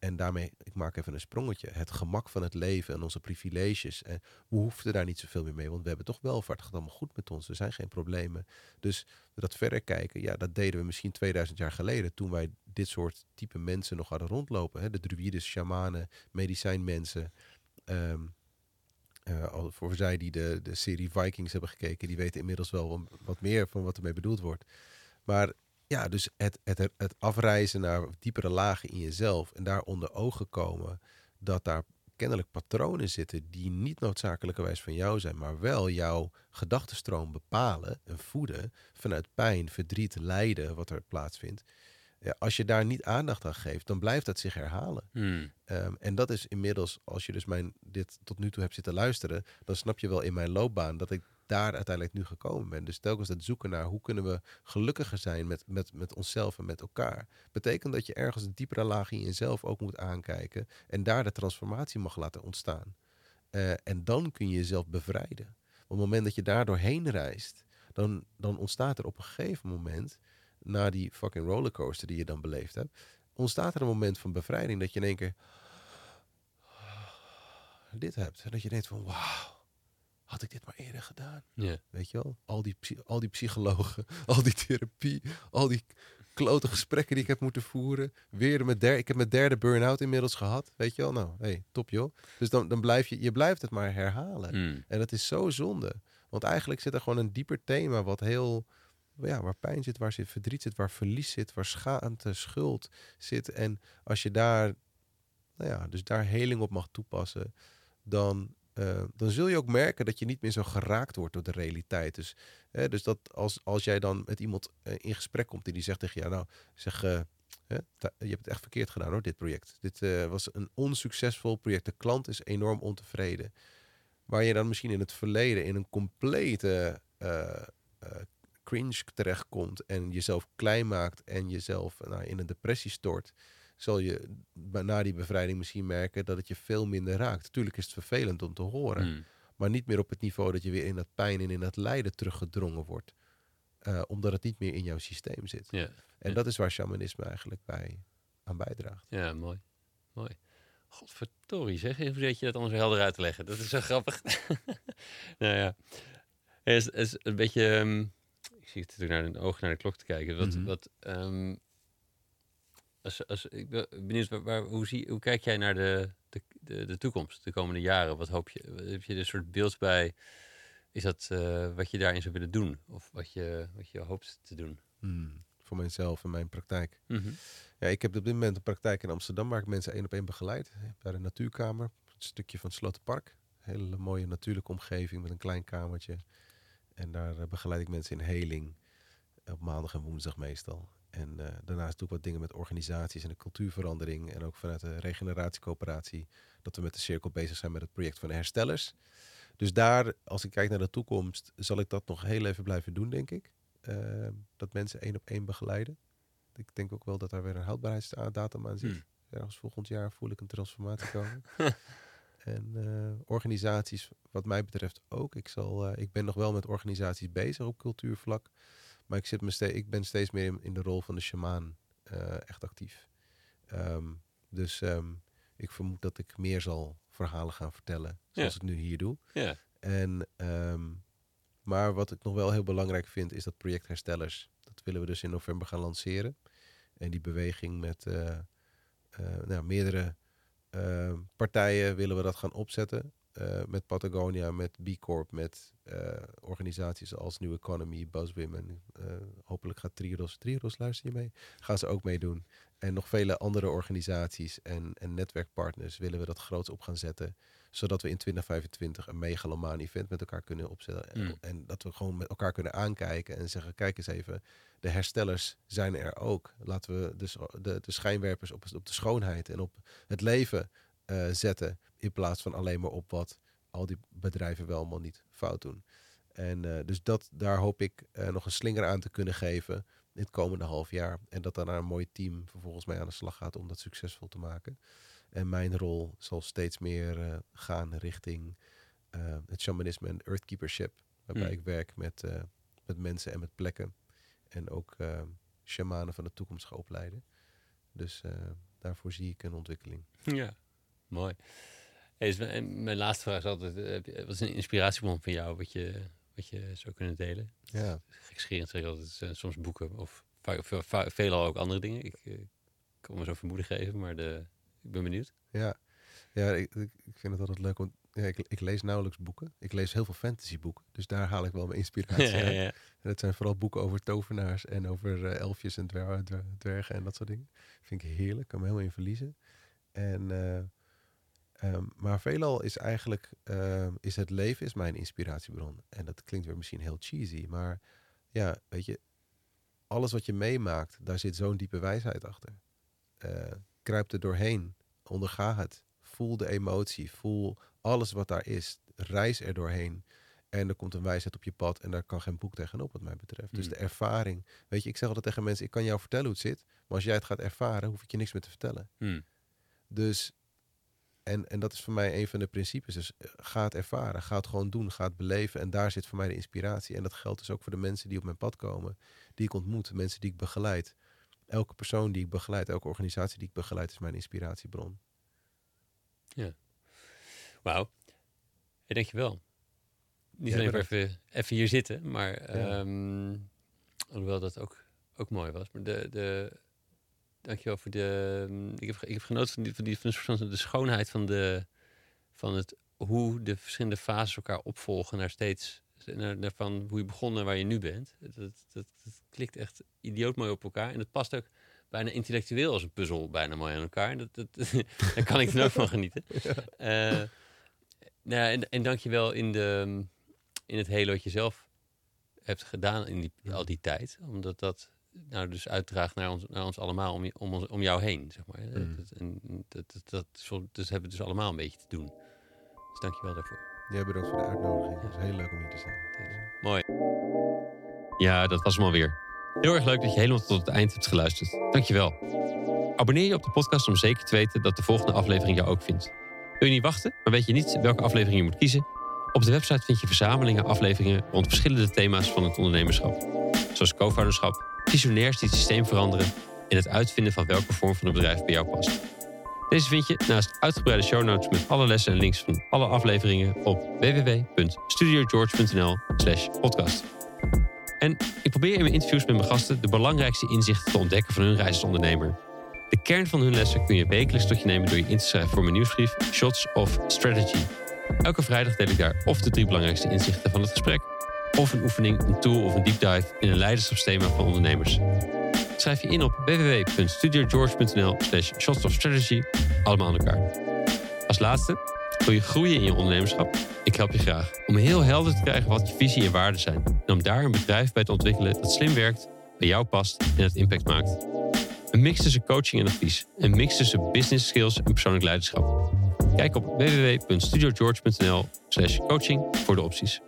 en daarmee, ik maak even een sprongetje, het gemak van het leven en onze privileges. En we hoefden daar niet zoveel meer mee, want we hebben toch welvaart. Het gaat allemaal goed met ons, er zijn geen problemen. Dus dat verder kijken, ja, dat deden we misschien 2000 jaar geleden, toen wij dit soort type mensen nog hadden rondlopen. Hè? De druïdes, shamanen, medicijnmensen. ehm al voor zij die de, de serie Vikings hebben gekeken, die weten inmiddels wel wat- wat meer van wat ermee bedoeld wordt. Maar ja, dus het, het, het afreizen naar diepere lagen in jezelf en daar onder ogen komen dat daar kennelijk patronen zitten die niet noodzakelijkerwijs van jou zijn, maar wel jouw gedachtenstroom bepalen en voeden vanuit pijn, verdriet, lijden wat er plaatsvindt. Ja, als je daar niet aandacht aan geeft, dan blijft dat zich herhalen. Hmm. Ehm, en dat is inmiddels, als je dus mijn, dit tot nu toe hebt zitten luisteren, dan snap je wel in mijn loopbaan dat ik daar uiteindelijk nu gekomen ben. Dus telkens het zoeken naar hoe kunnen we gelukkiger zijn met, met, met onszelf en met elkaar. Betekent dat je ergens een diepere laag in jezelf ook moet aankijken en daar de transformatie mag laten ontstaan. Eh, en dan kun je jezelf bevrijden. Op het moment dat je daar doorheen reist, dan, dan ontstaat er op een gegeven moment, na die fucking rollercoaster die je dan beleefd hebt, ontstaat er een moment van bevrijding dat je in één keer dit hebt. En dat je denkt van wauw, had ik dit maar eerder gedaan. Weet je wel? Al die, al die psychologen, *laughs* al die therapie, al die klote gesprekken die ik heb moeten voeren. Weer met der, ik heb mijn derde burn-out inmiddels gehad. Weet je wel? Nou, hey, top joh. Dus dan, dan blijf je, je blijft het maar herhalen. Hmm. En dat is zo zonde. Want eigenlijk zit er gewoon een dieper thema wat heel... Ja, waar pijn zit, waar zit verdriet zit, waar verlies zit, waar schaamte, schuld zit. En als je daar, nou ja, dus daar heling op mag toepassen, dan eh, dan zul je ook merken dat je niet meer zo geraakt wordt door de realiteit. Dus, hè, dus dat als, als jij dan met iemand eh, in gesprek komt en die zegt tegen jou, nou, zeg, eh, hè, je hebt het echt verkeerd gedaan hoor, dit project. Dit was een onsuccesvol project. De klant is enorm ontevreden. Waar je dan misschien in het verleden in een complete cringe terechtkomt en jezelf klein maakt en jezelf nou, in een depressie stort, zal je na die bevrijding misschien merken dat het je veel minder raakt. Tuurlijk is het vervelend om te horen, Hmm. maar niet meer op het niveau dat je weer in dat pijn en in dat lijden teruggedrongen wordt. Eh, omdat het niet meer in jouw systeem zit. Ja, En Ja. dat is waar shamanisme eigenlijk bij aan bijdraagt. ja, mooi. Mooi. Godverdorie zeg, hoe zet je dat zo helder uit te leggen? Dat is zo grappig. *laughs* nou ja, het is, is een beetje... ehm, het natuurlijk naar de ogen naar de klok te kijken. Wat, Mhm. wat, ehm, als, als, ik ben benieuwd, waar, waar- hoe, zie, hoe kijk jij naar de, de, de, de toekomst, de komende jaren? Wat hoop je? Heb je er een soort beeld bij? Is dat eh, wat je daarin zou willen doen? Of wat je, wat je hoopt te doen? Hmm, Voor mijzelf en mijn praktijk. Mhm. Ja, ik heb op dit moment een praktijk in Amsterdam waar ik mensen één op één begeleid. Bij de Natuurkamer, een stukje van het Slotenpark. Een hele mooie natuurlijke omgeving met een klein kamertje. En daar eh, begeleid ik mensen in heling. Op maandag en woensdag meestal. En eh, daarnaast doe ik wat dingen met organisaties en de cultuurverandering. En ook vanuit de regeneratiecoöperatie. Dat we met de cirkel bezig zijn met het project van de herstellers. Dus daar, als ik kijk naar de toekomst, zal ik dat nog heel even blijven doen, denk ik. Eh, dat mensen één op één begeleiden. Ik denk ook wel dat daar weer een houdbaarheidsdatum aan zit. Hmm. Ergens volgend jaar voel ik een transformatie komen. *laughs* en eh, organisaties, wat mij betreft ook. Ik, zal, eh, ik ben nog wel met organisaties bezig op cultuurvlak. Maar ik, zit me ste- ik ben steeds meer in, in de rol van de shamaan eh, echt actief. Ehm, dus ehm, ik vermoed dat ik meer zal verhalen gaan vertellen. Zoals Ja. ik nu hier doe. Ja, En, ehm, maar wat ik nog wel heel belangrijk vind, is dat project Herstellers. Dat willen we dus in november gaan lanceren. En die beweging met nou, meerdere eh, partijen willen we dat gaan opzetten. Eh, met Patagonia, met B Corp, met eh, organisaties als New Economy, Buzzwomen. eh hopelijk gaat Triodos, Triodos luister je mee? Gaan ze ook meedoen. En nog vele andere organisaties en, en netwerkpartners willen we dat groots op gaan zetten zodat we in 2025 een megalomaan event met elkaar kunnen opzetten. En, Mm. en dat we gewoon met elkaar kunnen aankijken en zeggen: kijk eens even, de herstellers zijn er ook. Laten we dus de, de schijnwerpers op, op de schoonheid en op het leven eh, zetten. In plaats van alleen maar op wat al die bedrijven wel allemaal niet fout doen. En eh, dus dat, daar hoop ik eh, nog een slinger aan te kunnen geven in het komende half jaar. En dat daarna een mooi team vervolgens mee aan de slag gaat om dat succesvol te maken. En mijn rol zal steeds meer eh, gaan richting eh, het shamanisme en earthkeepership. Waarbij Mm. ik werk met, eh, met mensen en met plekken. En ook shamanen van de toekomst ga opleiden. Dus daarvoor zie ik een ontwikkeling. Ja, mooi. Hey, is mijn, mijn laatste vraag is altijd: wat is een inspiratiebron van jou wat je, wat je zou kunnen delen? Ja, Gekscherend zeg ik altijd: soms boeken of veelal ook andere dingen. Ik kan me zo vermoeden geven, maar de, ik ben benieuwd. ja. ja ik, ik vind het altijd leuk, want ja, ik, ik lees nauwelijks boeken. Ik lees heel veel fantasyboeken, dus daar haal ik wel mijn inspiratie *laughs* uit. ja, ja. En het zijn vooral boeken over tovenaars en over eh, elfjes en dwer- dwer- dwergen en dat soort dingen. Vind ik heerlijk, kan me helemaal in verliezen. En, eh, ehm, maar veelal is eigenlijk ehm, is het leven is mijn inspiratiebron. En dat klinkt weer misschien heel cheesy, maar ja, weet je, alles wat je meemaakt, daar zit zo'n diepe wijsheid achter. Kruip er doorheen, onderga het, voel de emotie, voel alles wat daar is, reis er doorheen. En er komt een wijsheid op je pad en daar kan geen boek tegenop wat mij betreft. Dus Mm. de ervaring. Weet je, ik zeg altijd tegen mensen, ik kan jou vertellen hoe het zit. Maar als jij het gaat ervaren, hoef ik je niks meer te vertellen. Hm. Dus, en, en dat is voor mij een van de principes. Dus eh, ga het ervaren, ga het gewoon doen, ga het beleven. En daar zit voor mij de inspiratie. En dat geldt dus ook voor de mensen die op mijn pad komen. Die ik ontmoet, mensen die ik begeleid. Elke persoon die ik begeleid, elke organisatie die ik begeleid, is mijn inspiratiebron. Wauw. Hey, dankjewel. Niet Ja, alleen bedankt. even, even hier zitten, maar Ja. ehm, alhoewel dat ook, ook mooi was. Maar de, de, dankjewel voor de... ehm, Ik heb, ik heb genoten van, die, van, die, van de schoonheid van, de, van het, hoe de verschillende fases elkaar opvolgen naar steeds... Naar, naar van hoe je begon en waar je nu bent. Dat, dat, dat, dat klikt echt idioot mooi op elkaar. En het past ook bijna intellectueel als een puzzel bijna mooi aan elkaar. Dat, dat, *laughs* daar kan ik dan ook van genieten. *laughs* Eh, Nou, en, en dankjewel in, de, in het hele wat je zelf hebt gedaan in die, al die tijd. Omdat dat nou, dus uitdraagt naar ons, naar ons allemaal, om, om, ons, om jou heen. Zeg maar. Mm. Dat, en dat, dat, dat, dus hebben we dus allemaal een beetje te doen. Dus dankjewel daarvoor. Jij bedankt voor de uitnodiging. Het is heel leuk om hier te zijn. Mooi. Ja, dat was hem alweer. Heel erg leuk dat je helemaal tot het eind hebt geluisterd. Dankjewel. Abonneer je op de podcast om zeker te weten dat de volgende aflevering jou ook vindt. Wil je niet wachten, maar weet je niet welke aflevering je moet kiezen? Op de website vind je verzamelingen afleveringen rond verschillende thema's van het ondernemerschap. Zoals co-founderschap, visionairs die het systeem veranderen en het uitvinden van welke vorm van een bedrijf bij jou past. Deze vind je naast uitgebreide show notes met alle lessen en links van alle afleveringen op www.studiogeorge.nl slash podcast. En ik probeer in mijn interviews met mijn gasten de belangrijkste inzichten te ontdekken van hun reis als ondernemer. De kern van hun lessen kun je wekelijks tot je nemen door je in te schrijven voor mijn nieuwsbrief Shots of Strategy. Elke vrijdag deel ik daar of de drie belangrijkste inzichten van het gesprek, of een oefening, een tool of een deep dive in een leiderschapsthema van ondernemers. Schrijf je in op www.studiogeorge.nl slash shots of strategy, allemaal aan elkaar. Als laatste, wil je groeien in je ondernemerschap? Ik help je graag om heel helder te krijgen wat je visie en waarden zijn. En om daar een bedrijf bij te ontwikkelen dat slim werkt, bij jou past en het impact maakt. Een mix tussen coaching en advies. Een mix tussen business skills en persoonlijk leiderschap. Kijk op www.studiogeorge.nl slash coaching voor de opties.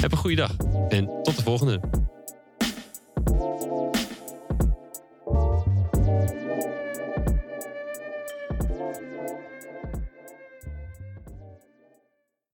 Heb een goede dag en tot de volgende.